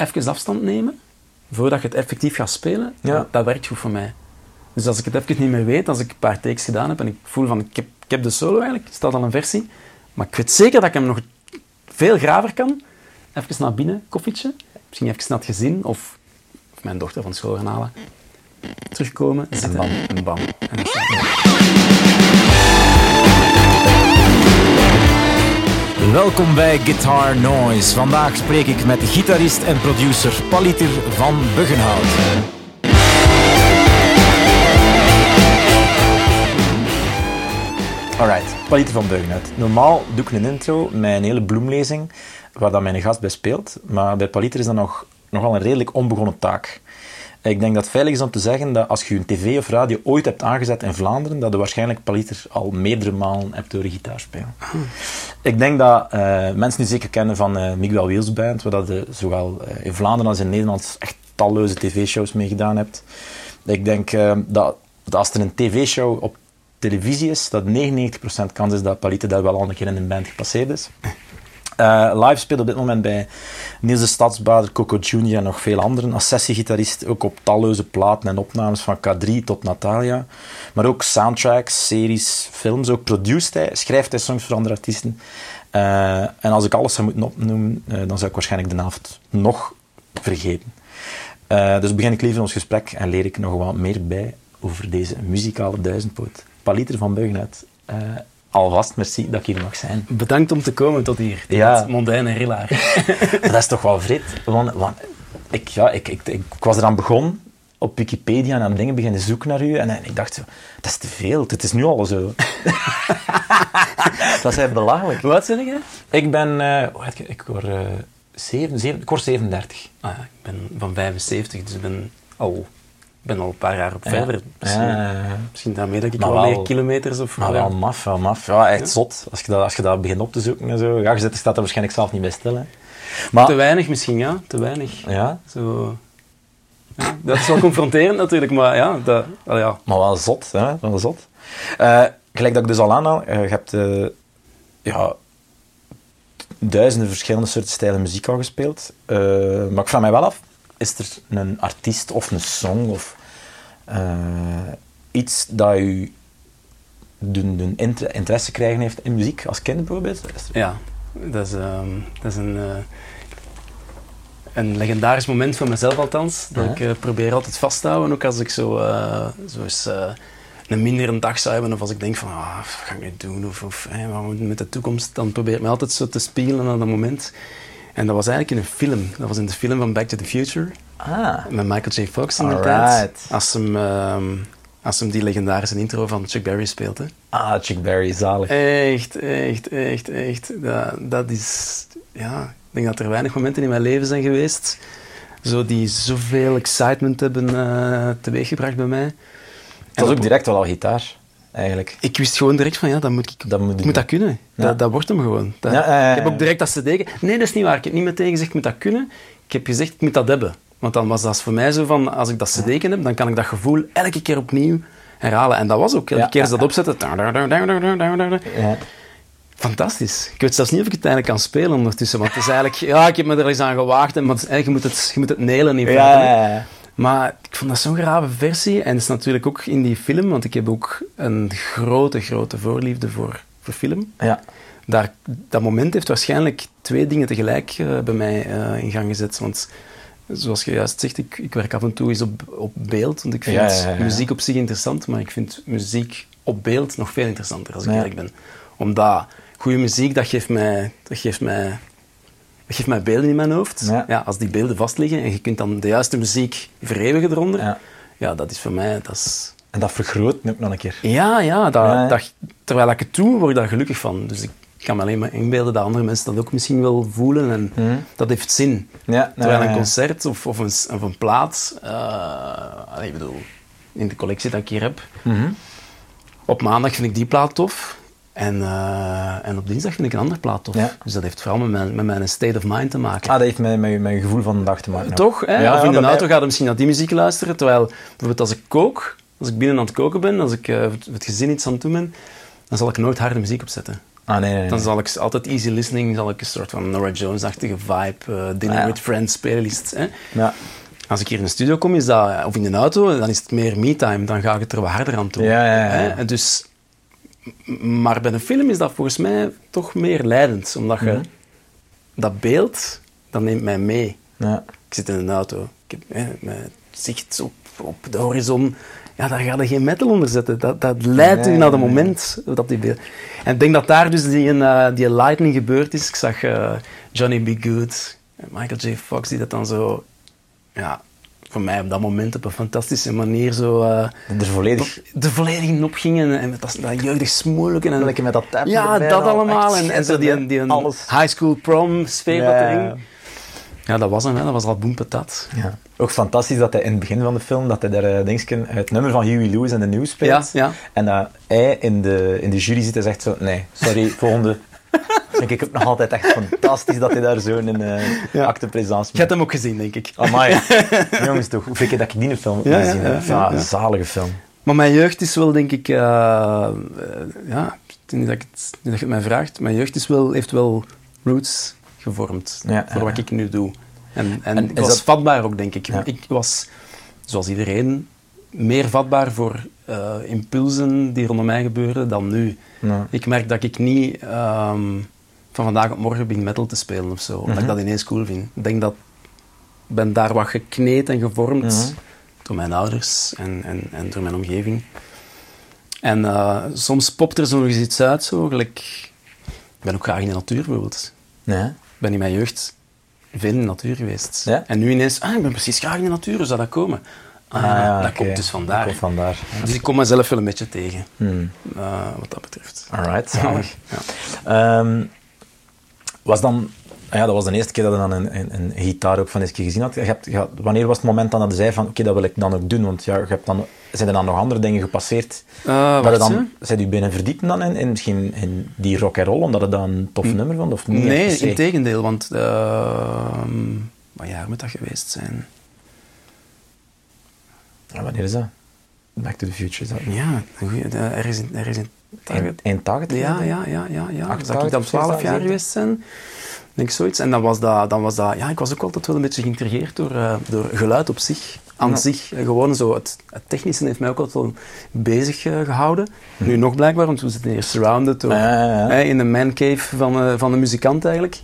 even afstand nemen voordat je het effectief gaat spelen, Ja. dat werkt goed voor mij. Dus als ik het even niet meer weet, als ik een paar takes gedaan heb en ik voel van ik heb, ik heb de solo eigenlijk, er staat al een versie, maar ik weet zeker dat ik hem nog veel graver kan, even naar binnen, koffietje, misschien even naar het gezin of, of mijn dochter van school gaan halen, terugkomen, zitten bam. en bam. En Welkom bij Guitar Noise. Vandaag spreek ik met gitarist en producer Paliter van Buggenhout. Alright, Paliter van Buggenhout. Normaal doe ik een intro met een hele bloemlezing waar dan mijn gast bij speelt. Maar bij Paliter is dat nog, nogal een redelijk onbegonnen taak. Ik denk dat het veilig is om te zeggen dat als je een tv of radio ooit hebt aangezet in Vlaanderen, dat je waarschijnlijk Paliter al meerdere malen hebt horen gitaar spelen. Ik denk dat eh, mensen die zeker kennen van eh, Miguel Wheels Band, waar dat je zowel eh, in Vlaanderen als in Nederland echt talloze tv-shows mee gedaan hebt. Ik denk dat, dat als er een tv-show op televisie is, dat 99% kans is dat Paliter daar wel al een keer in een band gepasseerd is. Eh, live speelt op dit moment bij Niels de Stadsbader, Coco Junior en nog veel anderen. Als sessiegitarist ook op talloze platen en opnames van K3 tot Natalia. Maar ook soundtracks, series, films. Ook produced hij, schrijft hij songs voor andere artiesten. Eh, en als ik alles zou moeten opnoemen, eh, dan zou ik waarschijnlijk de helft nog vergeten. Dus begin ik liever ons gesprek en leer ik nog wat meer bij over deze muzikale duizendpoot. Paliter van Buggenhout. Eh alvast merci dat ik hier mag zijn. Bedankt om te komen tot hier, tot Ja. mondaine Rillaar. dat is toch wel vreed. Want, want ik, ja, ik, ik, ik, was eraan begonnen op Wikipedia en aan dingen beginnen zoeken naar u. En, en ik dacht zo, dat is te veel. Het is nu al zo. dat is echt belachelijk. Hoe oud zeg je? Ik ben, eh, hoe heet ik, ik word, eh, zeven, ik word 37. Ah, ja, ik ben van 75, dus ik ben al, ik ben al een paar jaar op verder. Misschien, Ja, misschien daarmee dat ik Maar wel meer kilometers of... maar wel maf, wel maf. Ja, echt zot. Als je, dat, als je dat begint op te zoeken en zo. Ja, je staat er waarschijnlijk zelf niet bij stil. Hè. Te weinig misschien, ja. Te weinig. ja, Zo... Ja, dat is wel confronterend natuurlijk, maar ja, dat, al ja. Maar wel zot, hè? Wel zot. Eh, gelijk dat ik dus al aanhaal, eh, je hebt eh, ja, duizenden verschillende soorten stijlen muziek al gespeeld. Maar ik vraag mij wel af, is er een artiest of een song of eh, iets dat u doen inter- interesse krijgen heeft in muziek als kind bijvoorbeeld? Ja, dat is, ehm, dat is een, eh, een legendarisch moment van mezelf althans. Dat Ja. ik eh, probeer altijd vast te houden, ook als ik zo, zo eens een mindere dag zou hebben. Of als ik denk van, ah, wat ga ik nu doen? Of, of wat moet ik met de toekomst? Dan probeer ik me altijd zo te spiegelen aan dat moment. En dat was eigenlijk in een film. Dat was in de film van Back to the Future. Ah, Met Michael J. Fox in de tijd. Als hem, ehm, als hem die legendarische intro van Chuck Berry speelt. Hè. ah Chick Berry, zalig. Echt, echt, echt, echt. Dat, dat is... Ja, ik denk dat er weinig momenten in mijn leven zijn geweest zo die zoveel excitement hebben eh teweeggebracht bij mij. En is ook direct wel al gitaar, eigenlijk. Ik wist gewoon direct van, ja, dat moet ik, Dat moet ik je moet dat kunnen. Ja. Dat, dat wordt hem gewoon. Dat- Ja, ja, ja, Ik heb ook direct dat cd... ge- Nee, dat is niet waar. Ik heb niet meteen gezegd, ik moet dat kunnen. Ik heb gezegd, ik moet dat hebben. Want dan was dat voor mij zo van, als ik dat cd heb, dan kan ik dat gevoel elke keer opnieuw herhalen. En dat was ook. Elke keer als ja, dat opzetten... Fantastisch. Ik weet zelfs niet of ik het eigenlijk kan spelen ondertussen. Want het is eigenlijk... Ja, ik heb me er eens aan gewaagd. En, maar je moet het, je moet het nailen in feite. Maar ik vond dat zo'n grave versie. En het is natuurlijk ook in die film, want ik heb ook een grote, grote voorliefde voor, voor film. ja. Daar, dat moment heeft waarschijnlijk twee dingen tegelijk eh, bij mij eh, in gang gezet. Want zoals je juist zegt, ik, ik werk af en toe eens op, op beeld. Want ik vind Ja, ja, ja, ja. muziek op zich interessant, maar ik vind muziek op beeld nog veel interessanter, als ik eerlijk ben. Omdat goede muziek, dat geeft mij... Dat geeft mij geeft mij beelden in mijn hoofd. Ja. als die beelden vastliggen en je kunt dan de juiste muziek vereeuwigen eronder, Ja. ja, dat is voor mij... Dat is... En dat vergroot nu ook nog een keer. Ja, ja, dat, Ja. Dat, terwijl ik het doe, word ik daar gelukkig van. Dus ik kan me alleen maar inbeelden dat andere mensen dat ook misschien wel voelen. En Mhm. dat heeft zin. Ja, Terwijl een concert of, of, een, of een plaat, eh, ik bedoel, in de collectie dat ik hier heb, Mhm. op maandag vind ik die plaat tof. En, eh, en op dinsdag vind ik een andere plaat tof. Ja. Dus dat heeft vooral met mijn, met mijn state of mind te maken. Ah, dat heeft met, met, je gevoel van de dag te maken. Toch? Hè? Ja, of in de auto gaat misschien naar die muziek luisteren. Terwijl bijvoorbeeld als ik kook, als ik binnen aan het koken ben, als ik eh, het gezin iets aan het doen ben, dan zal ik nooit harde muziek opzetten. Ah, nee, nee, nee. Dan zal ik altijd easy listening, zal ik een soort van Nora Jones-achtige vibe, eh, dinner Ah, ja. with friends playlist. Hè? Ja. Als ik hier in de studio kom, is dat, of in de auto, dan is het meer me-time. Dan ga ik het er wat harder aan toe. Ja, ja, ja, ja. Hè? En Dus, maar bij een film is dat volgens mij toch meer leidend. Omdat je dat beeld, dat neemt mij mee. Ja. Ik zit in een auto. Ik heb hè, mijn zicht op, op de horizon. Ja, daar ga je geen metal onder zetten. Dat, dat leidt u naar het moment dat die beeld... En ik denk dat daar dus die, eh, die lightning gebeurd is. Ik zag eh, Johnny B. Good, Michael J. Fox, die dat dan zo... Ja, voor mij op dat moment op een fantastische manier zo... eh, Er volledig... de volledig op gingen en met dat, dat jeugdig. En, Lekker met dat tap Ja, dat al, allemaal. En, en zo die, die, Alles. high school prom sfeer Ja, dat ja, erin. ja. Ja, dat was hem, hè. dat was al boem patat. Ja. Ook fantastisch dat hij in het begin van de film, dat hij daar eh, dingetje, het nummer van Huey Lewis in de nieuws speelt. Ja, ja. En dat hij in de, in de jury zit en zegt zo, nee, sorry, volgende. vind ik ook nog altijd echt fantastisch dat hij daar zo in een Ja. acte présence Je hebt hem ook gezien, denk ik. Amai. Jongens, toch, hoeveel keer dat ik die film heb Ja, ja, gezien heb. ja, zalige film. Maar mijn jeugd is wel, denk ik... eh, eh, ja, nu dat, ik het, nu dat je het mij vraagt. Mijn jeugd is wel, heeft wel roots gevormd voor wat ik nu doe. En, en, En ik is was dat- vatbaar ook, denk ik. Ik was, zoals iedereen, meer vatbaar voor eh, impulsen die rondom mij gebeurden dan nu. Ik merk dat ik niet ehm, van vandaag op morgen begin metal te spelen of zo, omdat Mhm. ik dat ineens cool vind. Ik denk dat ik ben daar wat gekneed en gevormd Mhm. door mijn ouders en, en, en door mijn omgeving. En eh, soms popt er zo nog eens iets uit, zo, gelijk... Ik ben ook graag in de natuur, bijvoorbeeld. Ik ben in mijn jeugd veel in de natuur geweest. Ja? En nu ineens, ah, ik ben precies graag in de natuur, hoe zou dat komen? Ah, Ah, ja, dat komt dus vandaar. Komt vandaar. Ja. Dus ik kom mezelf wel een beetje tegen, Hmm. eh, wat dat betreft. Alright, zalig. Ja. Ehm, was dan, ja, dat was de eerste keer dat je dan een, een, een gitaar ook van eens keer gezien had. Je hebt, je had- wanneer was het moment dan dat je zei van, oké, dat wil ik dan ook doen? Want ja, je hebt dan, zijn er dan nog andere dingen gepasseerd? Dat je dan, zijn u binnen verdiepen dan in, in misschien in die rock and roll, omdat het dan een tof nummer vond? Of niet Nee, in tegendeel, want ehm wat jaar moet dat geweest zijn? Ja, wanneer is dat? Back to the Future is dat? Ja, een er is in, er is in Eind, eind 80? Ja, ja, ja, ja, ja. Zou ik dan twaalf, 12 jaar geweest zijn? Denk ik zoiets. En dan was dat, dan was dat, ja, ik was ook altijd wel een beetje geïntrigeerd door, eh, door geluid op zich. Aan Ja. zich, eh, gewoon zo, het, het technische heeft mij ook altijd wel bezig eh, gehouden. Nu nog blijkbaar, want we zitten hier surrounded door. Ja, ja, in de mancave van, van de muzikant eigenlijk.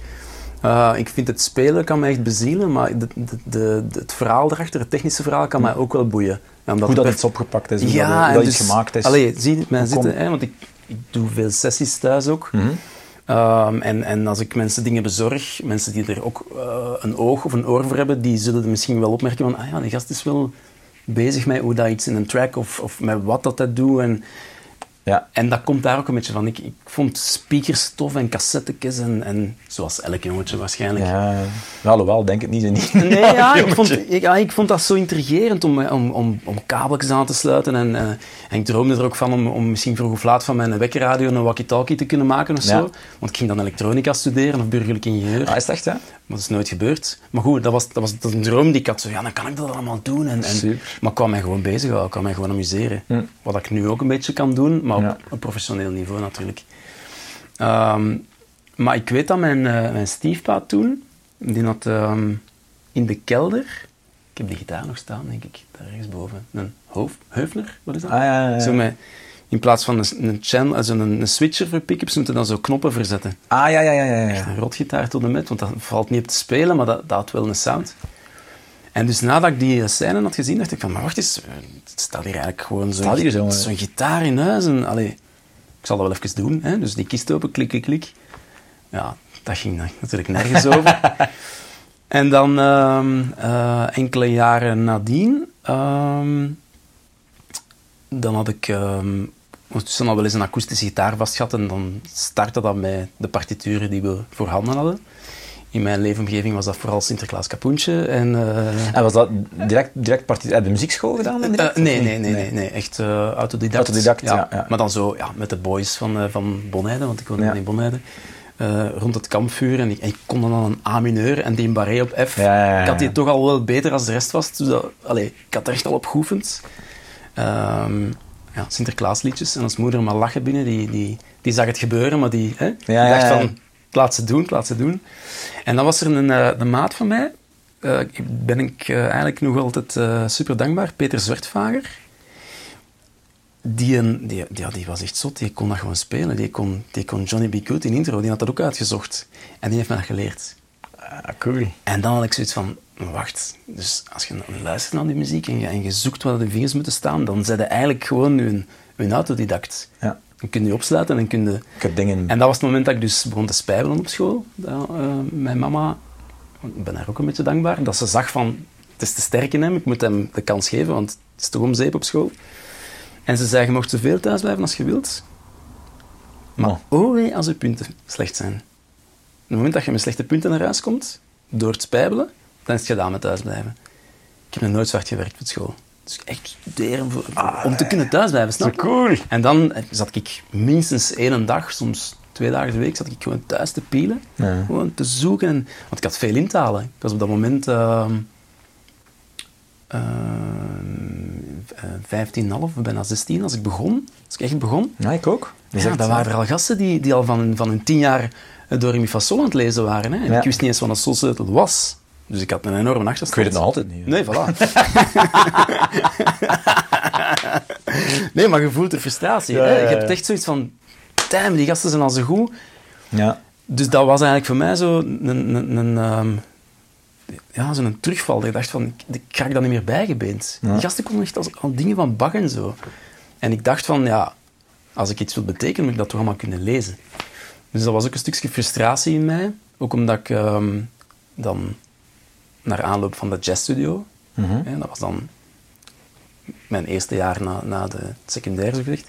Eh, ik vind het spelen kan mij echt bezielen, maar de, de, de, het verhaal erachter, het technische verhaal, kan mij ook wel boeien. Omdat Hoe dat het iets opgepakt is, hoe ja, dat, hoe dat dus, iets gemaakt is. Allee, zie mij zitten, hè, want ik, ik doe veel sessies thuis ook. Mhm. Ehm, en, en als ik mensen dingen bezorg, mensen die er ook eh, een oog of een oor voor hebben, die zullen misschien wel opmerken van, ah ja, die gast is wel bezig met hoe dat iets in een track of, of met wat dat dat doet. En, Ja. en dat komt daar ook een beetje van. Ik, ik vond speakers tof en cassettekes en, en zoals elk jongetje waarschijnlijk. Ja, ja, alhoewel, denk het niet. zo niet. Nee, ja, ik, vond, ik, ja, ik vond dat zo intrigerend om, om, om, om kabeltjes aan te sluiten. En, eh, en ik droomde er ook van om, om misschien vroeg of laat van mijn wekkerradio een walkie-talkie te kunnen maken of Ja. zo. Want ik ging dan elektronica studeren of burgerlijk ingenieur. Ah, is het echt, hè? Maar dat is nooit gebeurd. Maar goed, dat was, dat was dat een droom die ik had. Zo, ja, dan kan ik dat allemaal doen. En, en, maar ik kwam mij gewoon bezighouden. Ik kwam mij gewoon amuseren. Hm. Wat ik nu ook een beetje kan doen, maar Ja. op een professioneel niveau natuurlijk. Ehm, maar ik weet dat mijn, eh, mijn stiefpa toen, die had ehm, in de kelder... Ik heb die gitaar nog staan, denk ik, daar ergens boven. Een hoofd, wat is dat? Ah, ja, ja, ja. Zo met, in plaats van een, een, channel, also een, een switcher voor pick-ups, moeten dan zo knoppen verzetten. Ah, ja, ja, ja, ja. ja. Een rotgitaar tot en met, want dat valt niet op te spelen, maar dat, dat had wel een sound. En dus nadat ik die scène had gezien, dacht ik van, maar wacht eens, eh, het staat hier eigenlijk gewoon zo'n zo, hè? zo'n gitaar in huis. En, allee, ik zal dat wel even doen. Hè? Dus die kist open, klik, klik, klik. Ja, dat ging natuurlijk nergens over. En dan ehm, eh, enkele jaren nadien, ehm, dan had ik ehm ondertussen al wel eens een akoestische gitaar vast gehad en dan startte dat met de partituren die we voorhanden hadden. In mijn leefomgeving was dat vooral Sinterklaas Kapoentje en... eh, En was dat direct, direct heb je muziekschool gedaan? dan direct, eh, nee, nee, nee, nee, nee, echt eh, autodidact. Autodidact, ja, ja. Maar dan zo ja, met de boys van, eh, van Bonheide, want ik woonde Ja. in Bonheide, eh, rond het kampvuur. En ik, en ik kon dan een A mineur en die barré op F. Ja, ja, ja. Ik had die toch al wel beter als de rest was. Dus dat, allee, ik had er echt al op geoefend. Ehm, ja, Sinterklaasliedjes. En als moeder maar lachen binnen, die, die, die zag het gebeuren, maar die, hè, die ja, dacht van, laat ze doen, laat ze doen. En dan was er een, een maat van mij, eh, ben ik eh, eigenlijk nog altijd super dankbaar, Peter Zwertvager. Die, een, die, ja, die was echt zot, die kon dat gewoon spelen. Die kon, die kon Johnny B. Good in intro, die had dat ook uitgezocht. En die heeft mij dat geleerd. Ah, cool. En dan had ik zoiets van, wacht, dus als je luistert naar die muziek en je, en je zoekt waar de vingers moeten staan, dan je eigenlijk gewoon een, een autodidact. Ja. Dan kun je je opsluiten en kun je... Ik heb dingen... En dat was het moment dat ik dus begon te spijbelen op school. Dat, eh, mijn mama, ik ben haar ook een beetje dankbaar, dat ze zag van, het is te sterk in hem, ik moet hem de kans geven, want het is toch om zeep op school. En ze zei, je mocht zoveel thuis blijven als je wilt, maar Oh. oh wee als je punten slecht zijn. Op het moment dat je met slechte punten naar huis komt, door het spijbelen, dan is het gedaan met thuisblijven. Ik heb nog nooit zwart gewerkt op school. Dus echt studeren voor, om te kunnen thuisblijven, snap je? cool. En dan zat ik minstens één dag, soms twee dagen de week, zat ik gewoon thuis te pielen. Ja. Gewoon te zoeken. En, want ik had veel in te halen. Ik was op dat moment ehm uh, 15,5, bijna 16 als ik begon. Als ik echt begon. Ja, ik ook. Ja, het, waren er al gasten die, die al van, van hun tien jaar door in mi fa sol aan het lezen waren. Hè. En Ja. ik wist niet eens wat een solsleutel was. Dus ik had een enorme Ik achterstand. weet het nog altijd niet. Nee, voilà. nee, maar je voelt de frustratie. Ja, ja. Je hebt echt zoiets van... Damn, die gasten zijn al zo goed. Ja. Dus dat was eigenlijk voor mij zo een... een, een ehm, ja, zo'n terugval. Ik dacht van, ik, ik krijg dat niet meer bijgebeend. Die gasten konden echt als, al dingen van Bach en zo. En ik dacht van, ja, als ik iets wil betekenen, moet ik dat toch allemaal kunnen lezen. Dus dat was ook een stukje frustratie in mij. Ook omdat ik ehm, dan naar aanloop van de jazzstudio, hè, dat was dan mijn eerste jaar na, na de secundair, zo gezegd.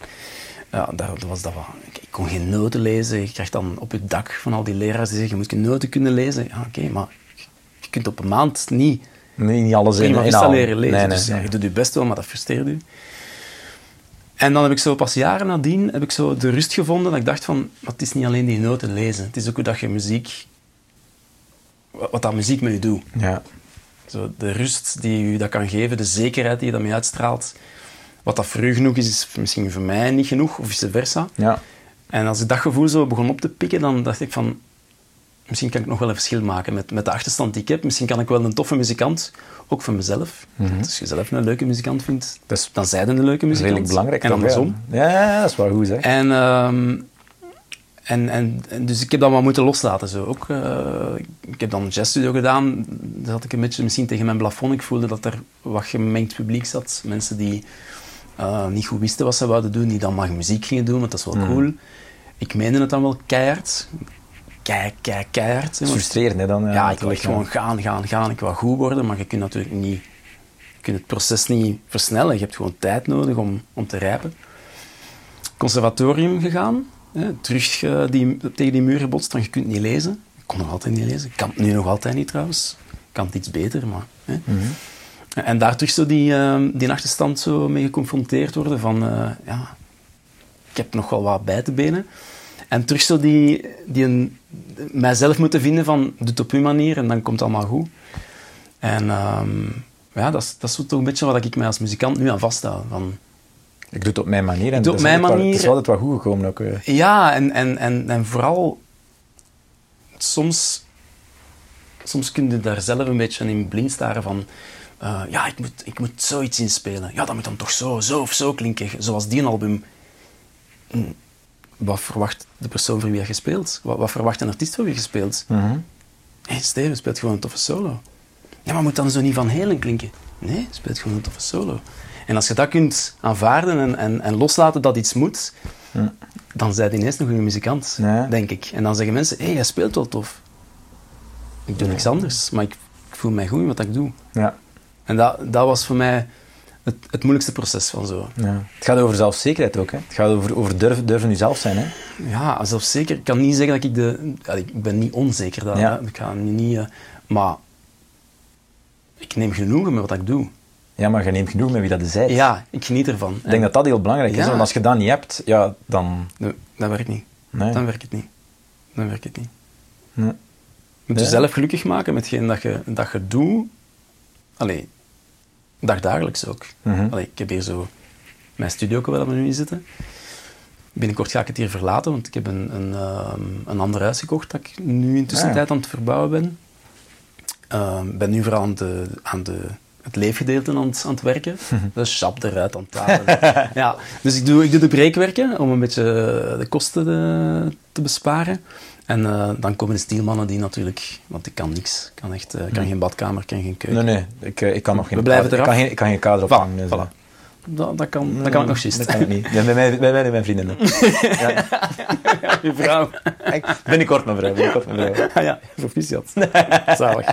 Ja, dat was dat. Ik, ik kon geen noten lezen. Je krijgt dan op je dak van al die leraars die zeggen, je moet noten kunnen lezen. Ja, oké, maar je kunt op een maand niet Nee, niet alles in vista inhalen. leren lezen. Nee, nee, dus ja, je doet je best wel, maar dat frustreert u. En dan heb ik zo pas jaren nadien heb ik zo de rust gevonden dat ik dacht van, het is niet alleen die noten lezen. Het is ook hoe dat je muziek, wat dat muziek met je doet. Ja. Zo, de rust die je dat kan geven, de zekerheid die je daarmee uitstraalt. Wat dat voor u genoeg is, is misschien voor mij niet genoeg, of vice versa. Ja. En als ik dat gevoel zo begon op te pikken, dan dacht ik van... Misschien kan ik nog wel een verschil maken met, met de achterstand die ik heb. Misschien kan ik wel een toffe muzikant, ook voor mezelf. Want Als je zelf een leuke muzikant vindt, Dat is dan zij dan een leuke Mhm. Dat is muzikant. redelijk belangrijk. En andersom. Ja, ja, ja, dat is wel goed, zeg. En, ehm, en, en, dus ik heb dat wel moeten loslaten. Zo. Ook, eh, ik heb dan een jazzstudio gedaan. Daar zat ik een beetje misschien tegen mijn plafond. Ik voelde dat er wat gemengd publiek zat. Mensen die eh, niet goed wisten wat ze wilden doen, die dan maar muziek gingen doen, want dat is wel Mhm. cool. Ik meende het dan wel keihard. Kei, kei, keihard. hè, frustrerend, hè, dan. ja, ik wil gewoon gaan, gaan, gaan. Ik wil goed worden, maar je kunt natuurlijk niet... Je kunt het proces niet versnellen. Je hebt gewoon tijd nodig om, om te rijpen. Conservatorium gegaan. Hè, terug eh, die, tegen die muur gebotst van je kunt niet lezen. Ik kon nog altijd niet lezen. Ik kan het nu nog altijd niet trouwens. Ik kan het iets beter, maar... Hè. Mhm. En daar terug zo die, eh, die achterstand zo mee geconfronteerd worden van... eh, ja, ik heb nog wel wat bij te benen. En terug zo die, die een, mijzelf moeten vinden van, doe het op uw manier en dan komt het allemaal goed. En ehm, ja, dat is, dat is zo toch een beetje wat ik mij als muzikant nu aan vasthoud. Van, Ik doe het op mijn manier. En doe het is mijn altijd wel- manier. Het is altijd wel goed gekomen ook. eh. ja, en, en, en, en vooral soms, soms kun je daar zelf een beetje in blind staren van... eh, ja, ik moet, ik moet zoiets inspelen. Ja, dat moet dan toch zo, zo of zo klinken. Zoals die album. Hm, Wat verwacht de persoon voor wie je speelt? Wat, wat verwacht een artiest voor wie je speelt? Mhm. Hé, Steven speelt gewoon een toffe solo. Ja, maar moet dan zo niet van Helen klinken? Nee, speelt gewoon een toffe solo. En als je dat kunt aanvaarden en, en, en loslaten dat iets moet, Ja. dan zijn je ineens een goede muzikant, denk ik. En dan zeggen mensen, hé, hey, jij speelt wel tof. Ik doe niks anders, maar ik, ik voel mij goed in wat ik doe. Ja. En dat, dat was voor mij het, het moeilijkste proces van zo. ja. Het gaat over zelfzekerheid ook. Hè. Het gaat over, over durven, durven jezelf zijn. Hè. Ja, zelfs zeker. Ik kan niet zeggen dat ik de... ja, Ik ben niet onzeker. Dat, Ja. Ik ga niet... eh, maar ik neem genoegen met wat ik doe. Ja, maar je neemt genoeg met wie dat is. Ja, ik geniet ervan. Ik denk dat dat heel belangrijk is. Want als je dat niet hebt, ja, dan... Nee, dat werkt niet. Nee. Dan werkt het niet. Dan werkt het niet. Nee. Je moet jezelf gelukkig maken met hetgeen dat je, dat je doet. Allee, dagdagelijks ook. Mhm. Allee, ik heb hier zo mijn studio waar we nu in zitten. Binnenkort ga ik het hier verlaten, want ik heb een, een, ehm, een ander huis gekocht dat ik nu intussen tijd aan het verbouwen ben. Ik ben nu vooral aan de, aan de het leefgedeelte aan het, aan het werken. Dus sap eruit aan het halen. ja, dus ik doe, ik doe de breekwerken om een beetje de kosten te, te besparen. En uh, dan komen de stielmannen die natuurlijk... Want ik kan niks. Ik kan echt uh, kan geen badkamer, kan geen keuken. Nee, nee. Ik, uh, ik kan nog geen... We blijven kader. Ik kan geen, ik kan geen kader ophangen. Dus, voilà. Dat, dat, kan, dat kan ik nog juist. Dat kan ik niet. Ja, bij, mij, bij mij en mijn vriendinnen. ja. ja, je vrouw. binnenkort mijn vrouw. Binnenkort mijn vrouw. Ah ja, proficiat. Zalig.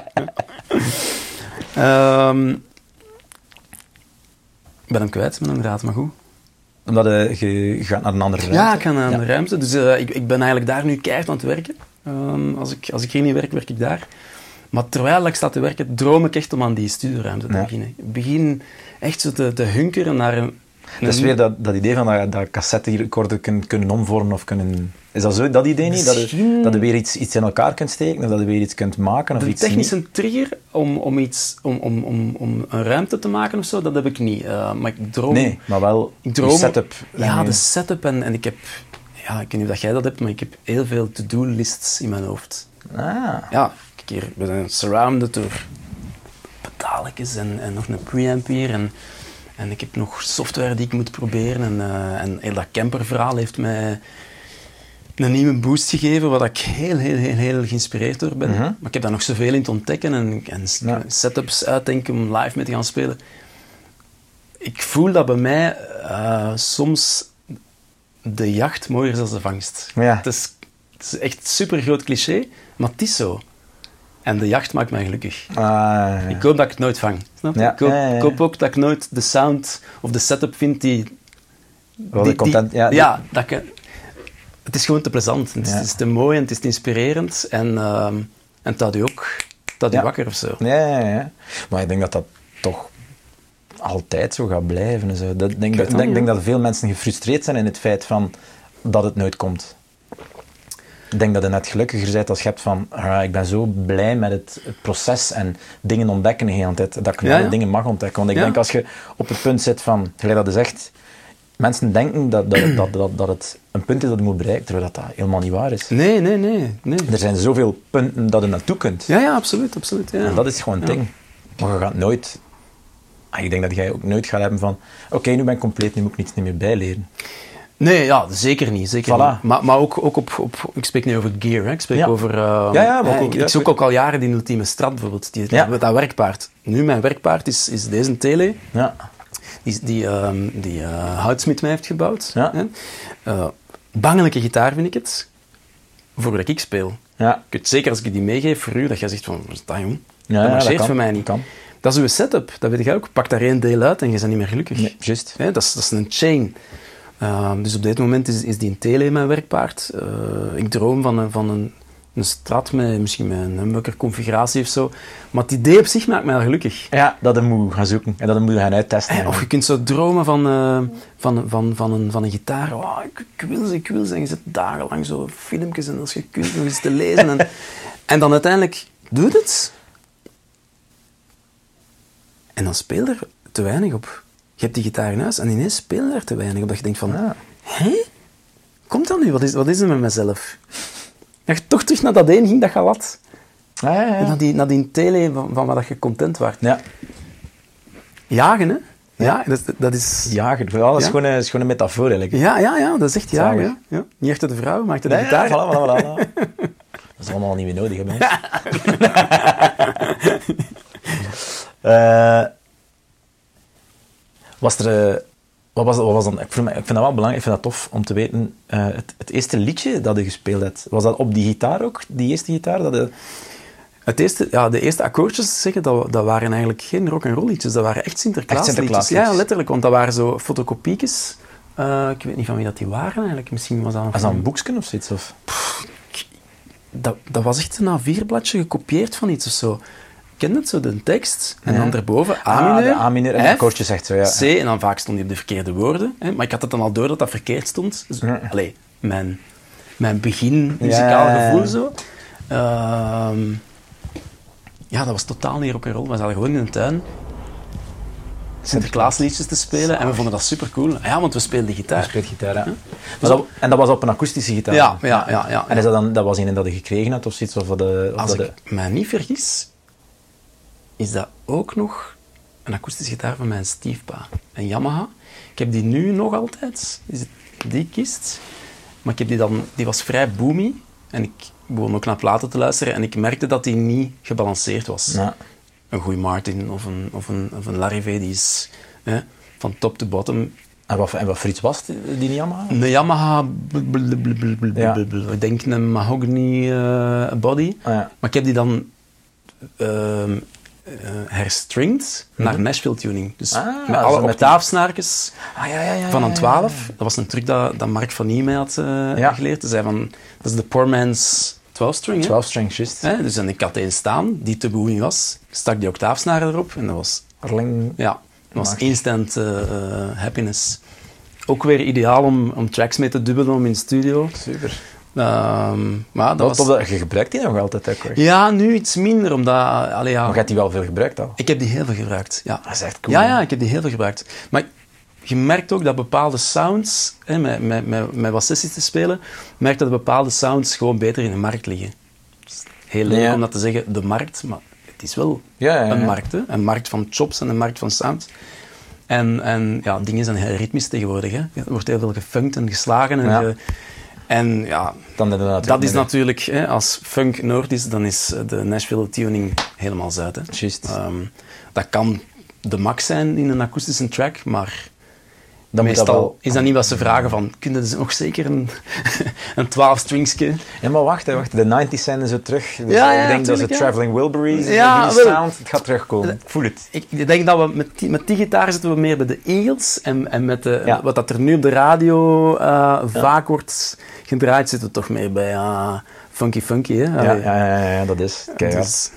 Um, ik ben hem kwijt, mijn draad, maar goed. Omdat uh, je gaat naar een andere ruimte? Ja, ik ga naar een andere ja. ruimte. Dus uh, ik, ik ben eigenlijk daar nu keihard aan het werken. Um, als, ik, als ik hier niet werk, werk ik daar. Maar terwijl ik sta te werken, droom ik echt om aan die studioruimte te ja. beginnen. Ik begin echt zo te, te hunkeren naar een... Dat is weer dat, dat idee van dat, dat cassette-recorder kunnen, kunnen omvormen of kunnen... Is dat zo, dat idee niet? Dat je, dat je weer iets, iets in elkaar kunt steken of dat je weer iets kunt maken? Of de iets technische niet? trigger om, om, iets, om, om, om, om een ruimte te maken of zo, dat heb ik niet. Uh, maar ik droom... Nee, maar wel ik droom, setup. Ja, de setup. En, en ik heb... Ja, ik weet niet of dat jij dat hebt, maar ik heb heel veel to-do-lists in mijn hoofd. Ah. Ja, zijn surrounded door pedaaltjes en, en nog een preamp hier. En, en ik heb nog software die ik moet proberen. En, uh, en heel dat camperverhaal heeft mij een nieuwe boost gegeven, waar ik heel, heel, heel, heel geïnspireerd door ben. Mhm. Maar ik heb daar nog zoveel in te ontdekken en, en Ja. setups uitdenken om live mee te gaan spelen. Ik voel dat bij mij eh, soms de jacht mooier is dan de vangst. Ja. Het, is, het is echt een super groot cliché, maar het is zo. En de jacht maakt mij gelukkig. Ah, ja. Ik hoop dat ik het nooit vang. Snap? Ja, Ik, hoop, ja, ik ook dat ik nooit de sound of de setup vind die... Wel die- de content, die- ja, die- dat ik, het is gewoon te plezant. Het, is- Ja. het is te mooi en het is te inspirerend. En, ehm, en het houdt u ook houdt u wakker of zo. Ja, ja, ja. Maar ik denk dat dat toch altijd zo gaat blijven. en Zo. Dat, ik denk, weet dat, dat ik denk niet, dat veel mensen gefrustreerd zijn in het feit van dat het nooit komt. Ik denk dat je net gelukkiger bent als je hebt van ah, ik ben zo blij met het, proces en dingen ontdekken de hele tijd, dat ik Ja, dingen mag ontdekken. Want ik Ja. denk als je op het punt zit van, gelijk dat je zegt, mensen denken dat, dat, dat, dat, dat het een punt is dat je moet bereiken, terwijl dat, dat helemaal niet waar is. Nee, nee, nee. nee. Er zijn zoveel punten dat je naartoe kunt. Ja, ja, absoluut. absoluut ja. En dat is gewoon Ja. ding. Maar je gaat nooit... Ah, Ik denk dat jij ook nooit gaat hebben van... Oké, nu ben ik compleet, nu moet ik niets niet meer bijleren. Nee, ja, zeker niet. Zeker Voilà. niet. Maar, maar ook, ook op, op... Ik spreek niet over gear, hè. ik spreek Ja. over... eh, Ja, ja, maar ook- ik, ik zoek ook al jaren die ultieme strat, bijvoorbeeld. Die, dat, dat werkpaard. Nu, mijn werkpaard is, is deze tele. Ja. die, die, ehm, die eh, Houtsmit mij heeft gebouwd. Ja. hè. Eh, bangelijke gitaar vind ik het, voor dat ik speel. Ja. Ik weet zeker als ik die meegeef voor u, dat jij zegt van, wat is dat jong? Ja, dat marcheert voor mij niet. Kan. Dat is uw setup, dat weet jij ook. Pak daar één deel uit en je bent niet meer gelukkig. Nee, juist. Hè, dat, is, dat is een chain. Ehm, dus op dit moment is, is die een tele mijn werkpaard. Eh, ik droom van een, van een, een strat met misschien met een humbucker configuratie of zo. Maar het idee op zich maakt mij al gelukkig. Ja, dat je moet gaan zoeken. En dat je moet gaan uittesten. Eh, Of je kunt zo dromen van, eh, van, van, van, een, van een gitaar. Oh, ik, ik wil ze, ik wil ze. En je zit dagenlang zo filmpjes en als je kunt nog eens te lezen. En, en dan uiteindelijk doet het. En dan speel er te weinig op. Je hebt die gitaar in huis en ineens speel je er te weinig op. Dat je denkt van, Ah. hé? Komt dat nu? Wat is, wat is er met mezelf? Dat je toch terug naar dat één ging dat je had. Ja, ja, naar die, naar die tele van, van waar dat je content was. Ja, Jagen, hè? Ja, dat, is- dat is... jagen. Ja, dat is, gewoon een, is gewoon een metafoor eigenlijk. Ja, ja, ja, dat is echt jagen. Zalig. Ja. Ja. Niet achter de vrouw, maar achter de Nee, gitaar. ja, voilà, voilà, voilà. Dat is allemaal niet meer nodig, hè, bij ons. Eh, was er... eh, wat was, wat was dan... Ik vind, ik vind dat wel belangrijk, ik vind dat tof om te weten. eh, het, het eerste liedje dat je gespeeld hebt, was dat op die gitaar ook? Die eerste gitaar? Dat je, Het eerste, ja, de eerste akkoordjes zeggen, dat, dat waren eigenlijk geen rock and roll liedjes, dat waren echt Sinterklaas, Echt liedjes. Ja, letterlijk, want dat waren zo fotocopiekjes. Eh, ik weet niet van wie dat die waren eigenlijk. Misschien was dat, was dat een boekje of zoiets? Of? dat, dat was echt een A4-bladje gekopieerd van iets of zo. Ken je het zo, de tekst? En dan daarboven A Ah, de A en F, de akkoordjes echt zo, ja. C, en dan vaak stond die op de verkeerde woorden. Hè? Maar ik had het dan al door dat dat verkeerd stond. Dus. Allee, mijn, mijn begin muzikaal Ja, gevoel zo. Ehm, ja, dat was totaal niet rock'n'roll. We zaten gewoon in een tuin. Sinterklaasliedjes te spelen. En we vonden dat super cool. Ja, want we speelden gitaar. speelt gitaar, ja. Dat, en dat was op een akoestische gitaar? Ja, ja, ja. ja, En is dat, dan, dat was een dat je gekregen had of zoiets? Of de, of Als dat ik mij niet vergis, is dat ook nog een akoestische gitaar van mijn stiefpa. Een Yamaha. Ik heb die nu nog altijd. Is het die kist? Maar ik heb die dan... Die was vrij boomy. En ik begon ook naar platen te luisteren. En ik merkte dat die niet gebalanceerd was. Ja. Een goede Martin of een, of een, of een die is hè, van top to bottom. En wat, en wat was die, die Yamaha? Een Yamaha, Ja. ik denk een mahogany eh, body. Ah, ja. Maar ik heb die dan ehm eh, herstringd naar Nashville tuning. Dus Mhm. Ah, met alle octaafsnaartjes Ah, ja, ja, ja, van een ja, 12. Dat was een truc dat, dat Mark van Nie mij had eh, geleerd. Hij zei van, dat is de poor man's 12-string. hè? 12 strings, juist. Hè, Dus en ik had één staan, die te boeien was. Ik stak die octaafsnaren erop en dat was Erling. ja, dat was instant eh, happiness. Ook weer ideaal om, om tracks mee te dubbelen om in de studio. Super. Ehm, maar dat was... je gebruikt die nog altijd ook. Ja, nu iets minder, omdat... Allee, ja, Maar je hebt die wel veel gebruikt al. Ik heb die heel veel gebruikt, ja. Dat is echt cool. Ja, ja, ik heb die heel veel gebruikt. Maar je merkt ook dat bepaalde sounds, hè, met, met, met, met wat sessies te spelen, merkt dat bepaalde sounds gewoon beter in de markt liggen. Heel leuk Ja. om dat te zeggen, de markt, maar het is wel Ja, ja, een markt. Hè? Een markt van chops en een markt van sound. En, en ja, dingen zijn heel ritmisch tegenwoordig. Hè? Er wordt heel veel gefunkt en geslagen. En, en ja, Dan dat, natuurlijk is natuurlijk, hè, als funk noord is, dan is eh, de Nashville tuning helemaal zuid. Hè? Ehm, dat kan de max zijn in een akoestische track, maar Dan dat meestal wel- is dat niet wat ze vragen van, kunnen ze nog zeker een, een 12 stringske? Ja, maar wacht, hè, wacht. De 90s zijn er zo terug. Dus Ja, ja, ik denk dat ze ja. Traveling Wilburys, Ja, die sound, het gaat terugkomen. Ik voel het. Ik, denk dat we met die, met die gitaar zitten we meer bij de Eagles en, en met de, wat dat er nu op de radio eh, vaak wordt gedraaid, zitten we toch meer bij funky funky. Hè? Ja, ja, ja, ja, dat is. Dus-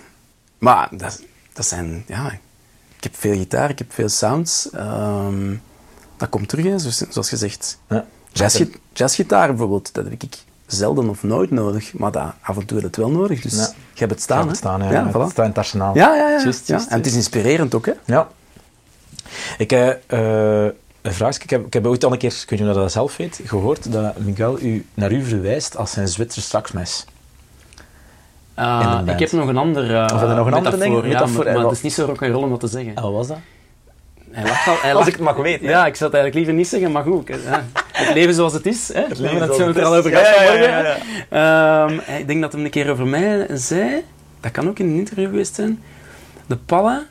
maar dat, dat zijn, ja, ik heb veel gitaar, ik heb veel sounds. ehm, dat komt terug, hè, zoals, zoals gezegd. ja. Jazzgi- Jazzgitaar bijvoorbeeld, dat heb ik zelden of nooit nodig, maar dat, af en toe heb je het wel nodig. Dus Ja. je hebt het staan. Hè? het staan, ja. ja, Het staat in het arsenaal. ja, ja, ja, En het is inspirerend ook, hè? Ja. Ik heb eh, een vraagje. Ik heb, ik heb ooit al een keer, of je dat zelf weet, gehoord dat Miguel u, naar u verwijst als zijn Zwitser saxmes. Uh, ik heb nog een ander uh, Of je nog een andere ding? metafoor, ja, maar, het is niet zo rock'n'roll om dat te zeggen. En wat was dat? Hij lacht al, hij Als ik het mag weten. Ja, ik zou het eigenlijk liever niet zeggen, maar goed. ik- ja. Het leven zoals het is. Hè? Het leven dat zijn we het er al over gehad vanmorgen. ja, Ehm, ik denk dat hij een keer over mij zei, dat kan ook in een interview geweest zijn, de Palla,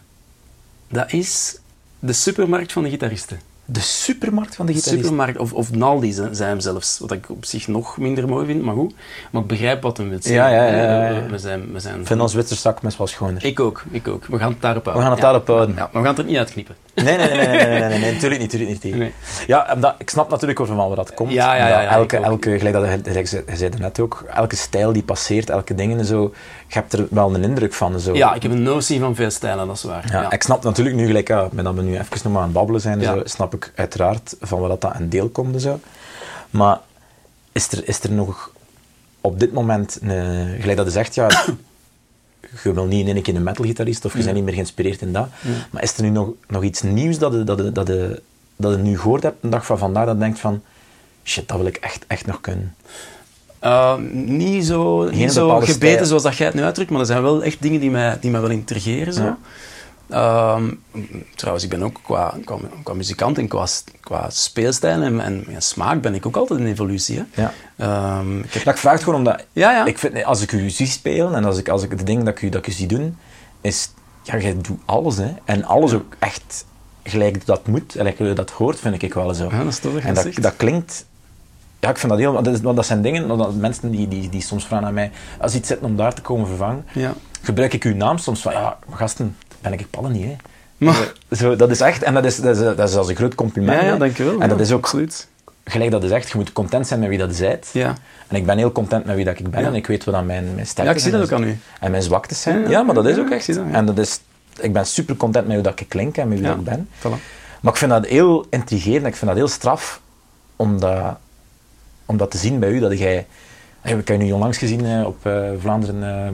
dat is de supermarkt van de gitaristen. De supermarkt van de gitarist. supermarkt, of, of Naldi ze- zei hem zelfs, wat ik op zich nog minder mooi vind, maar goed. Maar ik begrijp wat hem wil zeggen. Ja, ja, ja, ja, ja. We- We zijn, we zijn Ik vind ons Zwitser zakmes wel schoner. ik ook, ik ook. We gaan het daarop We houden. gaan het daarop houden. Ja, maar we gaan het er niet uitknippen. Nee, nee, nee, nee, nee, nee, nee, nee, natuurlijk niet, natuurlijk niet. Nee. Ja, omdat, ik snap natuurlijk over van waar dat komt. Ja, ja, Omdat ja, ja, elke, ook. elke, gelijk dat gelijk je je zei het net ook, elke stijl die passeert, elke dingen en zo, je hebt er wel een indruk van. en Zo. Ja, ik heb een notie van veel stijlen, dat is waar. Ja. Ik snap natuurlijk nu, gelijk, ja, met dat we nu even nog maar aan het babbelen zijn, zo, snap ik uiteraard van waar dat dat een deel komt en zo. Maar is er, is er nog op dit moment, een, gelijk dat je zegt, ja, je wil niet in één keer een metalgitarist of je bent niet meer geïnspireerd in dat. Maar is er nu nog, nog iets nieuws dat je, dat, je, dat, je, dat je nu gehoord hebt, een dag van vandaag, dat je denkt van, shit, dat wil ik echt, echt nog kunnen. Uh, niet zo, Geen niet zo gebeten stijl. zoals dat jij het nu uitdrukt, maar er zijn wel echt dingen die mij, die mij wel intrigeren. Zo. Ja. Ehm, trouwens, ik ben ook qua, qua, qua muzikant en qua, qua speelstijl en, en, en smaak ben ik ook altijd in evolutie. Hè. Ja. Ehm, ik heb, ik vraag het gewoon omdat, Ja, ja. ik vind, als ik u zie spelen en als ik, als ik de dingen dat ik u, dat ik u zie doen, is, ja, jij doet alles, hè. En alles ook echt gelijk dat moet, gelijk dat hoort, vind ik wel zo. Ja, dat is je en dat dat, klinkt... Ja, ik vind dat heel... Dat, is- dat zijn dingen, dat mensen die, die, die soms vragen aan mij, als iets zit om daar te komen vervangen, ja. gebruik ik uw naam soms van, ja, gasten, ben ik pallen niet, hè. Maar, Zo, dat is echt, en dat is, dat is, dat is als een groot compliment. ja, ja, dankjewel. En ja, dat is ook, Absoluut. gelijk dat is echt, je moet content zijn met wie dat je bent. Ja. En ik ben heel content met wie dat ik ben Ja. en ik weet wat aan mijn, mijn ja, sterktes ik zie dat ook zijn aan u. en mijn zwaktes zijn. Ja, Ja, maar dat is ja, ook ik echt. dat, ja. En dat is, ik ben super content met hoe dat ik klink en met wie Ja. dat ik ben. Voilà. Maar ik vind dat heel intrigerend, ik vind dat heel straf om dat, om dat te zien bij u. Dat jij, ik heb je nu onlangs gezien eh, op eh, Vlaanderen, eh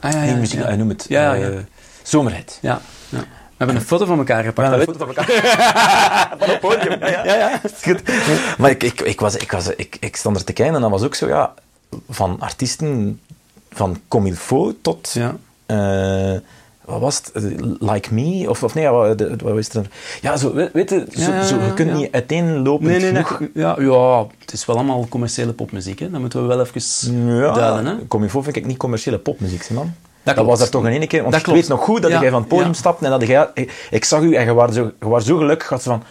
Ah, ja, ja, muziek, ja. noem het, Ja, ja. Zomerheid. Ja, ja. We hebben een foto van elkaar gepakt. Dat een foto van elkaar. van het podium. Ja, Ja, ja. Is goed. Maar ik, ik, ik, was, ik, was, ik, ik stond er te kijken en dat was ook zo, ja, van artiesten van comme il faut tot, Ja. eh, wat was het, Eh, Like Me, of, of nee, wat, is er? Ja, zo, weet, je, zo, Ja, ja, zo, je kunt ja. niet uiteenlopend Nee, nee, nee. genoeg... Ja, ja, het is wel allemaal commerciële popmuziek. Hè. Dat moeten we wel even Ja, duiden. Hè. Comme il faut vind ik niet commerciële popmuziek, man. Dat, was er toch in één keer. Want Dat ik klopt. weet nog goed dat Ja, jij van het podium ja. stapte en dat jij... Ik, ik zag u en je was zo, je was zo gelukkig, had ze van...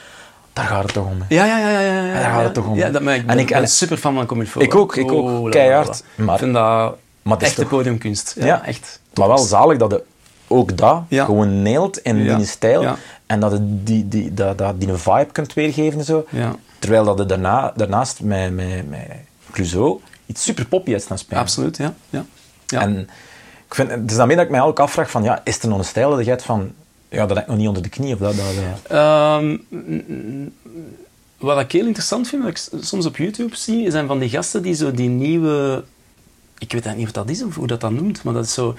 Daar gaat het toch om, hè. Ja, ja, ja. ja, ja, ja, daar gaat het toch om, Ja, dat, maar ik En ben, ik- ben en- super fan van il faut. Ik ook, ik ook. la, Keihard. Maar- ik vind dat Maar echte toch- podiumkunst. Ja, echt. Maar wel zalig dat je ook dat Ja. gewoon nailt in die stijl. Ja. En dat je die, die, dat, dat die een vibe kunt weergeven en zo. Ja. Terwijl dat je daarna, daarnaast met, met, met Clouseau iets super poppy is gaan spelen. Absoluut, ja. ja. ja. En ik vind, het is daarmee dat ik mij ook afvraag van, ja, is er nog een stijl van, ja, dat heb ik nog niet onder de knie of dat... dat, Ehm, wat ik heel interessant vind, wat ik soms op YouTube zie, zijn van die gasten die zo die nieuwe... Ik weet niet wat dat is of hoe dat, dat noemt, maar dat is zo...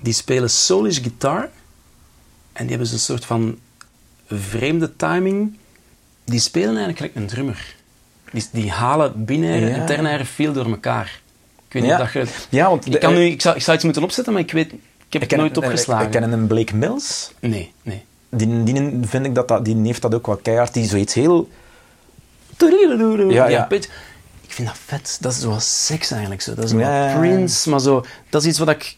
Die spelen soulish guitar en die hebben zo'n soort van vreemde timing. Die spelen eigenlijk een drummer. Die, die halen binaire Ja. en ternaire feel door elkaar. Ik weet niet Ja. of dat je... Ja, want Ik, kan nu, ik, zou, ik zou iets moeten opzetten, maar ik weet... Ik heb ik het nooit opgeslagen. Ik, ik ken een Blake Mills. Nee, nee. Die, die vind ik dat, dat, die heeft dat ook wel keihard. Die zoiets heel... Ja, Ja, beetje- Ik vind dat vet. Dat is zoals seks eigenlijk. Zo. Dat is Ja, ja. Prince, maar zo... Dat is iets wat ik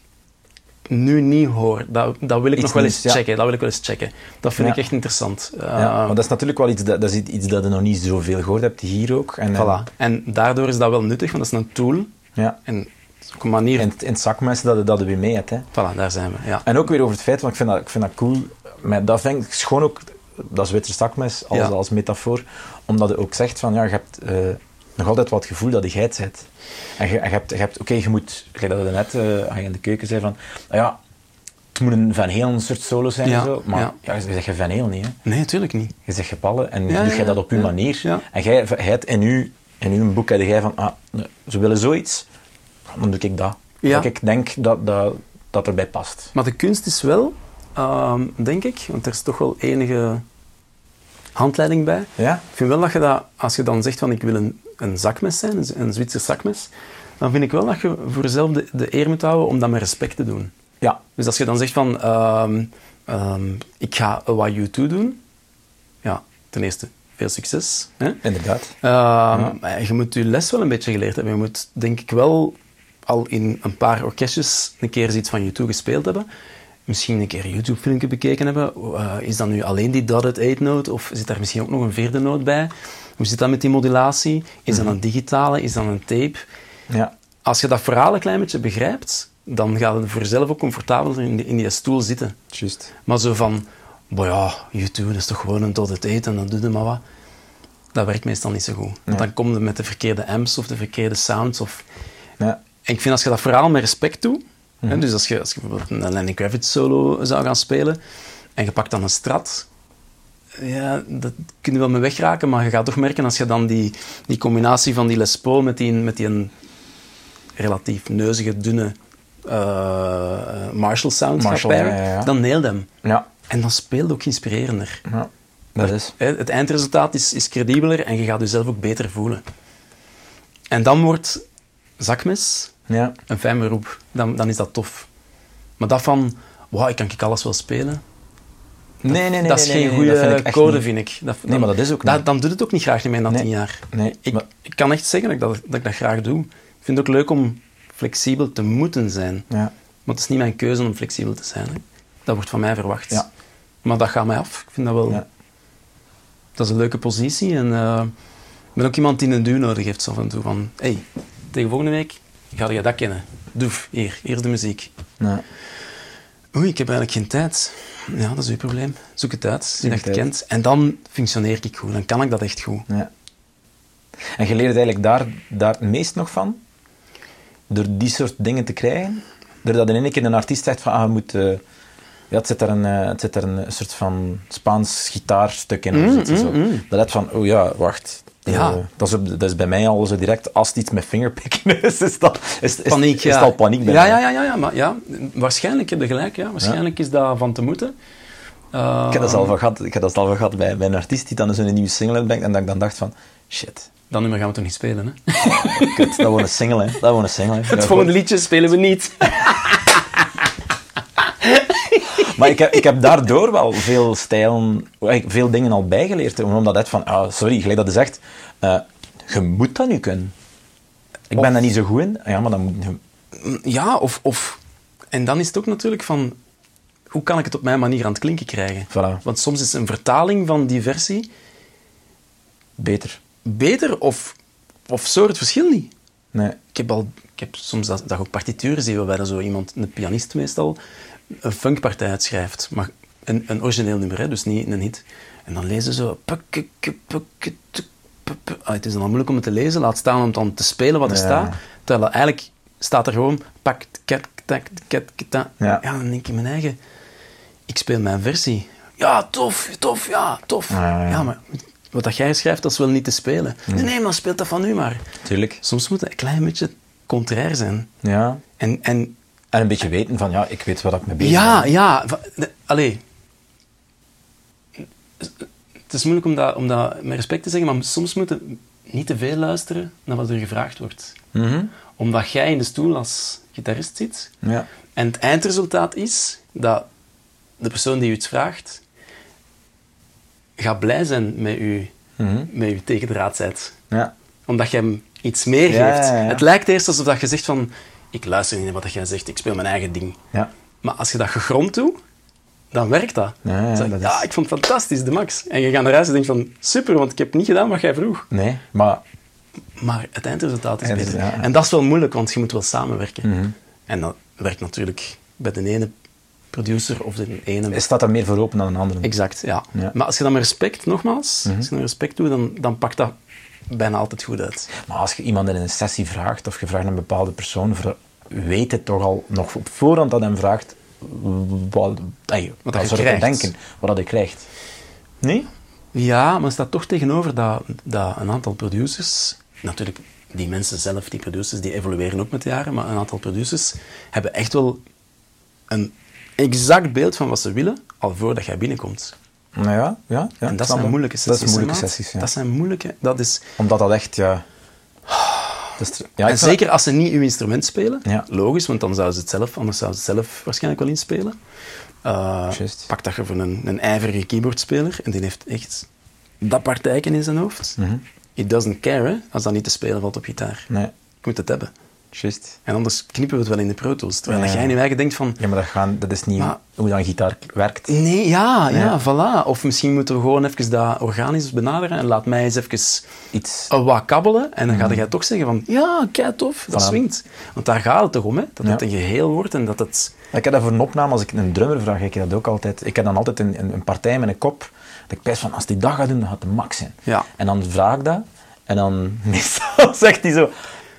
nu niet hoor. Dat, dat wil ik Iets nog wel eens nieuws, ja. checken. Dat wil ik wel eens checken. Dat vind Ja. ik echt interessant. ja, Uh, maar dat is natuurlijk wel iets dat, dat, is iets dat je nog niet zoveel gehoord hebt, hier ook. En, en- voilà. En daardoor is dat wel nuttig, want dat is een tool. Ja. En een manier... In, in het zakmes dat je dat je weer mee hebt. Hè. Voilà, daar zijn we. Ja. En ook weer over het feit, want ik vind dat, ik vind dat cool, maar dat vind ik schoon ook, dat witte zakmes als, Ja. als metafoor, omdat je ook zegt van, ja, je hebt eh, nog altijd wat het gevoel dat je geit bent. En je, en je hebt, je hebt oké, je moet, gelijk dat je net je in de keuken zei van, nou ja, het moet een Van Halen soort solo zijn Ja, en zo, maar ja. ja. je zegt je Van Halen niet, hè. Nee, natuurlijk niet. Je zegt je ballen en Ja, doe jij dat op je manier. Ja. En jij, hebt in uw, in uw boek heb jij van, ah, ze willen zoiets, dan doe ik dat. Ja. Dat ik denk dat, dat, dat erbij past. Maar de kunst is wel, ehm, denk ik, want er is toch wel enige handleiding bij. Ja? Ik vind wel dat je dat, als je dan zegt van ik wil een, een zakmes zijn, een, een Zwitser zakmes, dan vind ik wel dat je voor jezelf de, de eer moet houden om dat met respect te doen. Ja. Dus als je dan zegt van ehm, ehm, ik ga wat U2 doen, ja, ten eerste veel succes. Hè? Inderdaad. Ehm, maar Je moet je les wel een beetje geleerd hebben. Je moet denk ik wel al in een paar orkestjes een keer iets van U2 gespeeld hebben. Misschien een keer een YouTube-filmpje bekeken hebben. Eh, is dat nu alleen die dotted 8 note of zit daar misschien ook nog een vierde noot bij? Hoe zit dat met die modulatie? Is dat een digitale? Is dat een tape? Ja. Als je dat verhaal een klein beetje begrijpt, dan gaat het voor jezelf ook comfortabeler in die, in die stoel zitten. Juist. Maar zo van, boh ja, YouTube, dat is toch gewoon een dotted 8 en dan doe je maar wat. Dat werkt meestal niet zo goed. Want Nee. dan kom je met de verkeerde amps of de verkeerde sounds. Of... Ja. En ik vind als je dat verhaal met respect doet, Mhm. dus als je, als je bijvoorbeeld een Lenny Kravitz solo zou gaan spelen en je pakt dan een strat, ja, dat kun je wel mee wegraken, maar je gaat toch merken als je dan die, die combinatie van die Les Paul met die, met die een relatief neuzige, dunne eh, Marshall sound Marshall, gaat pairen, ja, ja, ja. dan nail hem. Ja. En dan speelt ook inspirerender. ja. Dat is. Het eindresultaat is, is credibeler en je gaat jezelf ook beter voelen. En dan wordt zakmes Ja. een fijn beroep. Dan, dan is dat tof. Maar dat van, wauw, ik kan ik alles wel spelen, Nee, nee, nee. dat is nee, geen nee, goede dat code, vind ik. Dat, Nee, maar dat is ook niet. Dan, dan doe het ook niet graag meer na Nee. tien jaar. Nee, Ik, maar- ik kan echt zeggen dat ik dat, dat ik dat graag doe. Ik vind het ook leuk om flexibel te moeten zijn. Ja. Maar het is niet mijn keuze om flexibel te zijn. Hè. Dat wordt van mij verwacht. Ja. Maar dat gaat mij af. Ik vind dat wel... Ja. Dat is een leuke positie. En eh, ik ben ook iemand die een duw nodig heeft zo af en toe. Van, hey, tegen volgende week ga je dat kennen. Doef, hier, hier is de muziek. Ja. Oei, ik heb eigenlijk geen tijd. Ja, dat is uw probleem. Zoek het uit, zie dat je het kent. En dan functioneer ik goed. Dan kan ik dat echt goed. Ja. En je leert eigenlijk daar, daar het meest nog van? Door die soort dingen te krijgen? Doordat in één keer een artiest zegt van, ah, je moet... eh, ja, het zit daar een, eh, het zit daar een soort van Spaans gitaarstuk in. of Mm, en zo. mm, mm. Dat van, oh ja, wacht. Ja. Eh, dat, is, dat is bij mij al zo direct, als het iets met fingerpicken is, is, dat, is, is, Paniek, is, ja. al paniek bij ja, mij. ja, ja, ja, ja, maar ja, waarschijnlijk heb je gelijk. Ja. Waarschijnlijk is dat van te moeten. Ik heb dat al van gehad, ik heb dat al van gehad bij, bij een artiest die dan zo'n nieuwe single uitbrengt en dat ik dan dacht van, shit, Dat nummer gaan we toch niet spelen, hè? kut, dat wordt een single, hè. Dat wordt een single, hè. Ja, Het volgende liedje spelen we niet. Maar ik heb, ik heb daardoor wel veel stijlen, veel dingen al bijgeleerd. Omdat het van, ah, sorry, gelijk dat je zegt, eh, je moet dat nu kunnen. Ik ben daar niet zo goed in. Ja, maar dan moet je... Ja, of, of... En dan is het ook natuurlijk van... Hoe kan ik het op mijn manier aan het klinken krijgen? Voilà. Want soms is een vertaling van die versie Beter. beter of, of zo het verschil niet. Nee. Ik heb, al, ik heb soms dat, dat ook partituren zie waarbij zo iemand, een pianist meestal, een funkpartij uitschrijft. Maar een, een origineel nummer, hè, dus niet een hit. En dan lezen ze zo... Ah, het is dan moeilijk om het te lezen, laat staan om dan te spelen wat er Ja. staat. Terwijl eigenlijk staat er gewoon... Pak, ket, tak, ket, keta. Ja. ja, dan denk ik in mijn eigen... Ik speel mijn versie. Ja, tof, tof, ja, tof. Ja, ja, ja. maar wat dat jij schrijft, dat is wel niet te spelen. Nee, nee, maar speelt dat van u maar. Tuurlijk. Soms moet het een klein beetje contrair zijn. Ja. En, en En een beetje weten van, ja, ik weet wat ik mee bezig ja, ben. ja. Allee. Het is moeilijk om dat, om dat met respect te zeggen, maar soms moet je niet te veel luisteren naar wat er gevraagd wordt. Mhm. Omdat jij in de stoel als gitarist zit Ja. en het eindresultaat is dat de persoon die u iets vraagt gaat blij zijn met u, Mhm. met u tegendraad Ja. omdat je hem iets meer geeft. ja. Het lijkt eerst alsof dat je zegt van... Ik luister niet naar wat jij zegt, ik speel mijn eigen ding. Ja. Maar als je dat gegrond doet, dan werkt dat. Ja, ja, Dan zeg je, dat ja, is- ik vond het fantastisch, de max. En je gaat naar huis en denkt van... Super, want ik heb niet gedaan wat jij vroeg. Nee, maar... Maar het eindresultaat is beter. ja. En dat is wel moeilijk, want je moet wel samenwerken. Mhm. En dat werkt natuurlijk bij de ene producer of de ene... Staat daar meer voor open dan een andere? Exact, ja. Mhm. Maar als je dat met respect, nogmaals, als je dat met respect doet, dan, dan pakt dat bijna altijd goed uit. Maar als je iemand in een sessie vraagt, of je vraagt een bepaalde persoon, weet het toch al nog op voorhand dat hem vraagt wat, ey, Wat wat je zou je krijgt. denken, wat dat hij krijgt. Nee? Ja, maar staat toch tegenover dat, dat een aantal producers, natuurlijk die mensen zelf, die producers, die evolueren ook met de jaren, maar een aantal producers hebben echt wel een exact beeld van wat ze willen, al voordat jij binnenkomt. Nou ja, ja. ja en dat zijn moeilijke sessies. Dat is moeilijke sessies, ja. Dat zijn moeilijke... Dat is, Omdat dat echt, ja... Dat is, ja en zeker als ze niet uw instrument spelen, Ja. logisch, want dan zouden ze het zelf, anders zouden ze het zelf waarschijnlijk wel inspelen. Uh, pak dat je voor een, een ijverige keyboardspeler en die heeft echt dat partijken in zijn hoofd. Mhm. It doesn't care hè, als dat niet te spelen valt op gitaar. Nee, Ik moet het hebben. En anders knippen we het wel in de Pro Tools. Terwijl Ja. jij in je eigen denkt van... Ja, maar dat, gaan, dat is niet Maar- hoe dan gitaar werkt. Nee, ja, ja, Ja. voilà. Of misschien moeten we gewoon even dat organisch benaderen en laat mij eens even Iets. wat kabbelen. En dan ga jij toch zeggen van, ja, kei tof, dat Voilà. swingt. Want daar gaat het toch om, hè? Dat het een geheel wordt en dat het... Ik heb dat voor een opname, als ik een drummer vraag, ik dat ook altijd. Ik heb dan altijd een, een, een partij met een kop. Dat ik pijs van, als die dat gaat doen, dan gaat het de max zijn. Ja. En dan vraag ik dat. En dan meestal zegt hij zo,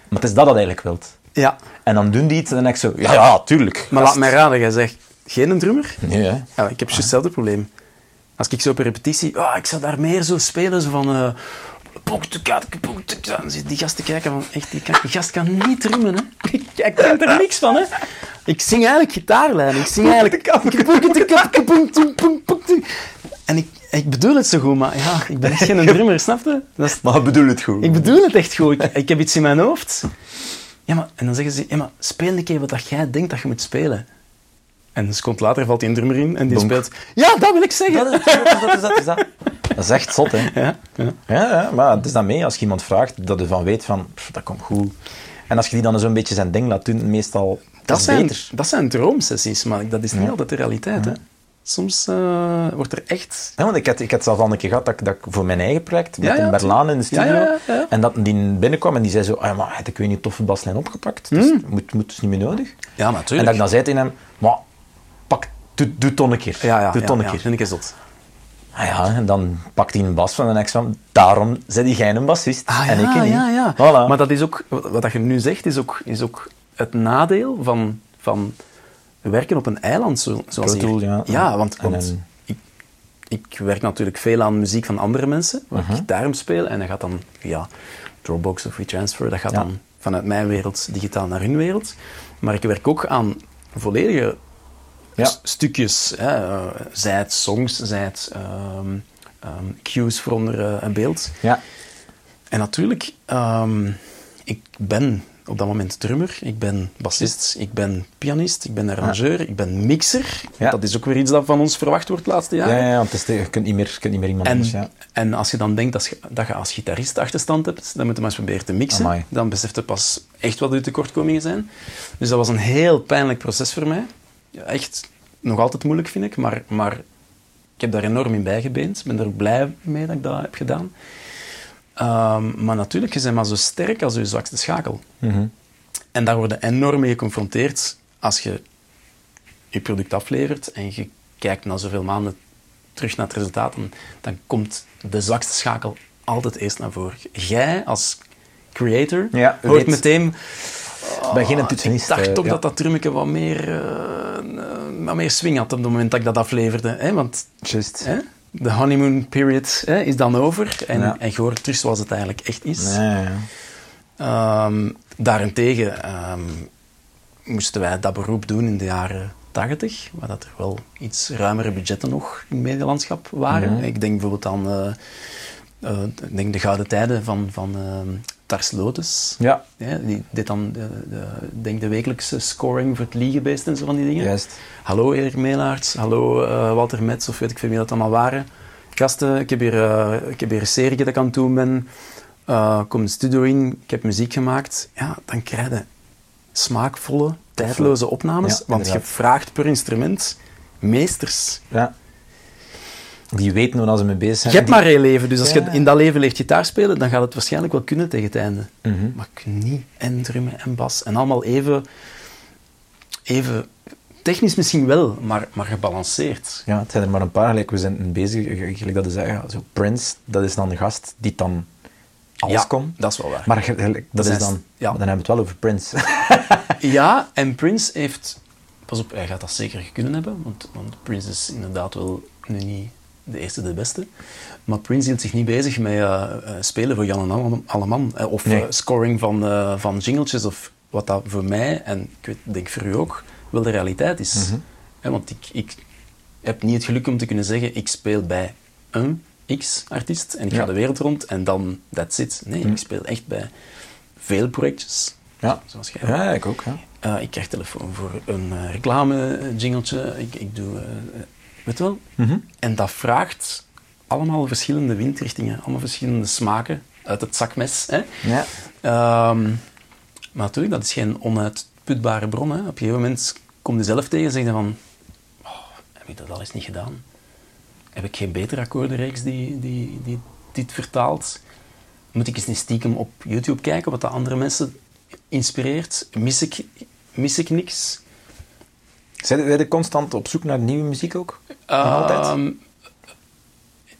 maar het is dat dat eigenlijk wilt. Ja, En dan doen die iets en dan denk ik zo, ja, ja, tuurlijk. maar laat mij raden, jij zegt, geen een drummer? Nee, hè. Ja, ik heb juist hetzelfde probleem. Als ik zo op een repetitie, ah, ik zou daar meer zo spelen, zo van... eh. Dan zitten die gasten kijken van, echt, die, kan- die gast kan niet drummen, hè. Ik, ik ken er niks van, hè. Ik zing eigenlijk gitaarlijn. Ik zing eigenlijk... En ik, ik bedoel het zo goed, maar ja, ik ben echt geen drummer, snap je? Dat is, Maar ik bedoel het goed. ik bedoel het echt goed. Ik, ik heb iets in mijn hoofd. Ja, maar, en dan zeggen ze, ja, maar speel een keer wat dat jij denkt dat je moet spelen. En een seconde later valt die een drummer in en die speelt... Ja, dat wil ik zeggen! Dat is dat, is dat, is dat, is dat. Dat is echt zot, hè. Ja, ja. Ja, ja, maar het is dan mee als je iemand vraagt dat je van weet van, pff, dat komt goed. En als je die dan zo'n beetje zijn ding laat doen, meestal Dat, zijn, beter. dat zijn droomsessies, maar dat is niet altijd de realiteit. Hè. Soms eh, wordt er echt... Ja, want ik had, ik had zelf al een keer gehad dat, ik- dat ik voor mijn eigen project, met Ja, ja, een Berlaan in de studio, Ja, ja, ja, ja. en dat die binnenkwam en die zei zo, ah, maar heb ik weet niet toffe baslijn opgepakt, dus moet, moet dus niet meer nodig. Ja, En dat ik dan zei tegen hem, maar pak, doe, dan een keer. Ja, ja, doe het dan ja, een keer. vind ik. Ah ja, en dan pakt hij een bas van en ik van, daarom zit jij een bassist Ah, en ja, ik niet. ja, ja. Voilà. Maar dat is ook, wat dat je nu zegt, is ook, is ook het nadeel van, van werken op een eiland zo, zoals Pro ja. Ja, want, ik, ik werk natuurlijk veel aan muziek van andere mensen, waar ik gitaar speel, en dat gaat dan via Dropbox of WeTransfer, dat gaat Ja. dan vanuit mijn wereld digitaal naar hun wereld. Maar ik werk ook aan volledige Ja. Stukjes, hè, zij het songs, zij het ehm, ehm, cues voor onder eh, een beeld. Ja. En natuurlijk, ehm, ik ben op dat moment drummer, ik ben bassist, ik ben pianist, ik ben arrangeur, ik ben mixer. Ja. Dat is ook weer iets dat van ons verwacht wordt de laatste Ja, jaren. ja, ja, want het is, je kunt niet meer, je kunt niet meer iemand En, anders. Ja. en als je dan denkt dat je, dat je als gitarist achterstand hebt, dan moet je maar eens proberen te mixen. Amai. Dan beseft je pas echt wat je tekortkomingen zijn. Dus dat was een heel pijnlijk proces voor mij. Echt nog altijd moeilijk, vind ik. Maar, maar ik heb daar enorm in bijgebeend. Ik ben er ook blij mee dat ik dat heb gedaan. Ehm, maar natuurlijk, je bent maar zo sterk als je zwakste schakel. Mhm. En daar worden enorm mee geconfronteerd als je je product aflevert en je kijkt na zoveel maanden terug naar het resultaat, dan, dan komt de zwakste schakel altijd eerst naar voren. Jij als creator Ja, hoort weet- meteen... Ik ben geen "Ah, toetsenist, Ik dacht eh, toch ja. dat dat drummetje wat meer, eh, eh, wat meer swing had op het moment dat ik dat afleverde. Hè? Want Juist. hè, de honeymoon period hè, is dan over en, Ja. en je hoort terug zoals het eigenlijk echt is. Ja. Ehm, daarentegen ehm, moesten wij dat beroep doen in de jaren 80, waar dat er wel iets ruimere budgetten nog in het medielandschap waren. Ik denk bijvoorbeeld aan eh, eh, ik denk de gouden tijden van, van ehm, Tars Lotus. Ja, Ja, die deed dan de, de, denk de wekelijkse scoring voor het Liegebeest en zo van die dingen. juist. Hallo Erik Meelaerts, hallo eh, Walter Metz, of weet ik veel wie dat allemaal waren. Gasten, ik heb hier, eh, ik heb hier een serie dat ik aan het doen ben. Kom de studio in, ik heb muziek gemaakt. Ja, dan krijg je smaakvolle, tijdloze opnames. Ja, want je vraagt per instrument meesters. Ja. Die weten hoe ze mee bezig zijn. Je hebt maar één leven, dus als je in dat leven leert gitaar spelen, dan gaat het waarschijnlijk wel kunnen tegen het einde. Mhm. Maar ik niet en drummen en bas. En allemaal even, even technisch misschien wel, maar, maar gebalanceerd. Ja, het zijn er maar een paar. Gelijk, we zijn bezig, gelijk dat is zeggen, zo Prince, dat is dan de gast die dan alles ja, kon. dat is wel waar. Maar gelijk, dat Dat is dan, ja. dan hebben we het wel over Prince. Ja, en Prince heeft... Pas op, hij gaat dat zeker kunnen hebben, want, want Prince is inderdaad wel nu niet de eerste, de beste. Maar Prince hield zich niet bezig met eh, eh, spelen voor Jan en Alle- Alleman. eh, of Nee. scoring van, eh, van jingletjes, of wat dat voor mij, en ik weet, denk voor u ook, wel de realiteit is. Mhm. Want ik, ik heb niet het geluk om te kunnen zeggen, ik speel bij een X-artiest en ik Ja. ga de wereld rond en dan, that's it. Nee, Mhm. ik speel echt bij veel projectjes. Ja. Zoals jij ja, ik ook. Ja. ik krijg telefoon voor een eh, reclame-jingeltje. Ik, ik doe... weet wel? Mhm. En dat vraagt allemaal verschillende windrichtingen. Allemaal verschillende smaken uit het zakmes. Hè? Ja. Ehm, maar natuurlijk, dat is geen onuitputbare bron. Hè? Op een gegeven moment kom je zelf tegen en zeg je van... Oh, heb ik dat al eens niet gedaan? Heb ik geen betere akkoordenreeks die, die, die dit vertaalt? Moet ik eens niet stiekem op YouTube kijken wat de andere mensen inspireert? Mis ik, mis ik niks? Zijn jullie constant op zoek naar nieuwe muziek ook? Nog altijd? Ehm,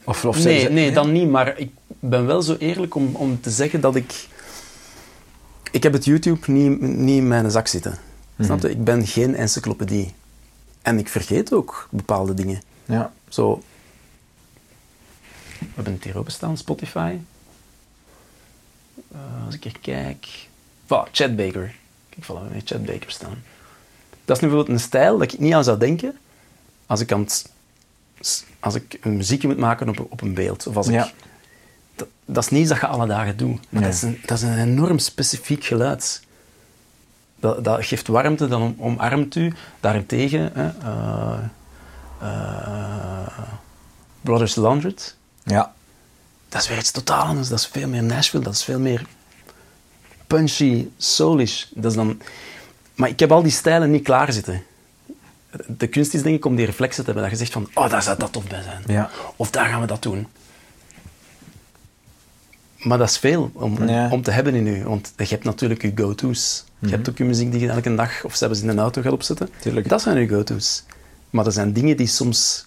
Of, of nee, ze- nee, dan niet. Maar ik ben wel zo eerlijk om, om te zeggen dat ik... Ik heb het YouTube niet, niet in mijn zak zitten. Snap je? Ik ben geen encyclopedie. En ik vergeet ook bepaalde dingen. Ja. Zo... We hebben het hier openstaan, Spotify. Eh, als ik er kijk... Voilà, Chad Baker. Kijk, voilà, we hebben hier Chad Baker staan. Dat is nu bijvoorbeeld een stijl dat ik niet aan zou denken als ik, aan het, als ik een muziekje moet maken op, op een beeld. Of als Ja. ik, dat, dat is niet dat je alle dagen doet. Maar Nee. dat, is een, dat is een enorm specifiek geluid. Dat, dat geeft warmte, dan om, omarmt u. Daarentegen, hè, eh, eh, Brothers Laundred, Ja. dat is weer iets totaal anders. Dat is veel meer Nashville, dat is veel meer punchy, soulish. Dat is dan... Maar ik heb al die stijlen niet klaar zitten. De kunst is denk ik om die reflexen te hebben. Dat je zegt van, oh, daar zou dat tof bij zijn. Ja. Of daar gaan we dat doen. Maar dat is veel om, Ja. om te hebben in u. Want je hebt natuurlijk je go-to's. Je hebt ook je muziek die je elke dag of zelfs in een auto gaat opzetten. Tuurlijk. Dat zijn je go-to's. Maar er zijn dingen die soms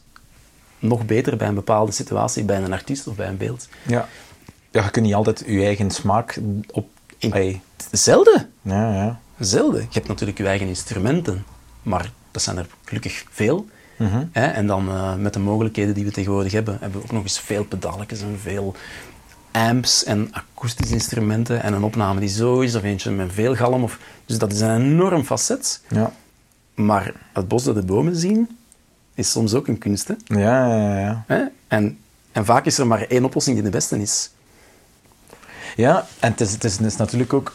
nog beter bij een bepaalde situatie, bij een artiest of bij een beeld. Ja. Ja, je kunt niet altijd je eigen smaak op... In- Hey. Zelden. Ja, ja. Zelden. Je hebt natuurlijk je eigen instrumenten, maar dat zijn er gelukkig veel. Mhm. Hè? En dan eh, met de mogelijkheden die we tegenwoordig hebben, hebben we ook nog eens veel pedalletjes en veel amps en akoestische instrumenten en een opname die zo is, of eentje met veel galm. Of, dus dat is een enorm facet. Ja. Maar het bos door de bomen zien is soms ook een kunst. Hè? Ja, ja, ja. Hè? En, en vaak is er maar één oplossing die de beste is. Ja, en het is, het is, het is natuurlijk ook...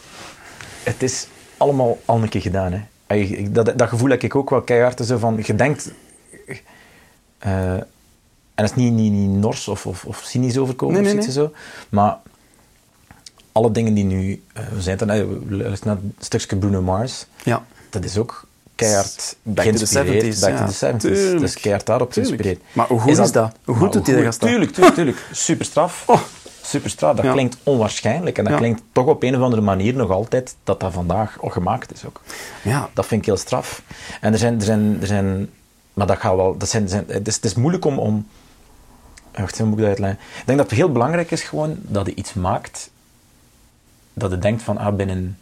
Het is allemaal al een keer gedaan, hè. Dat, dat gevoel heb ik ook wel keihard. Zo van, je denkt... eh, en dat is niet, niet, niet nors of, of, of cynisch overkomen, Nee, of nee, zo. Maar alle dingen die nu... eh, we zijn we luisteren naar het stukje Bruno Mars. Ja. Dat is ook keihard Back to the geïnspireerd. 70s, Back ja. to the 70s. Tuurlijk. Dat is keihard daarop Tuurlijk. geïnspireerd. Maar hoe goed is dat? Hoe goed doet gast dat? Tuurlijk, tuurlijk, tuurlijk. Super straf. Oh. Super straf. Dat Ja. klinkt onwaarschijnlijk. En dat Ja. klinkt toch op een of andere manier nog altijd dat dat vandaag al gemaakt is ook. Ja. Dat vind ik heel straf. En er zijn... Er zijn, er zijn maar dat gaat wel... Dat zijn, zijn, het, is, het is moeilijk om... om wacht, hoe moet ik dat uitleggen? Ik denk dat het heel belangrijk is gewoon dat je iets maakt dat je denkt van, ah, binnen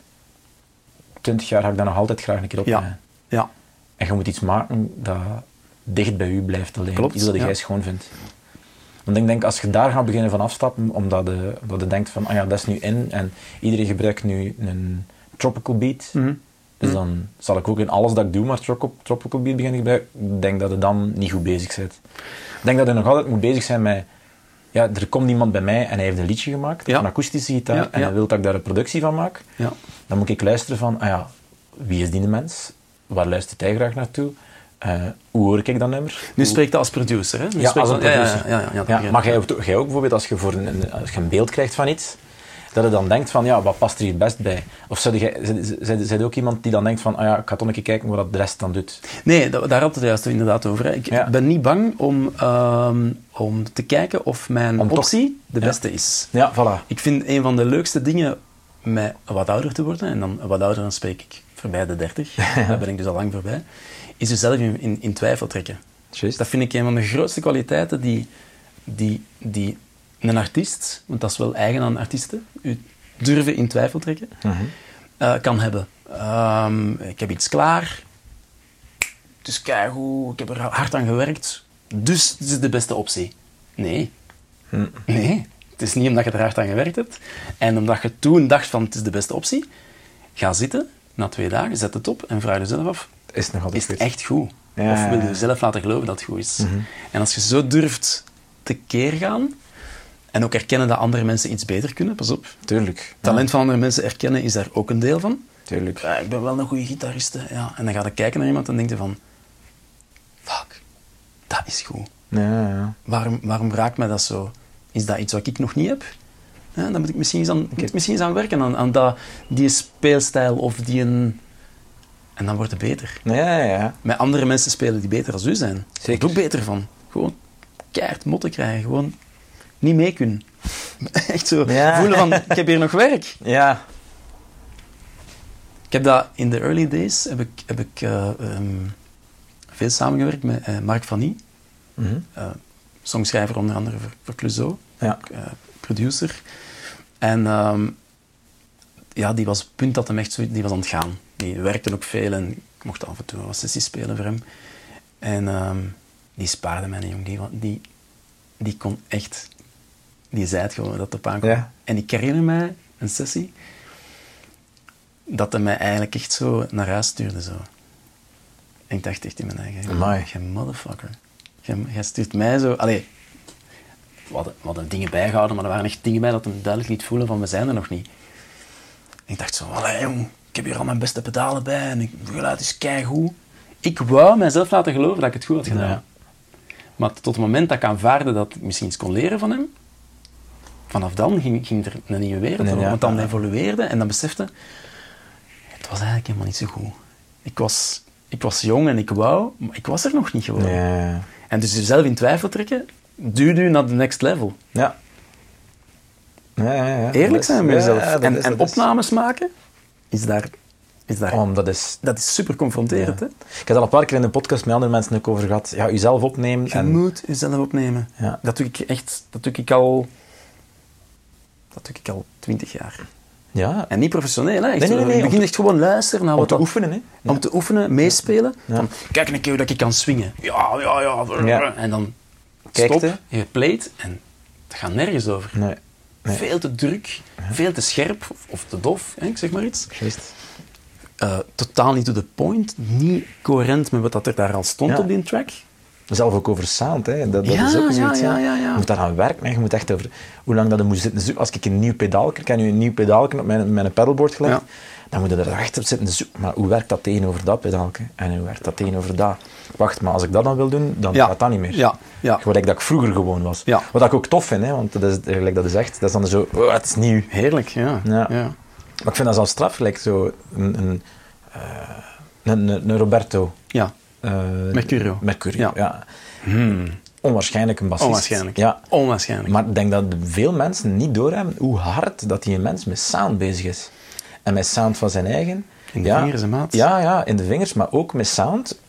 20 jaar ga ik dat nog altijd graag een keer opnemen. Ja. Ja. En je moet iets maken dat dicht bij u blijft alleen. Klopt, Iets dat ja. jij schoon vindt. Want ik denk, als je daar gaat beginnen van afstappen, omdat je, omdat je denkt van, ah ja, dat is nu in, en iedereen gebruikt nu een tropical beat, Mhm. dus dan zal ik ook in alles dat ik doe maar tropical, tropical beat beginnen gebruiken. Ik denk dat je dan niet goed bezig bent. Ik denk dat je nog altijd moet bezig zijn met, ja, er komt iemand bij mij en hij heeft een liedje gemaakt, Ja. een akoestische gitaar, Ja, en hij wil dat ik daar een productie van maak. Ja. Dan moet ik luisteren van, ah ja, wie is die mens? Waar luistert hij graag naartoe? Eh, hoe hoor ik dat nummer? Nu spreekt dat als producer, hè? Nu ja, spreekt als een producer. Ja, ja, ja, maar jij ook, jij ook bijvoorbeeld, als je, voor een, een- als je een beeld krijgt van iets, dat je dan denkt van, ja, wat past er hier best bij? Of zou jij, zij- zij- zij ook iemand die dan denkt van, ah ja, ik ga toch een keer kijken wat de rest dan doet? Nee, da- daar had het juist inderdaad over. hè. Ik Ja. ben niet bang om, ehm, om te kijken of mijn Om toch- optie de Ja. beste is. Ja, voilà. Ik vind een van de leukste dingen met wat ouder te worden, en dan wat ouder dan spreek ik voorbij de 30, daar ben ik dus al lang voorbij, is jezelf in, in, in twijfel trekken. Dat vind ik een van de grootste kwaliteiten die, die, die een artiest, want dat is wel eigen aan artiesten, u durven in twijfel trekken, Mhm. eh, kan hebben. Ehm, ik heb iets klaar, het is keigoed, ik heb er hard aan gewerkt, dus het is de beste optie. Nee. Hm. Nee, het is niet omdat je er hard aan gewerkt hebt en omdat je toen dacht van het is de beste optie. Ga zitten, na twee dagen, zet het op en vraag jezelf af, Is nog altijd is het goed. echt goed? Ja, of wil je zelf laten geloven dat het goed is? Mhm. En als je zo durft te keer gaan en ook erkennen dat andere mensen iets beter kunnen, pas op. Tuurlijk. Talent van andere mensen erkennen is daar ook een deel van. Tuurlijk. Ja, ik ben wel een goede gitariste. Ja. En dan ga je kijken naar iemand en denk je van... Fuck, dat is goed. Ja, ja. Waarom, waarom raakt mij dat zo? Is dat iets wat ik nog niet heb? Ja, dan moet ik misschien eens aan, misschien eens aan werken, aan, aan dat, die speelstijl of die een... En dan wordt het beter. Ja, ja. Met andere mensen spelen die beter als u zijn. Zeker. Ook beter van. Gewoon keihard motten krijgen. Gewoon niet mee kunnen. Echt zo Ja. voelen van, ik heb hier nog werk. Ja. Ik heb dat in de early days heb ik, heb ik eh, ehm, veel samengewerkt met eh, Mark van Nie, Mhm. eh, songschrijver onder andere voor, voor Clouseau, Ja. producer. En ehm, ja, die was op het punt dat hem echt zo, die was aan het gaan. Die werkte ook veel en ik mocht af en toe wat sessies spelen voor hem. En ehm, die spaarde mij, jong. Die, die, die kon echt... Die zei het gewoon dat aankwam. Ja. En ik herinner mij een sessie dat hij mij eigenlijk echt zo naar huis stuurde. Zo. En ik dacht echt in mijn eigen... Je motherfucker. Jij jij stuurt mij zo... Allee, we hadden, we hadden dingen bijgehouden, maar er waren echt dingen bij dat hem duidelijk liet voelen van we zijn er nog niet. En ik dacht zo, allee jong, ik heb hier al mijn beste pedalen bij en ik, het geluid is keigoed. Ik wou mijzelf laten geloven dat ik het goed had gedaan. Ja. Maar tot het moment dat ik aanvaarde dat ik misschien iets kon leren van hem, vanaf dan ging, ging er een nieuwe wereld Nee, over. ja. Want dan evolueerde en dan besefte, het was eigenlijk helemaal niet zo goed. Ik was, ik was jong en ik wou, maar ik was er nog niet gewoon. Ja. En dus jezelf in twijfel trekken, duwt u naar de next level. Ja. Ja, ja, ja. Eerlijk zijn met jezelf. en en opnames maken, is daar... Is daar Oh, dat is... dat is super confronterend, Ja. hè? Ik heb het al een paar keer in de podcast met andere mensen ook over gehad. Ja, jezelf opnemen. Je En, moet jezelf opnemen. Ja. Dat doe ik echt... Dat doe ik al... Dat doe ik al twintig jaar. ja, En niet professioneel, hè? Echt, Nee, nee, nee, ik om begin te- echt gewoon luisteren naar om wat te oefenen, hè. Om te oefenen, meespelen. Van, kijk een keer hoe dat ik kan swingen. Ja, ja, ja. En dan stop, je playt en het gaat nergens over. Nee. Nee. Veel te druk, veel te scherp of, of te dof, hè? ik zeg maar iets. Eh, totaal niet to the point, niet coherent met wat dat er daar al stond Ja. op die track. Zelf ook over sound, hè. Dat, dat Ja, is ook ja, zoiets. ja. Je moet daar aan werken. Je moet echt over hoe lang dat moet zitten zoeken. Als ik een nieuw pedaal, ik heb nu een nieuw pedaal op mijn, mijn pedalboard gelegd. Dan moet je er echt op zitten zoeken. Maar hoe werkt dat tegenover dat pedaal? En hoe werkt dat tegenover dat? Wacht, maar als ik dat dan wil doen, dan Ja. gaat dat niet meer. Ja, ja. Gelijk dat ik vroeger gewoon was. Ja. Wat ik ook tof vind, hè, want dat is, gelijk dat is echt, dat is dan zo, oh, het is nieuw. Heerlijk, ja. Ja. ja. Maar ik vind dat zelfs straf, gelijk zo een, een, eh, een, een, een Roberto. Ja. eh, Mercurio. Mercurio, Ja. ja. Hmm. Onwaarschijnlijk een bassist. Onwaarschijnlijk. Ja. Onwaarschijnlijk. Maar ik denk dat veel mensen niet doorhebben hoe hard dat die mens met sound bezig is. En met sound van zijn eigen. In de ja, vingers, maat? Ja, ja, in de vingers, maar ook met sound.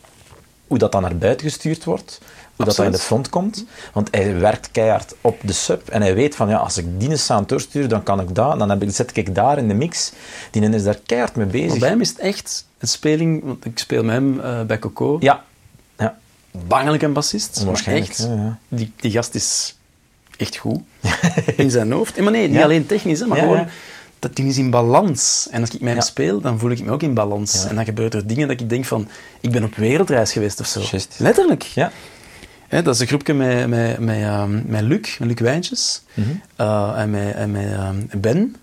Hoe dat dan naar buiten gestuurd wordt. Hoe dat dan in de front komt. Want hij werkt keihard op de sub. En hij weet van, ja, als ik die sound doorstuur, dan kan ik dat. Dan heb ik, zet ik daar in de mix. Die is daar keihard mee bezig. Maar bij hem is het echt een speling, want ik speel met hem eh, bij Coco. Ja. ja. Bangelijk een bassist. maar Onwaarschijnlijk, Echt, ja. Die, die gast is echt goed in zijn hoofd. En maar nee, niet Ja. alleen technisch, hè, maar Ja, gewoon. Dat ding is in balans. En als ik met hem Ja. speel, dan voel ik me ook in balans. Ja. En dan gebeuren er dingen dat ik denk van, ik ben op wereldreis geweest of zo. Letterlijk. Ja. Dat is een groepje met, met, met, ehm, met Luc, met Luc Wijntjes. Mhm. Eh, en met, en met ehm, Ben.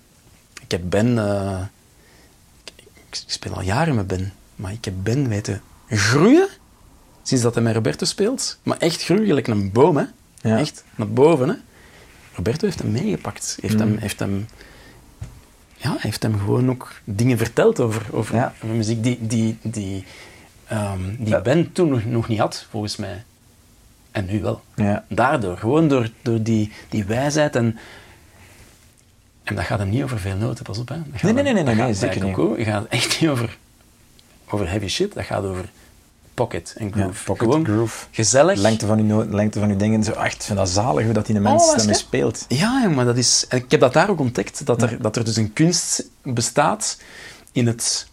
Ik heb Ben... eh, ik, speel al jaren met Ben. Maar ik heb Ben weten groeien sinds dat hij met Roberto speelt. Maar echt groeien, gelijk een boom, hè. Ja. Echt, naar boven, hè. Roberto heeft hem meegepakt. Heeft, hem, heeft, hem, ja, heeft hem gewoon ook dingen verteld over, over, Ja. muziek die, die, die, ehm, die Ja. Ben toen nog, nog niet had, volgens mij. En nu wel. Ja. Daardoor, gewoon door, door die, die wijsheid en... En dat gaat hem niet over veel noten, pas op. Hè. Dat gaat Nee, nee, nee, nee, dat nee, bij zeker niet. Coco, Het gaat echt niet over, over heavy shit, dat gaat over pocket en Ja, groove. pocket gewoon groove. gezellig. Lengte van uw noten, lengte van uw dingen. Zo, echt, vind dat zalig hoe dat die mens Oh, daarmee speelt. Ja, maar dat is... en Ik heb dat daar ook ontdekt, dat er, dat er dus een kunst bestaat in het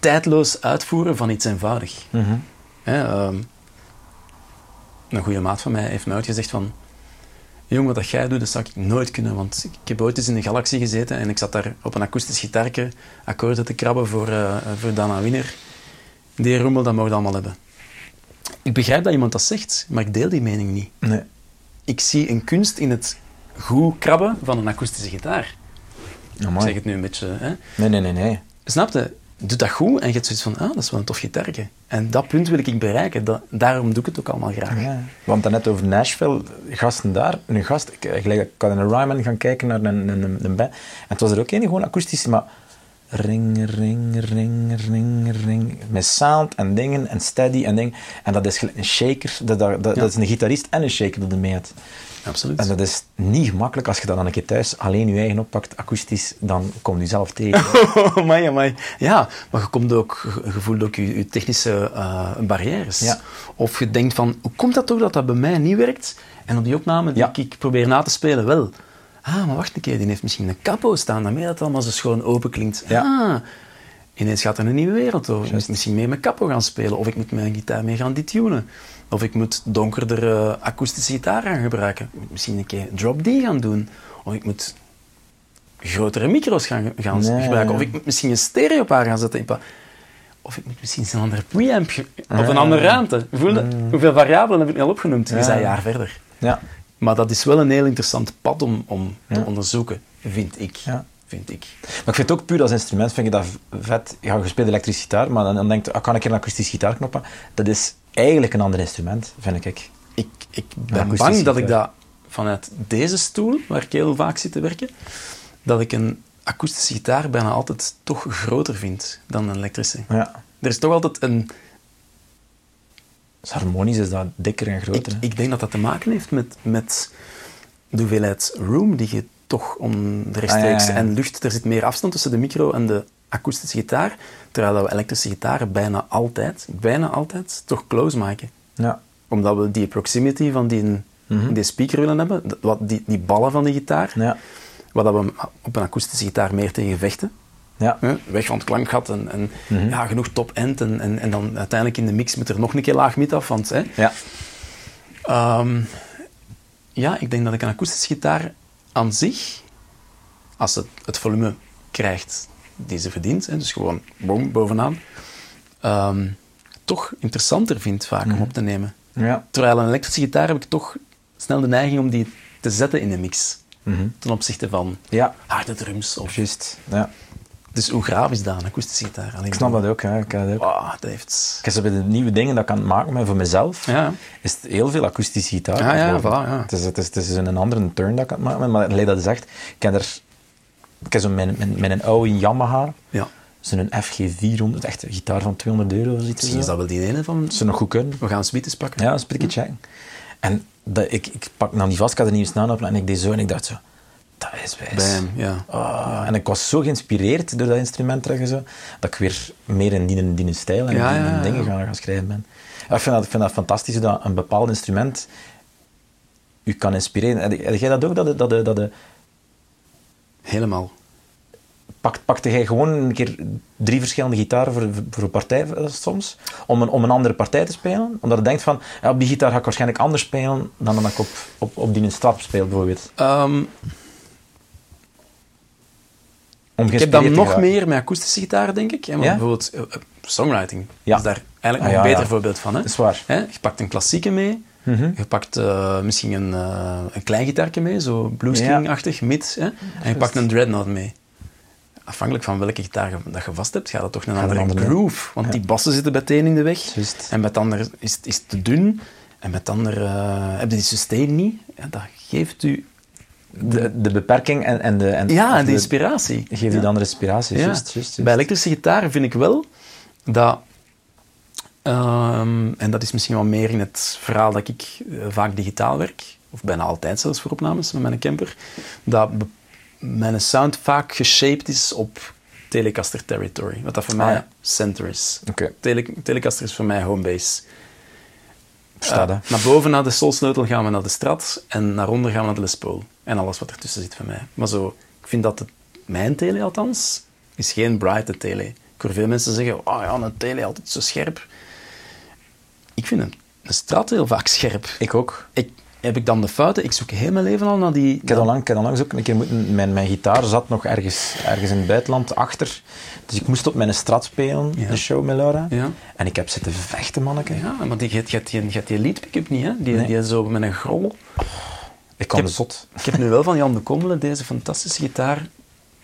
tijdloos uitvoeren van iets eenvoudig. Mhm. Ehm, een goede maat van mij heeft mij ooit gezegd van... Jong, wat jij doet, dat zou ik nooit kunnen. Want ik heb ooit eens in de Galaxie gezeten en ik zat daar op een akoestisch gitaarke akkoorden te krabben voor, eh, voor Dana Winner. Die rommel, dat mogen allemaal hebben. Ik begrijp dat iemand dat zegt, maar ik deel die mening niet. Nee. Ik zie een kunst in het goed krabben van een akoestische gitaar. Ik Amai. zeg het nu een beetje... Hè. Nee, nee, nee, nee. Snap je? Doe dat goed en je hebt zoiets van, ah, dat is wel een tof gitaarke. En dat punt wil ik bereiken. Dat, daarom doe ik het ook allemaal graag. Ja. We hadden het net over Nashville, gasten daar. Een gast, ik, ik, ik had in een Ryman gaan kijken naar een, een, een, een band. En het was er ook één, gewoon akoestisch, maar ring, ring, ring, ring, ring. Met sound en dingen en steady en dingen. En dat is gelijk een shaker. Dat, dat, dat, Ja. dat is een gitarist en een shaker dat ermee had. Absoluut. En dat is niet gemakkelijk als je dat dan een keer thuis alleen je eigen oppakt, akoestisch, dan kom je zelf tegen. amai, amai. Ja, maar je, komt ook, je voelt ook je, je technische eh, barrières. Ja. Of je denkt van, hoe komt dat toch dat dat bij mij niet werkt? En op die opname die Ja. ik probeer na te spelen, wel. Ah, maar wacht een keer, die heeft misschien een capo staan, daarmee dat het allemaal zo schoon open klinkt. Ja. Ah, ineens gaat er een nieuwe wereld over. Ik moet misschien meer met capo gaan spelen, of ik moet mijn gitaar mee gaan detunen. Of ik moet donkerder eh, akoestische gitaar gaan gebruiken. Ik moet misschien een keer drop D gaan doen. Of ik moet grotere micro's gaan, gaan Nee, gebruiken. Of ik moet misschien een stereopaar gaan zetten. in Of ik moet misschien een andere preamp of een Ja. andere ruimte. Voel je? Hoeveel variabelen heb ik nu al opgenoemd? Ja. bent een jaar verder. ja. Maar dat is wel een heel interessant pad om, om te onderzoeken, vind ik. Ja. Vind ik. Maar ik vind het ook puur als instrument, vind ik dat vet. Ja, je speelt elektrisch gitaar, maar dan, dan denk je, ah, kan ik een akoestisch gitaar knoppen? Dat is eigenlijk een ander instrument, vind ik. Ik, ik ben bang dat ik dat vanuit deze stoel, waar ik heel vaak zit te werken, dat ik een akoestische gitaar bijna altijd toch groter vind dan een elektrische. Ja. Er is toch altijd een... Dus harmonisch is dat dikker en Ik, groter. hè. ik denk dat dat te maken heeft met, met de hoeveelheid room die je toch om de rechtstreeks Ah, ja, ja. en lucht. Er zit meer afstand tussen de micro en de akoestische gitaar, terwijl dat we elektrische gitaren bijna altijd, bijna altijd, toch close maken. ja. Omdat we die proximity van die, Mhm. die speaker willen hebben, wat, die, die ballen van die gitaar, Ja. wat we op een akoestische gitaar meer tegen vechten. Ja. Weg van het klankgat en, en Mhm. ja, genoeg top-end. En, en, en dan uiteindelijk in de mix met er nog een keer laag mid af. Want, hè, Ja. Ehm, ja, ik denk dat ik een akoestische gitaar aan zich, als het het volume krijgt die ze verdient, hè, dus gewoon boom, bovenaan, ehm, toch interessanter vind vaak om op te nemen. Ja. Terwijl een elektrische gitaar heb ik toch snel de neiging om die te zetten in de mix. Mhm. Ten opzichte van Ja, harde drums. Of, juist. Ja. Dus hoe graaf is dat, een akoestische gitaar? Alleen Ik snap dat ook. Ja. Ik, heb dat ook. Wow, dat heeft... Ik heb bij de nieuwe dingen dat ik aan het maken ben voor mezelf, Ja, is het heel veel akoestische gitaar. Ja, ja, voilà, ja. Het, is, het, is, het is een andere turn dat ik aan het maken ben, maar alleen dat is echt... Ik heb er... Ik heb zo mijn, mijn, mijn oude Yamaha, ja. zo'n FG400, echt een gitaar van 200 euro of zoiets. Misschien is dat wel die ene van... Ze nog goed kunnen. We gaan Sweeties pakken. Ja, een beetje checken. En dat, ik, ik pak nou niet vast, ik had er nieuwe snel op en ik deed zo en ik dacht zo, dat is wijs. Bij hem, ja. Ah, en ik was zo geïnspireerd door dat instrument en zo, dat ik weer meer in die, in die stijl en Ja, in die ja, dingen gaan, gaan schrijven ben. Ik, vind dat, ik vind dat fantastisch dat een bepaald instrument u kan inspireren. Heb jij dat ook? Dat, dat, de- dat, de- Helemaal. pakt, pakte jij gewoon een keer drie verschillende gitaren voor, voor een partij eh, soms? Om een, om een andere partij te spelen? Omdat je denkt van, ja, op die gitaar ga ik waarschijnlijk anders spelen dan dat ik op, op, op die strat speel, bijvoorbeeld. Ehm, Om ik heb dan nog meer met akoestische gitaar, denk ik. Hè, Ja? Bijvoorbeeld eh, eh, songwriting. Ja. is daar eigenlijk nog Ah, ja, een beter voorbeeld van. Hè? Dat is waar. Hè, Je pakt een klassieke mee. Mhm. Je pakt eh, misschien een, een klein gitaartje mee, zo bluesking-achtig, mid. Hè? En je pakt een dreadnought mee. Afhankelijk van welke gitaar je, dat je vast hebt, gaat het toch een andere, groove. Want die bassen zitten bij het een in de weg. En met het ander is, is het te dun. En met het ander eh, heb je die sustain niet. Ja, dat geeft u... De, de beperking en, en de... En, Ja, en de inspiratie. Geeft Ja. de andere inspiratie. Ja. Bij elektrische gitaar vind ik wel dat... ehm, en dat is misschien wel meer in het verhaal dat ik eh, vaak digitaal werk, of bijna altijd zelfs voor opnames met mijn camper, dat mijn sound vaak geshaped is op Telecaster territory. Wat dat voor Ah, mij ja. center is. Tele- Telecaster is voor mij homebase. Dat. naar boven naar de solsleutel gaan we naar de Strat en naar onder gaan we naar de Les Paul. En alles wat ertussen zit voor mij. Maar zo, ik vind dat het, mijn tele althans, is geen brighte tele. Ik hoor veel mensen zeggen, oh ja, een tele altijd zo scherp. Ik vind een, een Strat heel vaak scherp. Ik ook. Ik, heb ik dan de fouten? Ik zoek heel mijn leven al naar die... Ik heb al lang, ik heb al lang ook een keer moeten... Mijn, mijn gitaar zat nog ergens, ergens in het buitenland achter. Dus ik moest op mijn strat spelen, Ja. een show met Laura. Ja. En ik heb zitten vechten, manneke. Ja, maar die, je, hebt- je, hebt die, die lead pick-up niet, hè? Die, Nee. die zo met een grol. Ik kwam zot. Ik heb nu wel van Jan de Kommelen deze fantastische gitaar.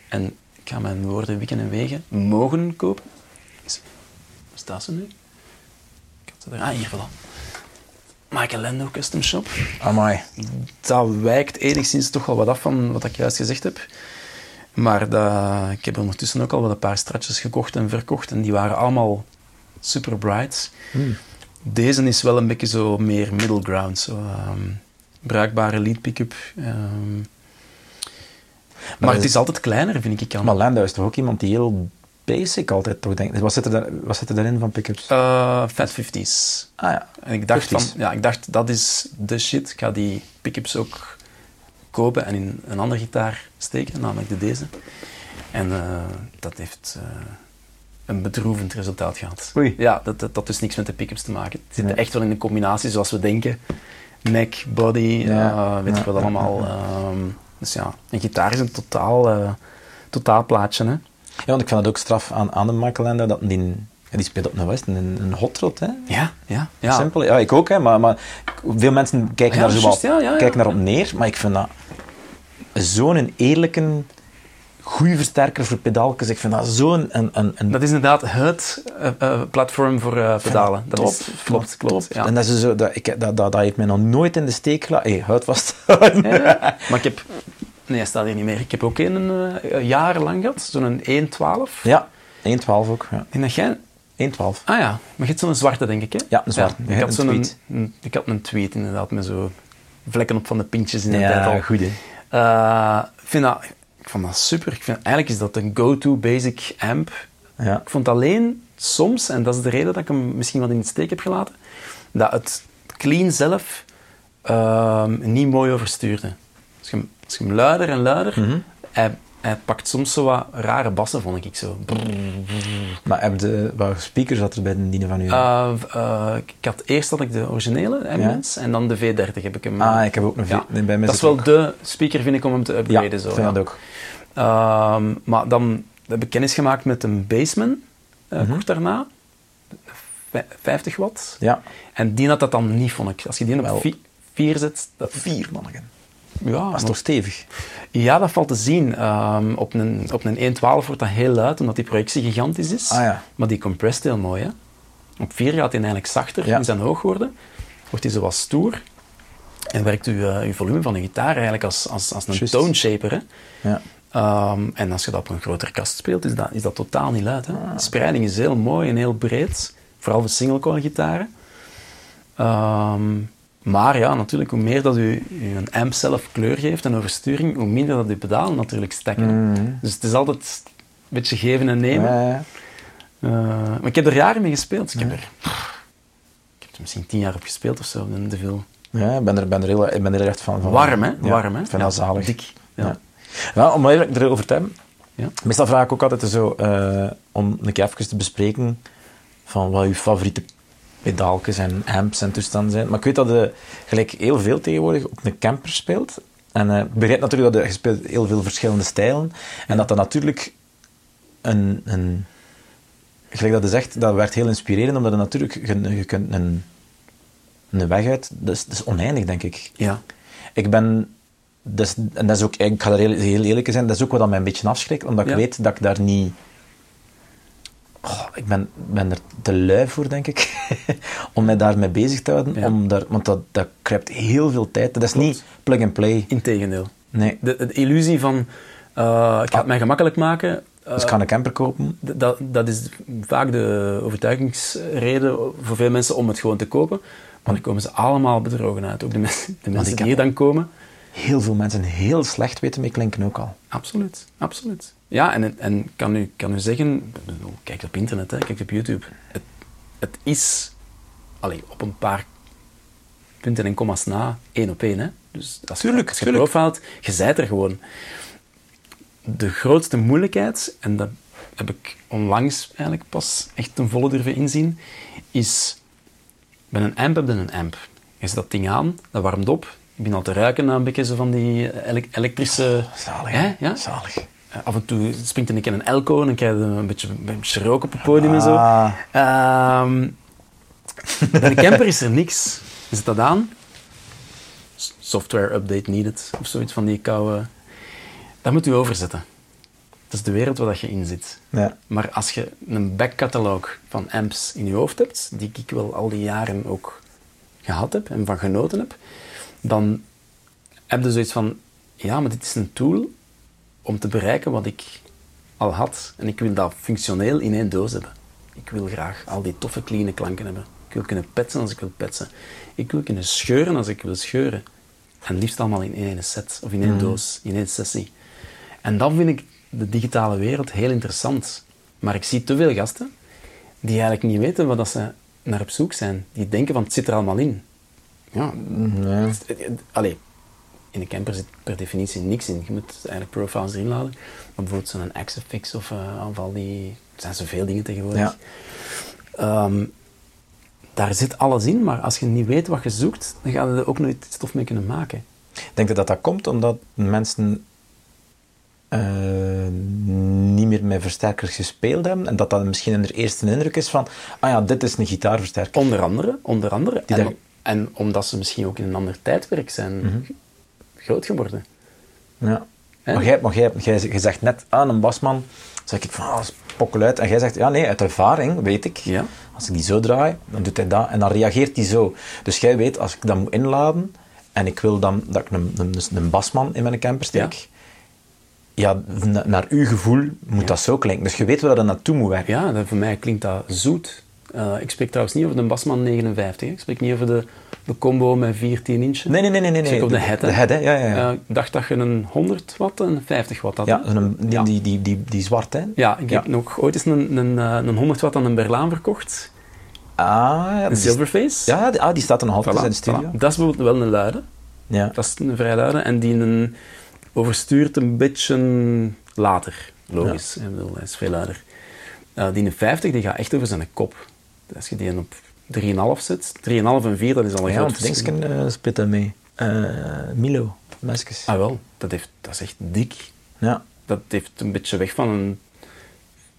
En ik ga mijn woorden wikken en wegen. Mogen kopen. Is, waar staat ze nu? Ik had ze er. Ah, hier, voilà. Michael Lando Custom Shop. Amai. Dat wijkt enigszins toch wel wat af van wat ik juist gezegd heb. Maar dat, ik heb ondertussen ook al wel een paar stratjes gekocht en verkocht. En die waren allemaal super bright. Deze is wel een beetje zo meer middle ground. Zo, ehm, bruikbare lead pick-up. ehm. maar het is- altijd kleiner, vind ik. Aan. Maar Landau is toch ook iemand die heel basic altijd toch denkt. Wat zit er, daar, wat zit er daarin van pick-ups? Eh, Fat 50s. ah ja. En ik dacht, van, 50s. ja, ik dacht, dat is de shit. Ik ga die pick-ups ook kopen en in een andere gitaar steken, namelijk de deze. En eh, dat heeft eh, een bedroevend resultaat gehad. Oei. Ja, dat, dat, dat dus niks met de pick-ups te maken. Het zit Nee. echt wel in de combinatie zoals we denken. Neck, body, Ja. eh, weet ik wat allemaal. Ehm, dus ja, een gitaar is een totaal, eh totaalplaatje. Hè? Ja, want ik vind het ook straf aan, aan de Landau dat die, ja, die speelt op een West, een, een hot rod, hè. Ja, ja, ja. Simpel. Ja, ik ook, hè, maar, maar veel mensen kijken Ja, daar zo ja, kijken daarop neer, maar ik vind dat zo'n eerlijke, goede versterker voor pedaaltjes. Ik vind dat zo'n... Een, een, een, Dat is inderdaad het eh, eh, platform voor eh, pedalen. Dat top, is, klopt, klopt. Ja. En dat, is zo, dat, ik, dat, dat, dat heeft mij nog nooit in de steek gelaten. Hé, vast. Ja, Maar ik heb... Nee, hij staat hier niet meer. Ik heb ook een jarenlang gehad, zo'n 1.12. ja, 1.12 ook. Ja. En dat jij... 1.12. Ah ja, maar je hebt zo'n zwarte, denk ik, hè? Ja, een zwarte. Ik, had zo'n tweet. een- ik had een tweet, inderdaad, met zo vlekken op van de pintjes in de tijd al. Ja, goed hè. Ik, vind dat, ik vond dat super. Ik vind, eigenlijk is dat een go-to basic amp. Ja. Ik vond alleen soms, en dat is de reden dat ik hem misschien wat in het steek heb gelaten, dat het clean zelf ehm, niet mooi overstuurde. Als je, hem- als je hem luider en luider, Mhm. hij, hij pakt soms zo wat rare bassen, vond ik zo. Maar heb je, welke speakers had er bij de dienen van u? Eh, ik had eerst had ik de originele Eminence en dan de V30 heb ik hem. ah, ik heb ook een ja. V- bij mij Dat is wel ook- de speaker, vind ik, om hem te Ja, upgraden. zo, vind ja. dat ook. Ehm, maar dan heb ik kennis gemaakt met een Baseman, eh, Mhm. kort daarna. Vij- 50 watt. Ja. En die had dat dan niet, vond ik. Als je die op 4 zet, dat, Vier manneken. ja, Dat is toch stevig? Ja, dat valt te zien. Ehm, op een, op een 1.12 wordt dat heel luid, omdat die projectie gigantisch is. Ah ja. Maar die compressed heel mooi. Hè? Op 4 gaat hij eigenlijk zachter Ja. in zijn hoog worden. Wordt hij zo wat stoer. En werkt uw, eh, uw volume van de gitaar eigenlijk als, als, als een tone shaper. Hè? Ja. Ehm, en als je dat op een grotere kast speelt, is dat, is dat totaal niet luid. Hè? De spreiding is heel mooi en heel breed. Vooral voor single coil gitaren. Ehm, maar ja, natuurlijk, hoe meer dat u, u een amp zelf kleur geeft en oversturing, hoe minder dat uw pedalen natuurlijk stekken. Mhm. Dus het is altijd een beetje geven en nemen. Ja, ja. Eh, maar ik heb er jaren mee gespeeld. Ik heb er, ik heb er misschien tien jaar op gespeeld of zo, te veel. Ja, ik ben er, ben er, heel, ik ben er echt van. van Warm, hè? Ja, Warm, hè? Ik vind dat zalig. dik. Ja. Ja. Ja, om even erover te hebben. Ja. Meestal vraag ik ook altijd zo, eh, om een keer even te bespreken van wat je favoriete pedaaltjes en amps en toestanden zijn. Maar ik weet dat je gelijk heel veel tegenwoordig op een camper speelt. En eh, ik begrijp natuurlijk dat je, je speelt heel veel verschillende stijlen. En dat dat natuurlijk een, een... Gelijk dat je zegt, dat werd heel inspirerend, omdat je natuurlijk... Je, je kunt een, een weg uit... Dat is, dat is oneindig, denk ik. Ja. Ik ben... Is, en dat is ook, ik ga er heel, heel eerlijk in zijn, dat is ook wat mij een beetje afschrikt, omdat ik weet dat ik daar niet... Oh, ik ben, ben er te lui voor, denk ik, om mij daarmee bezig te houden. Ja. Om daar, want dat, dat kruipt heel veel tijd. Dat is niet plug-and-play. Integendeel. Nee. De, de illusie van, eh, ik ga het mij gemakkelijk maken, eh, Dus ik ga een camper kopen. dat, dat is vaak de overtuigingsreden voor veel mensen om het gewoon te kopen. Maar dan komen ze allemaal bedrogen uit. Ook de, mensen- de mensen die hier dan komen. Heel veel mensen heel slecht weten mee klinken ook al. Absoluut, absoluut. Ja, en, en kan, u, kan u zeggen, bedoel, kijk op internet, hè, kijk op YouTube, het, het is allee, op een paar punten en commas na één op één. Hè. Dus als Tuurlijk, als je tuurlijk. profilt, je zijt er gewoon. De grootste moeilijkheid, en dat heb ik onlangs eigenlijk pas echt ten volle durven inzien, is bij een amp heb je een amp. Je zet dat ding aan, dat warmt op. Ik begin al te ruiken naar een beetje zo van die ele- elektrische... Zalig. Hè? hè? Ja? Zalig. Af en toe springt een keer een elko en dan krijg je een beetje, een beetje rook op het podium en zo. Bij de camper is er niks. Je zet dat aan. Software update needed. Of zoiets van die koude... Dat moet u overzetten. Dat is de wereld waar dat je in zit. Ja. Maar als je een backcatalog van amps in je hoofd hebt, die ik wel al die jaren ook gehad heb en van genoten heb, dan heb je zoiets van, ja, maar dit is een tool om te bereiken wat ik al had. En ik wil dat functioneel in één doos hebben. Ik wil graag al die toffe, clean klanken hebben. Ik wil kunnen petsen als ik wil petsen. Ik wil kunnen scheuren als ik wil scheuren. En liefst allemaal in één set, of in één doos, in één sessie. En dan vind ik de digitale wereld heel interessant. Maar ik zie te veel gasten die eigenlijk niet weten wat dat ze naar op zoek zijn. Die denken van, het zit er allemaal in. Ja, Nee. het- allee, in een camper zit per definitie niks in. Je moet eigenlijk profiles erin laden. Maar bijvoorbeeld zo'n Axifix of uh, of al die... Er zijn zoveel dingen tegenwoordig. Ja. Ehm, daar zit alles in, maar als je niet weet wat je zoekt, dan ga je er ook nooit stof mee kunnen maken. Denk je dat dat komt omdat mensen eh, niet meer met versterkers gespeeld hebben en dat dat misschien een eerste indruk is van, ah ja, dit is een gitaarversterker. Onder andere, onder andere. En, daar- en omdat ze misschien ook in een ander tijdperk zijn Mhm. Groot geworden. Ja. Maar, jij, maar jij, jij, jij zegt net aan een basman, zeg ik van, ah, dat is pokkel uit. En jij zegt, ja nee, uit ervaring weet ik, Ja. als ik die zo draai, dan doet hij dat en dan reageert hij zo. Dus jij weet, als ik dat moet inladen en ik wil dan dat ik een, een, een basman in mijn camper steek, ja, na- naar uw gevoel moet Ja. dat zo klinken. Dus je weet waar dat naartoe moet werken. Ja, voor mij klinkt dat zoet. Eh, ik spreek trouwens niet over de Basman 59. hè. Ik spreek niet over de, de combo met 14 inch. Nee, nee, nee, nee. nee. Ik spreek over de head. hè. De head, hè. Ja, ja, ja. Eh, ik dacht dat je een 100 watt en een 50 watt had. ja, een, die, Ja. Die, die, die, die zwart, hè. Ja, ik Ja. heb nog ooit eens een, een, eh, een 100 watt aan een Berlaan verkocht. Ah, ja. Een Silverface. Ja, die, ah, die staat er nog altijd Voilà, in de studio. voilà. Dat is bijvoorbeeld wel een luide. Ja. Dat is een vrij luide. En die een overstuurt een beetje later. Logisch. Ik bedoel, hij is veel luider. Eh, die een 50 die gaat echt over zijn kop. Als je die op 3,5 zet, 3,5 en 4, dat is al een Ja, groot verschil. Uh, spit daar mee. Eh, Milo, Meskes. Ah wel, dat, heeft, dat is echt dik. Ja. Dat heeft een beetje weg van een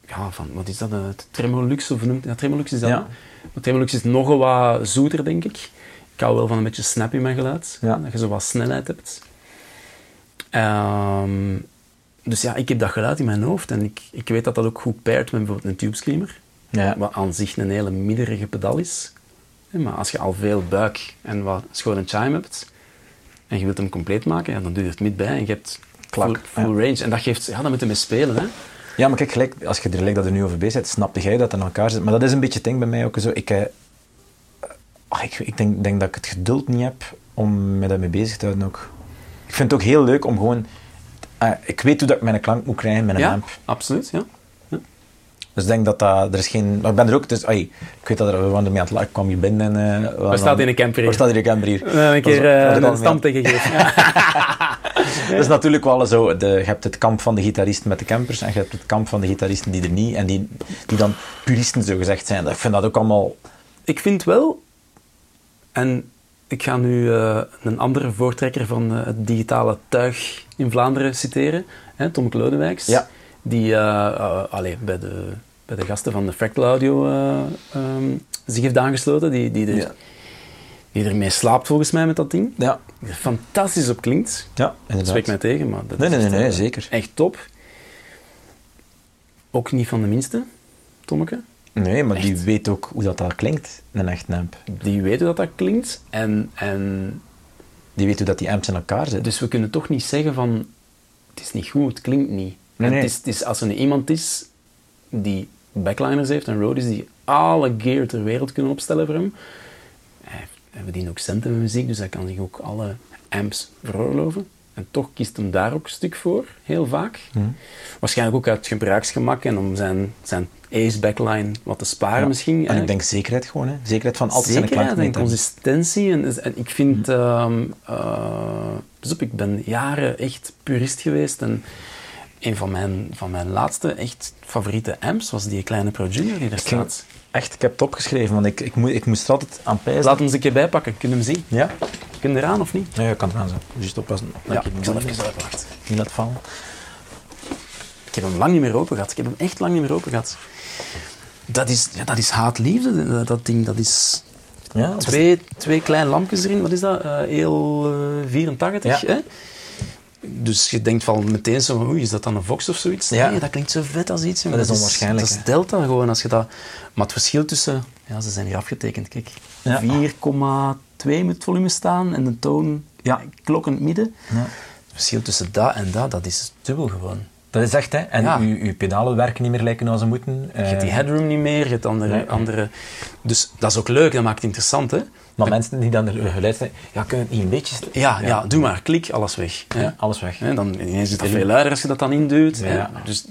ja, van, wat is dat, het Tremolux of noemt, ja, Tremolux is dat. Ja. Maar Tremolux is nogal wat zoeter, denk ik. Ik hou wel van een beetje snap in mijn geluid, Ja. dat je zo wat snelheid hebt. Ehm, dus ja, ik heb dat geluid in mijn hoofd en ik, ik weet dat dat ook goed pairt met bijvoorbeeld een tube screamer, Ja. wat aan zich een hele midderige pedal is. Maar als je al veel buik en wat schone chime hebt en je wilt hem compleet maken, ja, dan doe je het mid bij en je hebt Klak, full, full range. En dat geeft, ja, dan moet je mee spelen. Hè. Ja, maar kijk, gelijk, als je er gelijk dat er nu over bezig bent, snapte jij dat in elkaar zit. Maar dat is een beetje het ding bij mij ook zo. Ik, eh, ah, ik, ik denk, denk dat ik het geduld niet heb om me daarmee bezig te houden ook. Ik vind het ook heel leuk om gewoon... ah, ik weet hoe dat ik mijn klank moet krijgen met een Ja, amp. absoluut. Ja. Dus ik denk dat dat... Er is geen... Ik ben er ook... Dus, ai, ik weet dat er... We waren ermee aan het lachen. Ik kwam hier binnen en... eh, we staat in een camper hier? Waar staat hier een camper hier? We hebben een keer eh, ook al een stam mee tegengegeven. Dat is natuurlijk wel zo. De, je hebt het kamp van de gitaristen met de campers en je hebt het kamp van de gitaristen die er niet en die, die dan puristen zo gezegd zijn. Ik vind dat ook allemaal. Ik vind wel, en ik ga nu eh, een andere voortrekker van eh, het digitale tuig in Vlaanderen citeren, hè, Tom Klodewijks, Ja. die eh, eh, allee, bij, de, bij de gasten van de Fractal Audio ehm, zich heeft aangesloten, die, die, er, Ja. die ermee slaapt volgens mij met dat ding. Ja, Die er fantastisch op klinkt. ja Dat inderdaad. spreekt mij tegen, maar dat Nee, is nee, echt, nee, nee, eh, zeker. Echt top. Ook niet van de minste, Tommeke. Nee, maar die weet ook hoe dat, dat klinkt, een echt amp. Die weten dat dat klinkt. En, en Die weet hoe dat die amps in elkaar zitten. Dus we kunnen toch niet zeggen van het is niet goed, het klinkt niet. Nee, nee. Het is, het is, als er iemand is die backliners heeft en roadies die alle gear ter wereld kunnen opstellen voor hem, hij, verdient ook centen met muziek, dus hij kan zich ook alle amps veroorloven. En toch kiest hem daar ook een stuk voor, heel vaak. Mhm. Waarschijnlijk ook uit gebruiksgemak en om zijn, zijn ace backline wat te sparen Ja. misschien. En ik denk zekerheid gewoon, hè. Zekerheid van altijd zijn Zekerheid en consistentie. En, en ik vind... eh, op, ik ben jaren echt purist geweest. En een van mijn, van mijn laatste echt favoriete amps was die kleine Pro Junior die er Ik staat. Echt, ik heb het opgeschreven, want ik, ik, moet, ik moest er altijd aan pijzen. Laat hem eens een keer bijpakken. Kun je hem zien? Ja? Kun je eraan of niet? Ja, je kan het aan zo. Juist oppassen. Ja, dat ik je zal niet, even uitwachten. niet laat vallen. Ik heb hem lang niet meer open gehad. Ik heb hem echt lang niet meer open gehad. Dat is, ja, dat is haatliefde, dat, dat ding. Dat is Ja, twee, twee kleine lampjes erin. Wat is dat? Eh heel eh, 84, Ja. hè? Dus je denkt van meteen zo, oei, is dat dan een Vox of zoiets? Ja. Nee, dat klinkt zo vet als iets. jongen. Dat is onwaarschijnlijk, Dat is delta gewoon, als je dat... Maar het verschil tussen... Ja, ze zijn hier afgetekend, kijk. Ja. 4,2 moet het volume staan en de toon Ja. klok in het midden. Ja. Het verschil tussen dat en dat, dat is dubbel gewoon. Dat is echt, hè. En Ja. uw, uw pedalen werken niet meer lijken zoals ze moeten. Je hebt die Eh, headroom niet meer, je hebt andere, Nee. andere... Dus dat is ook leuk, dat maakt het interessant, hè? Maar mensen die dan er geluid zijn, ja, kun je het niet een beetje... Ja, ja, doe maar, klik, alles weg. Ja, alles weg. Hè, dan ineens is dat veel luider als je dat dan induwt. Ja. Dus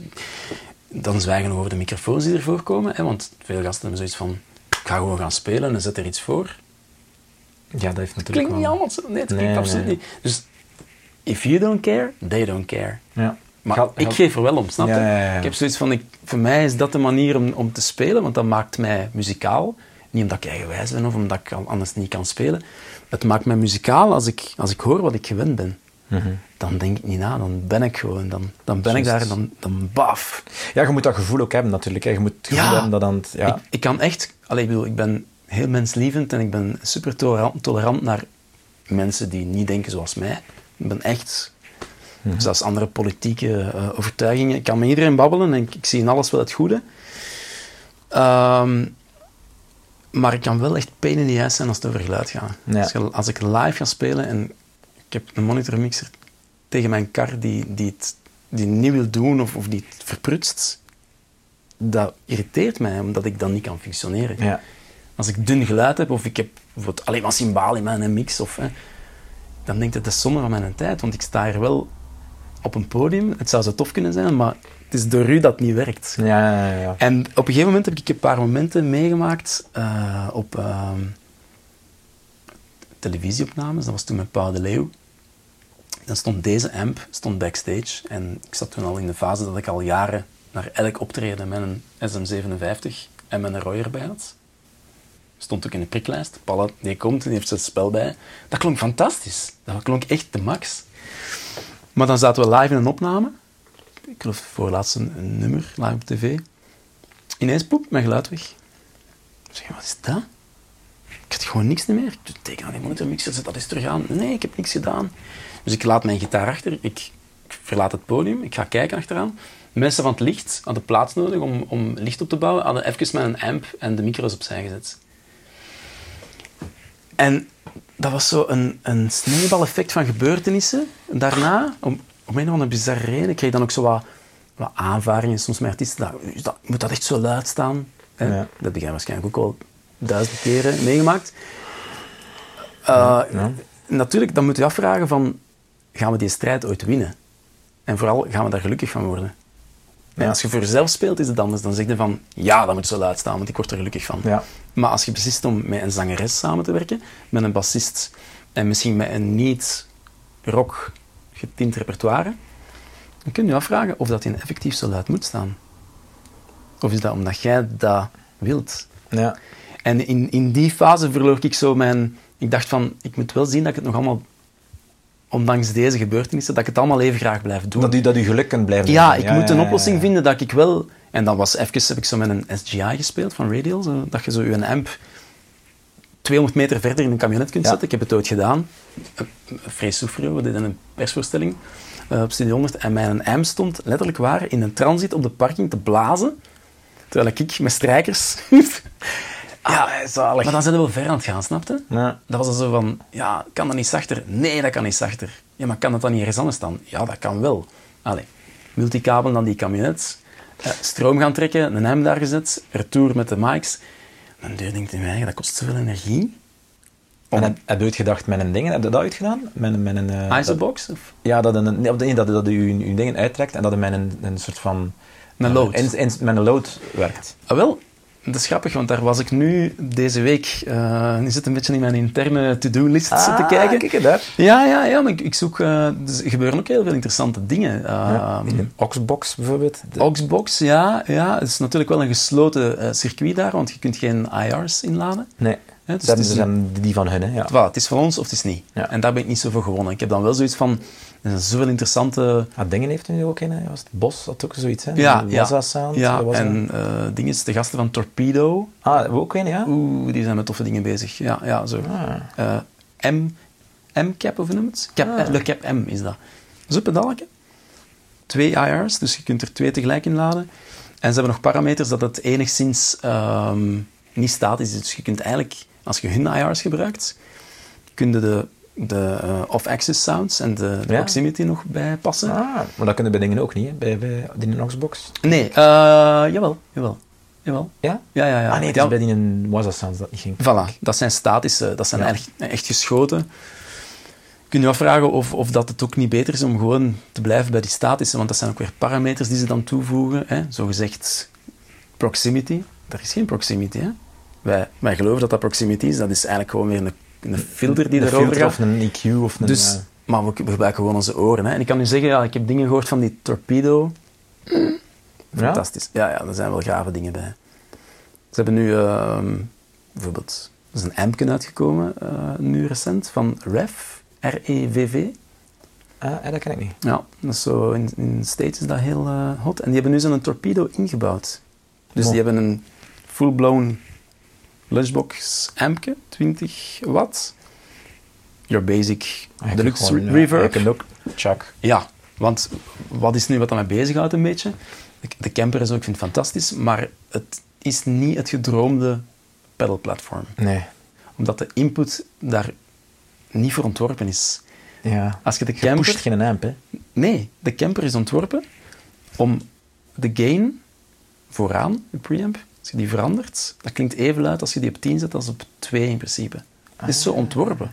dan zwijgen we over de microfoons die ervoor komen. Hè, want veel gasten hebben zoiets van, ik ga gewoon gaan spelen en zet er iets voor. Ja, dat heeft natuurlijk Klinkt niet wel- allemaal zo. Nee, het klinkt nee, absoluut nee. niet. Dus, if you don't care, they don't care. Ja. Maar ik geef er wel om, snap je? Ja, ja, ja, ja. Ik heb zoiets van, ik, voor mij is dat de manier om, om te spelen, want dat maakt mij muzikaal. Niet omdat ik eigenwijs ben of omdat ik anders niet kan spelen. Het maakt mij muzikaal als ik, als ik hoor wat ik gewend ben. Mhm. Dan denk ik niet na, dan ben ik gewoon. Dan, dan ben ik daar, dan, dan baf. Ja, je moet dat gevoel ook hebben natuurlijk. Hè. Je moet het gevoel Ja. hebben dat dan... het- Ja. Ik, ik kan echt... Allee, ik, bedoel, ik ben heel menslievend en ik ben super tolerant, tolerant naar mensen die niet denken zoals mij. Ik ben echt... Zelfs andere politieke eh, overtuigingen. Ik kan met iedereen babbelen en ik, ik zie in alles wel het goede. Ehm, maar ik kan wel echt pain in the ass zijn als het over geluid gaat. Ja. Als, je- als ik live ga spelen en ik heb een monitormixer tegen mijn kar die, die het die niet wil doen of, of die het verprutst, dat irriteert mij, omdat ik dan niet kan functioneren. Ja. Als ik dun geluid heb, of ik heb alleen maar symbaal in mijn mix, of, hè, dan denk ik dat is zonde van mijn tijd, want ik sta hier wel op een podium. Het zou zo tof kunnen zijn, maar het is door u dat het niet werkt. Ja, ja, ja. En op een gegeven moment heb ik een paar momenten meegemaakt eh, op ehm, televisieopnames. Dat was toen met Paul de Leeuw. Dan stond deze amp stond backstage. En ik zat toen al in de fase dat ik al jaren naar elk optreden met een SM57 en met een Roy erbij had. Stond ook in de priklijst. Paul, die komt en die heeft zijn spel bij. Dat klonk fantastisch. Dat klonk echt de max. Maar dan zaten we live in een opname. Ik geloof voorlaatst een, een nummer live op tv. Ineens poep, mijn geluid weg. Ik zeg, wat is dat? Ik had gewoon niks meer. Ik teken aan die monitormixer, zet dat eens terug aan. Nee, ik heb niks gedaan. Dus ik laat mijn gitaar achter, ik, ik verlaat het podium, ik ga kijken achteraan. Mensen van het licht hadden plaats nodig om, om licht op te bouwen, hadden even een amp en de micro's opzij gezet. En dat was zo een, een sneeuwbaleffect van gebeurtenissen. En daarna, om, om een of andere bizarre reden, kreeg ik dan ook zo wat, wat aanvaringen soms met artiesten. Dat, dat, moet dat echt zo luid staan? Ja. Dat heb jij waarschijnlijk ook al duizend keren meegemaakt. Uh, Ja. Natuurlijk, dan moet je afvragen van, gaan we die strijd ooit winnen? En vooral, gaan we daar gelukkig van worden? En als je voor jezelf speelt, is het anders. Dan zeg je van, ja, dat moet zo luid staan, want ik word er gelukkig van. Ja. Maar als je beslist om met een zangeres samen te werken, met een bassist en misschien met een niet-rock getint repertoire, dan kun je je afvragen of dat in effectief zo luid moet staan. Of is dat omdat jij dat wilt? Ja. En in, in die fase verloor ik zo mijn... Ik dacht van, ik moet wel zien dat ik het nog allemaal, ondanks deze gebeurtenissen, dat ik het allemaal even graag blijf doen. Dat u, dat u geluk kunt blijven Ja, doen. ik moet een ja, oplossing ja. vinden dat ik wel... En dan was even, heb ik zo met een SGI gespeeld van Radial, zo, dat je zo je amp 200 meter verder in een camionet kunt Ja. zetten. Ik heb het ooit gedaan. Frees Soufrio, we deden een persvoorstelling eh, op Studio 100 en mijn amp stond letterlijk waar in een transit op de parking te blazen, terwijl ik met strijkers... ja, zalig. maar dan zijn we wel ver aan het gaan, snapte? Ja. Dat was dan zo van, ja, kan dat niet zachter? Nee, dat kan niet zachter. Ja, maar kan dat dan niet ergens anders staan? Ja, dat kan wel. Allee, multikabel dan die camionet, eh, stroom gaan trekken, een hem daar gezet, retour met de mics. Dan deur denkt in mij, dat kost zoveel energie. En heb, heb je ooit gedacht met een ding? Heb je dat ooit gedaan? Met, een- met een, eh, dat- Isobox? Of? Ja, dat, een, nee, op de ene dat, dat u uw dingen uittrekt en dat je met een, een soort van... Een load. in- in- met een load werkt. Ah, wel, dat is grappig, want daar was ik nu deze week, eh nu zit een beetje in mijn interne to-do-list te kijken. Ah, kijk het daar. Ja, ja, ja, maar ik, ik zoek... eh, dus er gebeuren ook heel veel interessante dingen. Ja, Ehm, in de Oxbox bijvoorbeeld. De- Oxbox, ja, ja. Het is natuurlijk wel een gesloten eh, circuit daar, want je kunt geen IR's inladen. nee, Hè, dus is zijn die van hun, hè. Ja. Voilà, het is van ons of het is niet. Ja. En daar ben ik niet zo voor gewonnen. Ik heb dan wel zoiets van, er zijn zoveel interessante... Ah, dingen heeft u nu ook in, hè? Was het Bos, dat ook zoiets, hè? Ja, De ja. Sound. Ja, en eh dingen, de gasten van Torpedo, Ah, we ook een, ja? oeh, die zijn met toffe dingen bezig. Ja, ja zo. Ah. Eh, M, M-cap, of hoe noemt het? Cap, Ah. eh, Le Cap M is dat. Zo'n pedaletje. Twee IR's, dus je kunt er twee tegelijk in laden. En ze hebben nog parameters dat het enigszins ehm, niet statisch is. Dus je kunt eigenlijk, als je hun IR's gebruikt, kun je de, de eh, off-axis sounds en de, de Ja. proximity nog bijpassen. Ah, maar dat kunnen bij dingen ook niet, hè? Bij, bij die Oxbox. Nee, eh, jawel, jawel, jawel. Ja? Ja, ja, ja. ah, nee, het is bij die Waza Sound dat niet ging. Voilà, dat zijn statische, dat zijn Ja. eigenlijk echt geschoten. Kun je afvragen of, of dat het ook niet beter is om gewoon te blijven bij die statische, want dat zijn ook weer parameters die ze dan toevoegen. Hè? Zo gezegd proximity. Er is geen proximity. Hè? Wij, wij geloven dat dat proximity is. Dat is eigenlijk gewoon weer een, een filter die een erover filter gaat. of een EQ of een... Dus, maar we, we gebruiken gewoon onze oren. Hè? En ik kan nu zeggen, ja, ik heb dingen gehoord van die torpedo. Fantastisch. Ja, ja, er zijn wel grave dingen bij. Ze hebben nu ehm, bijvoorbeeld... Er is een ampje uitgekomen, eh, nu recent, van REV. R-E-V-V. ah, eh, dat ken ik niet. Ja, dat is zo, in, in States is dat heel eh, hot. En die hebben nu zo'n torpedo ingebouwd. Dus die hebben een full-blown lunchbox ampje, 20 watt. Your basic Eigenlijk deluxe gewoon, ja, reverb. Je kunt ook Chuck. Ja, want wat is nu wat dat mij bezighoudt een beetje? De, camper is ook, ik vind het fantastisch, maar het is niet het gedroomde pedalplatform. Nee. Omdat de input daar niet voor ontworpen is. Ja. Als je de Je camper... pusht geen amp, hè. Nee, de camper is ontworpen om de gain vooraan, de preamp, als je die verandert, dat klinkt even luid als je die op 10 zet als op 2 in principe. Het is zo ontworpen.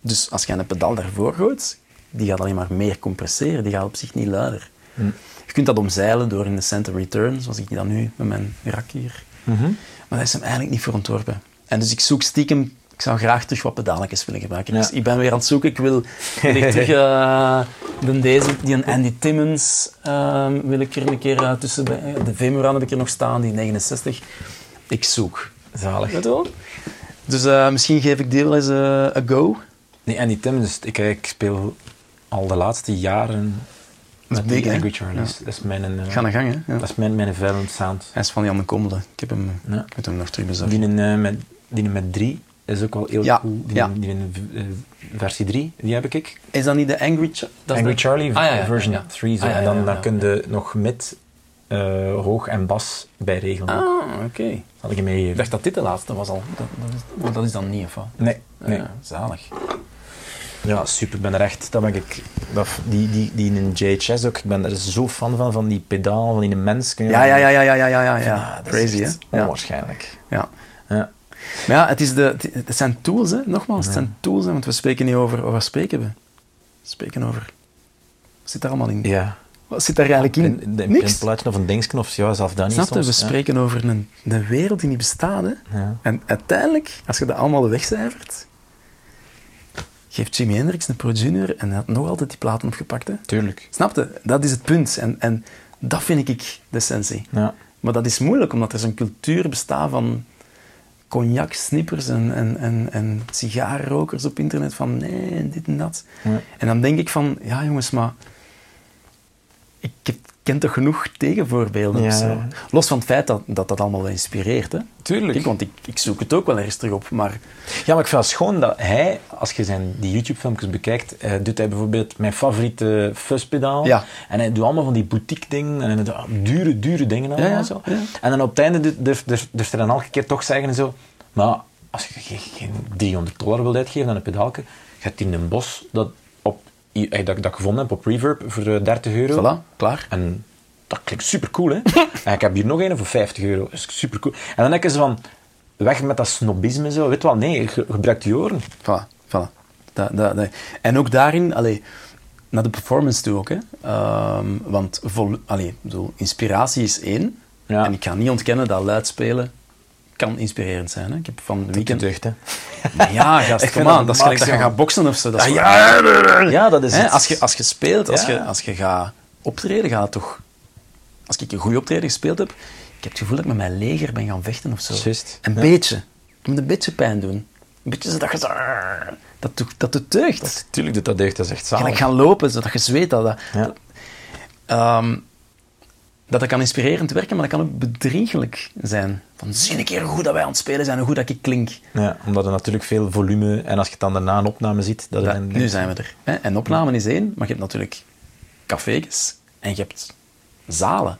Dus als je een pedaal daarvoor gooit, die gaat alleen maar meer compresseren, die gaat op zich niet luider. Je kunt dat omzeilen door in de center return, zoals ik dan nu met mijn rak hier. Maar dat is hem eigenlijk niet voor ontworpen. En dus ik zoek stiekem, ik zou graag terug wat pedaletjes willen gebruiken. Ja. Dus ik ben weer aan het zoeken, ik wil, wil ik terug eh, de deze, die een Andy Timmons ehm, wil ik er een keer eh, tussen, bij- de Vemuran heb ik er nog staan, die 69. Ik zoek. Zalig. Je wel? Dus eh, misschien geef ik die wel eens eh, een go. Nee, en die Tim, dus ik, ik speel al de laatste jaren is big, die? Angry Charlies. Dat is mijn, eh, Ga naar gang, hè? Ja. dat is mijn, mijn violent sound. Hij is van Jan de Kommelen. Ik heb hem, Ja. ik heb hem nog terug bezocht. Die, eh, met, die met drie is ook wel heel Ja, cool. Die, ja. in- die in eh, versie 3, die heb ik. Is dat niet de Angry, Cha- dat Angry de- Charlie Ah, ja, ja, version ja. 3. Zo. Ah, ja, en dan, ja, dan ja. kun je nog mid, eh, hoog en bas bij regelen. Ah, oké. Zal ik je meegeven? Ik dacht dat dit de laatste was al. Dat, dat, is, maar dat is dan niet, of wat? Nee, nee. Ja, zalig. Ja, super. Ik ben er echt... Dat ben ik... Dat, die, die, die in JHS ook. Ik ben er zo fan van, van die pedaal, van die mens. kun je- Ja, ja, ja, ja, ja, ja, ja, ja. Ja, Crazy, hè? Onwaarschijnlijk. ja. Ja. Maar ja, het, is de, het zijn tools, hè? nogmaals, het zijn tools, hè? want we spreken niet over, over wat spreken we? We spreken over... Wat zit daar allemaal in? Ja. Wat zit daar eigenlijk in? Een, een Niks. printplaatje of een dingetje of ja, zelf dat niet Snap? We soms. Ja. spreken over een, een wereld die niet bestaat. Hè? Ja. En uiteindelijk, als je dat allemaal wegcijfert, geeft Jimi Hendrix een Pro Junior en hij had nog altijd die platen opgepakt. Hè? Tuurlijk. Snap je? Dat is het punt. En, en dat vind ik de essentie. Ja. Maar dat is moeilijk, omdat er zo'n cultuur bestaat van cognac, snippers en, en, en, en sigarenrokers op internet van nee, dit en dat. Ja. En dan denk ik van, ja jongens, maar ik heb, ken toch genoeg tegenvoorbeelden Ja. of zo. Los van het feit dat dat, dat allemaal wel inspireert. Hè? Tuurlijk. Kijk, want ik, ik zoek het ook wel ergens terug op, maar Ja, maar ik vind het schoon dat hij, als je zijn, die YouTube-filmpjes bekijkt, eh, doet hij bijvoorbeeld mijn favoriete fuzzpedaal. Ja. En hij doet allemaal van die boutique-dingen en hij doet dure, dure dingen allemaal ja, zo. ja. En dan op het einde durft durf, durf, hij dan elke keer toch zeggen en zo, maar als je geen, geen 300 dollar wilt uitgeven aan een pedaalke, je hebt in een bos dat, dat, dat ik gevonden heb op Reverb voor eh, 30 euro. voilà, klaar. En dat klinkt super cool, hè? en ik heb hier nog een voor 50 euro. Dat is super cool. En dan denk je ze van, weg met dat snobisme zo. Weet je wel, nee, ge- gebruik je oren. Voilà, voilà. Dat, dat, dat. En ook daarin, allee, naar de performance toe ook. Hè. Ehm, want vol, allee, ik inspiratie is één. Ja. En ik ga niet ontkennen dat luid spelen kan inspirerend zijn. Hè. Ik heb van de weekend... Deugd, hè? Ja, gast, Ik kom aan. dat Dat is gelijk dat je gaat boksen of zo. Dat is Ah, Ja, dat is Hè, het. als, je, als je speelt, als, Ja. je, als je gaat optreden, gaat het toch... Als ik een goede optreden gespeeld heb, ik heb het gevoel dat ik met mijn leger ben gaan vechten of zo. Een Ja. beetje. Het moet een beetje pijn doen. Een beetje zodat je zo... Dat doet, dat doet deugd. Tuurlijk doet dat deugd, dat is echt zalig. ik gaan lopen, zodat je zweet dat dat... Ja. Ehm, dat dat kan inspirerend werken, maar dat kan ook bedriegelijk zijn. Van, zie een keer hoe goed dat wij aan het spelen zijn en hoe dat ik klink. Ja, omdat er natuurlijk veel volume... En als je het dan daarna een opname ziet... Dat een- nu zijn we er. Hè? En opname is één, maar je hebt natuurlijk cafés en je hebt zalen.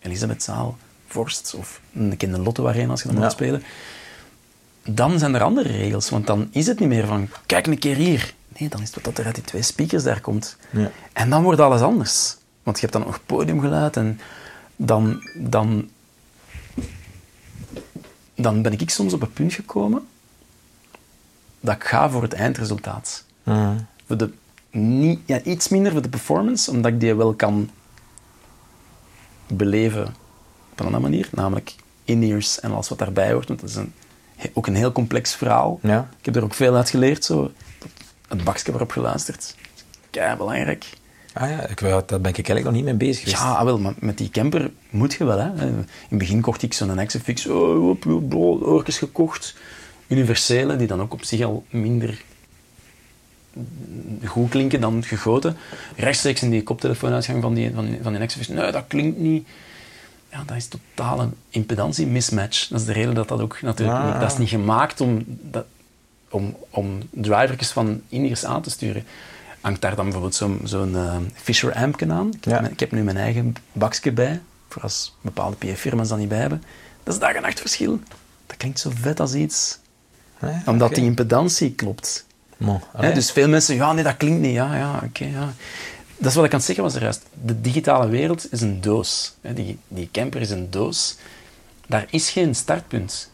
Elisabethzaal, Vorst of een Lotto Arena als je dan Ja. moet spelen. Dan zijn er andere regels, want dan is het niet meer van kijk een keer hier. Nee, dan is het wat er uit die twee speakers daar komt. Ja. En dan wordt alles anders. Want je hebt dan nog podiumgeluid en dan, dan, dan ben ik soms op een punt gekomen dat ik ga voor het eindresultaat Mhm. voor de, niet, ja, iets minder voor de performance, omdat ik die wel kan beleven op een andere manier, namelijk in-ears en alles wat daarbij hoort. Want dat is een, ook een heel complex verhaal. Ja. Ik heb er ook veel uit geleerd, zo. het bakje waarop geluisterd. Kei belangrijk. Ah ja, ik, daar ben ik eigenlijk nog niet mee bezig geweest. Ja, ah, wel, maar met die camper moet je wel. Hè. In het begin kocht ik zo'n Exifix, oh, gekocht. Universele, die dan ook op zich al minder goed klinken dan gegoten. Rechtstreeks in die koptelefoonuitgang van die, van, van die Exifix. Nee, dat klinkt niet. Ja, dat is totaal een impedantie mismatch. Dat is de reden dat dat ook natuurlijk Ah. niet... Dat is niet gemaakt om, dat, om, om drivertjes van in aan te sturen. Hangt daar dan bijvoorbeeld zo'n zo'n eh, Fisher Ampken aan. Ik heb, Ja. mijn- ik heb nu mijn eigen bakje bij, voor als bepaalde PF-firma's dat niet bij hebben. Dat is dag en nacht verschil. Dat klinkt zo vet als iets. Nee, Omdat die impedantie klopt. Allee. dus veel mensen, ja, nee, dat klinkt niet. Ja, ja, oké, ja. Dat is wat ik aan het zeggen was er juist. De digitale wereld is een doos. Die, die camper is een doos. Daar is geen startpunt.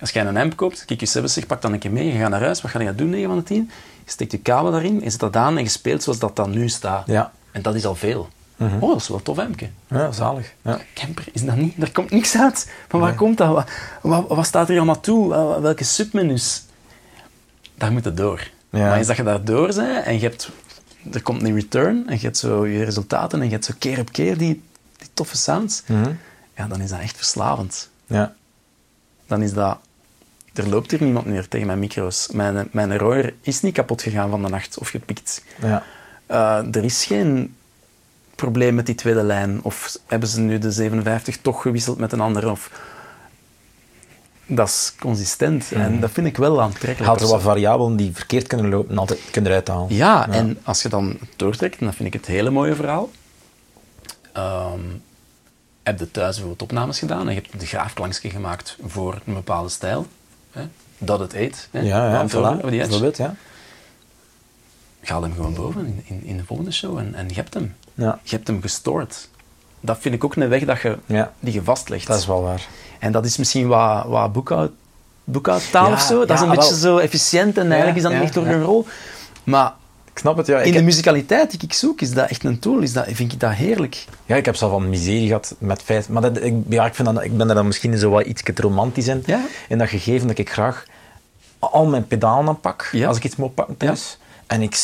Als jij een amp koopt, kijk je zelf zegt, pak dan een keer mee, je gaat naar huis, wat ga je doen 9 van de 10? Je steekt je kabel daarin, je zet dat aan en je speelt zoals dat dan nu staat. Ja. En dat is al veel. Mhm. Oh, dat is wel een tof ampje. Ja, zalig. Ja. Camper is dat niet. Er komt niks uit. Van waar komt dat? Wat, wat, wat staat er allemaal toe? Wel- Welke submenus? Daar moet het door. Ja. Maar eens dat je daar door bent en je hebt, er komt een return en je hebt zo je resultaten en je hebt zo keer op keer die, die toffe sounds, Mhm. ja, dan is dat echt verslavend. ja. Dan is dat... Er loopt hier niemand meer tegen mijn micro's. Mijn, mijn roer is niet kapot gegaan van de nacht of gepikt. ja. eh, er is geen probleem met die tweede lijn. Of hebben ze nu de 57 toch gewisseld met een andere? Of... Dat is consistent en dat vind ik wel aantrekkelijk. Haalt er wat variabelen die verkeerd kunnen lopen, altijd kunnen eruit halen. Ja, en als je dan doortrekt, dan vind ik het hele mooie verhaal. Ehm, heb je thuis bijvoorbeeld opnames gedaan en je hebt de graafklankje gemaakt voor een bepaalde stijl. Dat het eet. Hè? Ja, ja, voilà. Bijvoorbeeld, ja. Ga hem gewoon boven in, in, de volgende show en, en je hebt hem. Ja. Je hebt hem gestoord. Dat vind ik ook een weg dat je, Ja. die je vastlegt. Dat is wel waar. En dat is misschien wat, wat boekhoud, boekhoudtaal Ja, of zo. Dat is een beetje wel. zo efficiënt en eigenlijk is dat niet echt door een rol. Maar Ik snap het, ja. In de musicaliteit die ik zoek, is dat echt een tool. Is dat, vind ik dat heerlijk. ja, ik heb zelf van miserie gehad met feit. Maar dat, ik, ja, ik, vind dat, ik ben er dan misschien zo wat iets romantisch in. Ja. In dat gegeven dat ik graag al mijn pedalen aanpak, Ja. als ik iets moet pakken thuis. En ik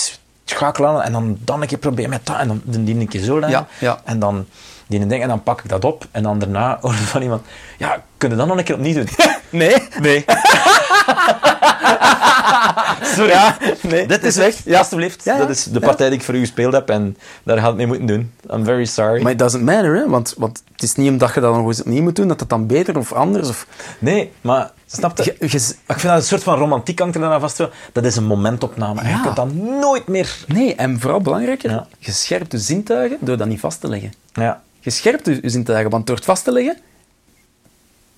schakel aan en dan, dan een keer probeer met dat en dan dan die een keer zo leggen. En dan die ding en dan pak ik dat op en dan daarna hoor van iemand, ja, kun je dat nog een keer opnieuw doen? Nee? Nee. Sorry. Ja, nee. Dit is weg. Ja, alstublieft. Ja, ja. Dat is de Ja. partij die ik voor u gespeeld heb en daar gaat het mee moeten doen. I'm very sorry. Maar it doesn't matter, hè? Want, want het is niet omdat je dat nog eens opnieuw moet doen, dat het dan beter of anders. Of... Nee, maar snap je? Ik vind dat een soort van romantiek hangt er dan aan vast. Dat is een momentopname. En je Ja. kunt dat nooit meer... Nee, en vooral belangrijker, Ja. je scherpt je zintuigen door dat niet vast te leggen. Ja. Je scherpt je, zintuigen, want door het vast te leggen,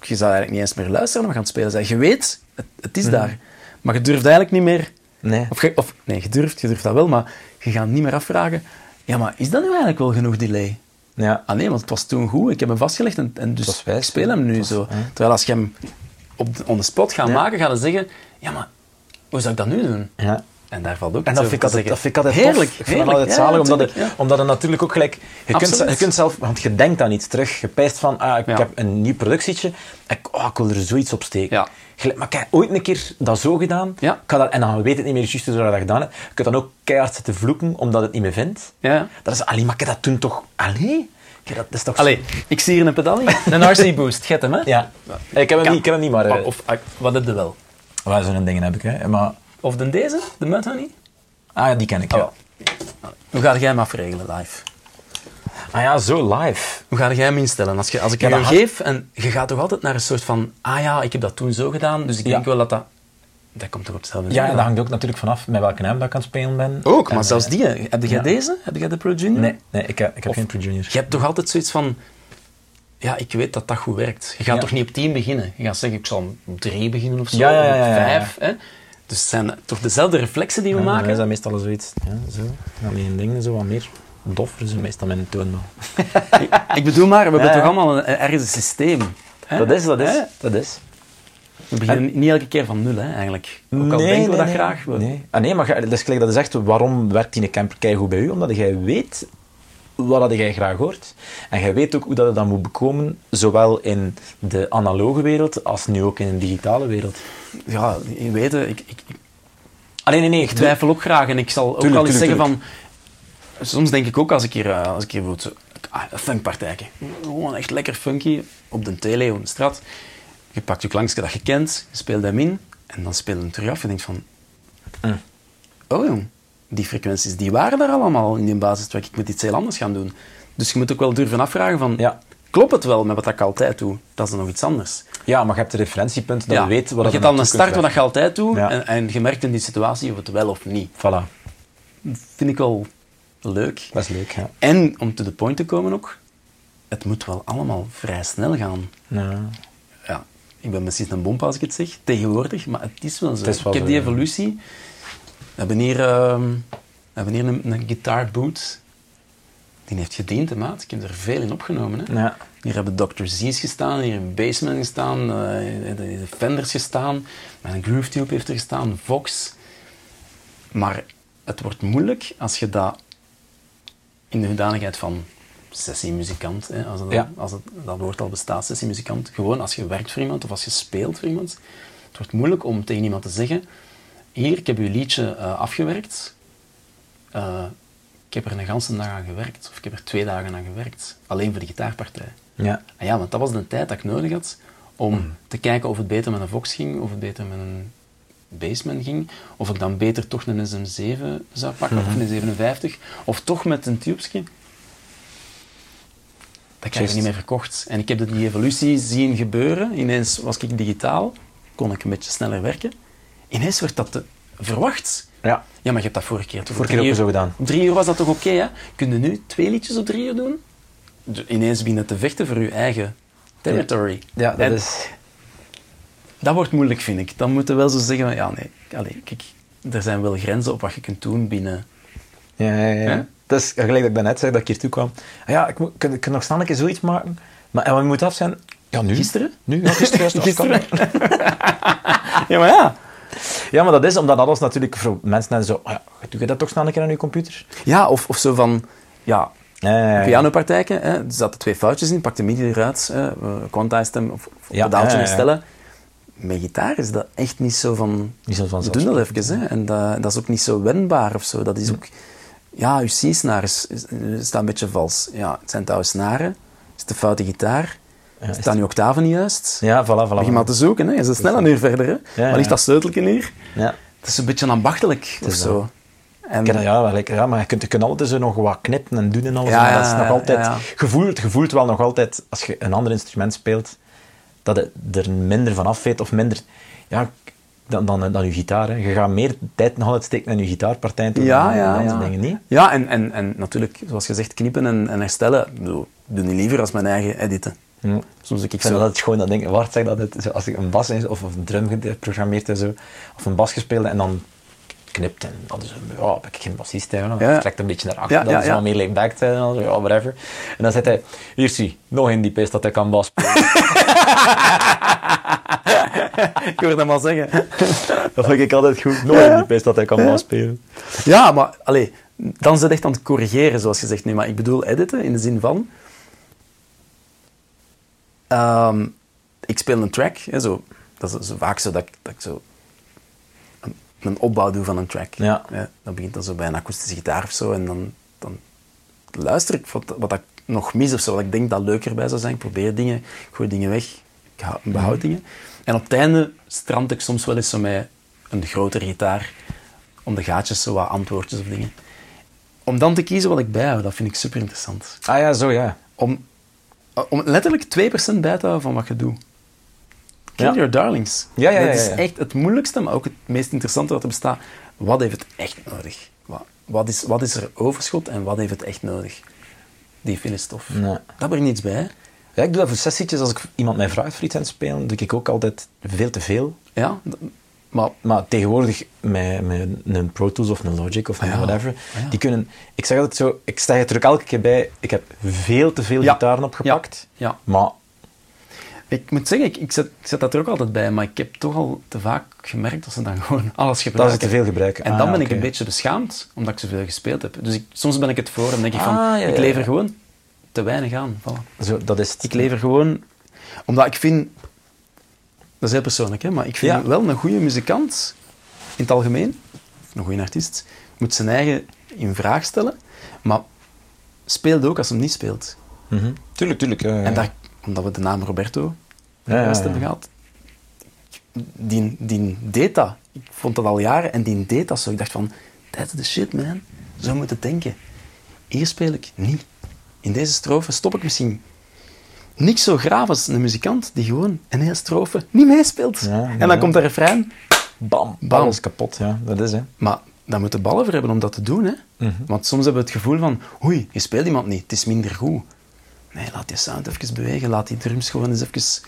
je zou eigenlijk niet eens meer luisteren naar wat je aan het spelen. Je weet, het, het is daar. Maar je durft eigenlijk niet meer... Nee. Of, je, of nee, je durft, je durft dat wel, maar je gaat niet meer afvragen... Ja, maar is dat nu eigenlijk wel genoeg delay? Ja. Ah nee, want het was toen goed. Ik heb hem vastgelegd en, en dus was wijs, ik speel hem nu was- zo. hè. Terwijl als je hem op de, on the spot gaat Ja. maken, ga je zeggen... Ja, maar hoe zou ik dat nu doen? Ja. En daar valt ook En dat vind, ik te altijd, dat vind ik altijd heerlijk, tof. Ik vind heerlijk. dat altijd Ja, zalig, omdat, het, ja. omdat het natuurlijk ook gelijk... Je kunt, Absoluut. je kunt zelf... Want je denkt aan iets terug. Je pijst van, ah, ik Ja. heb een nieuw productietje. Ik, oh, ik wil er zoiets op steken. Ja. Gelijk, maar kijk, ooit een keer dat zo gedaan. Ja. Dat, en dan weet het niet meer juist hoe je dat gedaan hebt. Je kunt dan ook keihard zitten vloeken, omdat het niet meer vindt. Ja. Dat is, allee, maar ik dat toen toch... Allee? Kijk, dat is toch... Allee, ik zie hier een pedal in. Een RC Boost, get hem, hè? Ja. Ik heb hem Kan. niet, ik heb hem niet maar... eh, Of, of, ah, wat heb je wel? Waar zo'n dingen heb ik, hè. Maar... Of de deze, de Mudhoney? Ah, ja, die ken ik, ja. Oh. Hoe ga jij hem afregelen live? Ah ja, zo live. Hoe ga jij hem instellen? Als, je, als ik Ja, je dat had- geef en je gaat toch altijd naar een soort van... Ah ja, ik heb dat toen zo gedaan, dus ik Ja. denk wel dat dat... Dat komt toch op hetzelfde Ja, neer en dan? dat hangt ook natuurlijk vanaf met welke naam dat ik aan het spelen ben. Ook, maar En, zelfs eh, die. Heb jij ja. deze? Heb jij de Pro Junior? Nee, nee ik heb, ik heb Of- geen Pro Junior. Je hebt toch altijd zoiets van... Ja, ik weet dat dat goed werkt. Je gaat Ja. toch niet op 10 beginnen? Je gaat zeggen, ik zal op 3 beginnen of zo, Ja, ja, of ja, op ja, ja. 5. Hè? Dus het zijn toch dezelfde reflexen die we Ja, maken? Wij zijn meestal zoiets. Ja, zo. Alleen dingen zo wat meer doffer, zo meestal met een toonbel. Ik bedoel maar, we hebben Ja, toch allemaal een, ergens een systeem. Hè? Dat is, dat is. Hè? Dat is. We beginnen niet elke keer van nul, hè, eigenlijk. Ook al denken we dat graag. we- Nee. Ah, nee, maar dat is gelijk dat is echt, waarom werkt die camper keigoed bij u? Omdat jij weet wat dat jij graag hoort. En jij weet ook hoe dat je dat moet bekomen, zowel in de analoge wereld als nu ook in de digitale wereld. Ja, je weet, hè, ik, ik, ik Alleen nee, nee, ik twijfel ook graag. En ik zal ook wel eens tuurlijk, zeggen van... Soms denk ik ook, als ik hier, eh, als ik hier bijvoorbeeld... Ah. Gewoon echt lekker funky. Op de tele, op de straat. Je pakt je klankje dat je kent, je speelt hem in. En dan speel je hem terug af. Je denkt van... Mm. Oh jong, die frequenties die waren daar allemaal in die basistrack. Ik moet iets heel anders gaan doen. Dus je moet ook wel durven afvragen van... Ja. Klopt het wel met wat ik altijd doe? Dat is dan nog iets anders. Ja, maar je hebt een referentiepunt dat je weet wat je hebt al een start wat je altijd doet. Ja. En, en je merkt in die situatie of het wel of niet. Voilà, vind ik wel leuk. dat is leuk. Ja. En om to the point te komen ook, het moet wel allemaal vrij snel gaan. Ja. Ja, ik ben misschien een bomp als ik het zeg, tegenwoordig, maar het is wel zo. Het is wel ik heb die ja. evolutie. We hebben hier, ehm, we hebben hier een, een guitar boot. Die heeft gediend, hè, maat. Ik heb er veel in opgenomen. Hè. Ja. Hier hebben Dr. Z's gestaan, hier een Bassman gestaan, eh, de, de Fenders gestaan, mijn GrooveTube heeft er gestaan, Vox. Maar het wordt moeilijk als je dat in de hoedanigheid van sessiemuzikant, hè, als, het, Ja. als het, dat woord al bestaat, sessiemuzikant, gewoon als je werkt voor iemand of als je speelt voor iemand, het wordt moeilijk om tegen iemand te zeggen, hier, ik heb uw liedje eh, afgewerkt, eh, ik heb er een ganse dag aan gewerkt, of ik heb er twee dagen aan gewerkt, alleen voor de gitaarpartij. Ja. En ja, want dat was de tijd dat ik nodig had om Mm. te kijken of het beter met een Vox ging, of het beter met een Bassman ging, of ik dan beter toch een SM7 zou pakken, of een 57, of toch met een tubesje. Dat krijg je niet meer verkocht. En ik heb die evolutie zien gebeuren. Ineens was ik digitaal, kon ik een beetje sneller werken. Ineens werd dat te verwacht. Ja, Ja, maar je hebt dat vorige keer toch vorige keer ook zo gedaan. Op drie uur was dat toch oké, hè? Kun je nu twee liedjes op drie uur doen? Ineens beginnen te vechten voor je eigen territory. Ja, dat En is... dat wordt moeilijk, vind ik. Dan moeten we wel zo zeggen van, ja, nee, allee, kijk, er zijn wel grenzen op wat je kunt doen binnen... Ja, ja, ja. Ja? Dat is gelijk dat ik daarnet zei, dat ik hier toe kwam. Ah ja, ik moet, kan, ik kan nog snel een keer zoiets maken. Maar en wat moet af zijn? Ja, nu. Gisteren? Nu, ja, gisteren. Gisteren? Ja, maar ja. Ja, maar dat is omdat alles natuurlijk voor mensen net zo... ah ja, doe je dat toch snel een keer aan je computer? Ja, of, of zo van, ja, ja. pianopartijken, hè, er zaten twee foutjes in, pak de midi eruit, hè, eh, quantized hem, of, of Ja, pedaaltje. Met gitaar is dat echt niet zo van... Niet zo van We doen dat even, hè. En dat, dat is ook niet zo wendbaar of zo. Dat is ook... Ja, uw C-snaar is, is, staat een beetje vals. Ja, het zijn het oude snaren. Is het de foute gitaar? Ja, is Staan uw octaven niet juist? Ja, voilà, voilà. Begin maar te zoeken, hè. Je bent snel een uur verder, hè. ja. Waar ligt dat sleutelje hier? Ja. Het is een beetje ambachtelijk of is zo. En, ken ja, wel, ja, maar je kunt, je kunt altijd zo nog wat knippen en doen en alles. Ja, maar dat is nog altijd... ja, ja. Gevoeld, gevoeld wel nog altijd, als je een ander instrument speelt, dat het er minder van af weet of minder... Ja, dan, dan, dan je gitaar. Hè. Je gaat meer tijd nog altijd steken in je gitaarpartij Ja, ja, andere ja. dingen, niet? Ja, en, en, en natuurlijk, zoals gezegd, knippen en, en herstellen. Ik doe niet liever als mijn eigen editen. Ja. Soms ik, Ik zo... vind dat het gewoon dat ding, Wart zegt dat het, als ik een bas is, of een drum geprogrammeerd en zo, of een bas gespeeld en dan knipt en dan is ja, ben ik geen bassist, dan Ja. trekt een beetje naar achter, Ja, dat is wel meer laid back, dan ja, whatever. En dan zegt hij, hier zie, nog in die pist dat hij kan bas spelen. ik hoor dat maar zeggen. dat vind ik altijd goed, nog in die pist dat hij kan bas spelen. Ja, maar allee, dan het echt aan het corrigeren, zoals je zegt. Nee, maar ik bedoel editen in de zin van... ehm, ik speel een track, hè, zo, dat is zo vaak zo dat dat ik zo een, opbouw doe van een track. Ja. Hè, dan begint dat zo bij een akoestische gitaar of zo, en dan, dan luister ik wat, wat ik nog mis of zo, wat ik denk dat leuker bij zou zijn. Ik probeer dingen, ik gooi dingen weg, ik hou- behoud dingen. En op het einde strand ik soms wel eens zo met een grotere gitaar om de gaatjes zo wat antwoordjes of dingen. Om dan te kiezen wat ik bijhoud, dat vind ik super interessant. Ah ja, zo ja. Om, om letterlijk 2% bij te houden van wat je doet. Kill Ja. your darlings. Ja, ja, ja, dat is echt het moeilijkste, maar ook het meest interessante wat er bestaat. Wat heeft het echt nodig? Wat, wat, is, wat is er overschot en wat heeft het echt nodig? Die fine stof. Nee. Daar brengt niets bij. Ja, ik doe dat voor sessietjes, als ik iemand mij vraagt voor iets aan het spelen, doe ik ook altijd veel te veel. Ja, maar Maar tegenwoordig met, met een Pro Tools of een Logic of een ja. whatever, ja. die kunnen... Ik zeg altijd zo, ik sta er ook elke keer bij, ik heb veel te veel gitaren opgepakt. Maar ik moet zeggen, ik, ik, zet, ik zet dat er ook altijd bij, maar ik heb toch al te vaak gemerkt dat ze dan gewoon alles dat gebruiken. ze te veel gebruiken. En Ah, dan ja, ben ik een beetje beschaamd, omdat ik zoveel gespeeld heb. Dus ik, soms ben ik het voor en denk ik van, Ah, ja, ik ja, lever gewoon te weinig aan. Voilà. Zo, dat is het. Ik lever gewoon... Omdat ik vind... Dat is heel persoonlijk, hè, maar ik vind wel een goede muzikant, in het algemeen, een goede artiest, moet zijn eigen in vraag stellen, maar speelt ook als hij hem niet speelt. Mhm. Tuurlijk, tuurlijk. ja, ja. En daar, omdat we de naam Roberto Ja, ja. hebben gehad, die, die deed dat. Ik vond dat al jaren en die deed dat zo. Ik dacht van, that's the shit, man. Zo moet het denken. Hier speel ik niet. In deze strofe stop ik misschien niks zo graaf als een muzikant die gewoon een hele strofe niet meespeelt. Ja, en dan komt de refrein. Bam, Bam. alles kapot. Ja, dat is hè. Maar daar moeten ballen voor hebben om dat te doen. Hè? Mhm. Want soms hebben we het gevoel van, oei, je speelt iemand niet, het is minder goed. Nee, laat die sound even bewegen, laat die drums gewoon eens even...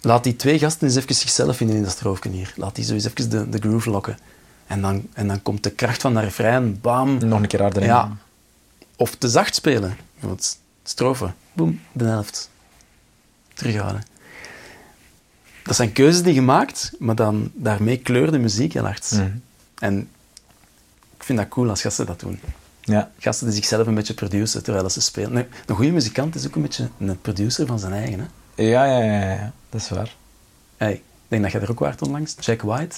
Laat die twee gasten eens even zichzelf vinden in dat stroofje hier. Laat die zo eens even de, de groove lokken. En dan, en dan komt de kracht van dat refrein, bam. Nog een keer harder in. Ja. Of te zacht spelen. Bijvoorbeeld strofe, boem, de helft. Terughouden. Dat zijn keuzes die je maakt, maar dan, daarmee kleur de muziek heel hard. Mhm. En ik vind dat cool als gasten dat doen. Ja. Gasten die zichzelf een beetje produceren terwijl ze spelen. Nee, een goede muzikant is ook een beetje een producer van zijn eigen. Hè? Ja, ja, ja, ja, dat is waar. Hey, ik denk dat jij er ook waard onlangs. Jack White.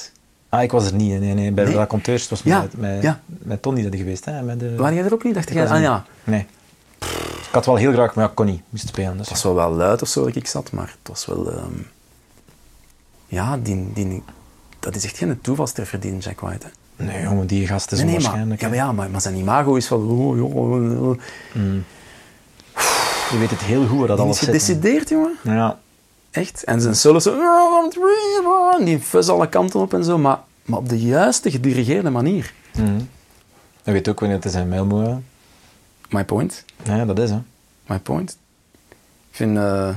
Ah, ik was er niet. Nee, nee. Bij Nee? de raconteurs het was Ja, met, met, ja. met Tony dat geweest. Hè? Met de... Waar jij er ook niet? Dacht Ik jij, ah ja, Nee. Ik had wel heel graag, maar ik kon niet. Moest spelen. Dus. het was wel wel luid of zo dat ik zat, maar het was wel... ehm, ja, die, die dat is echt geen toevalstreffer, die Jack White. Hè. Nee, jongen, die gast is Nee, nee, maar, onwaarschijnlijk. ja, maar, ja, maar, maar zijn imago is van... Oh, oh, oh. Je weet het heel goed waar dat Die alles is zit. gedecideerd, jongen. Ja. Echt. En zijn solo zo... "Oh, Die fuzz alle kanten op en zo. Maar, maar op de juiste, gedirigeerde manier. Mhm. Je weet ook wanneer het moet hebben. My point. Ja, dat is hè. My point. Ik vind... eh,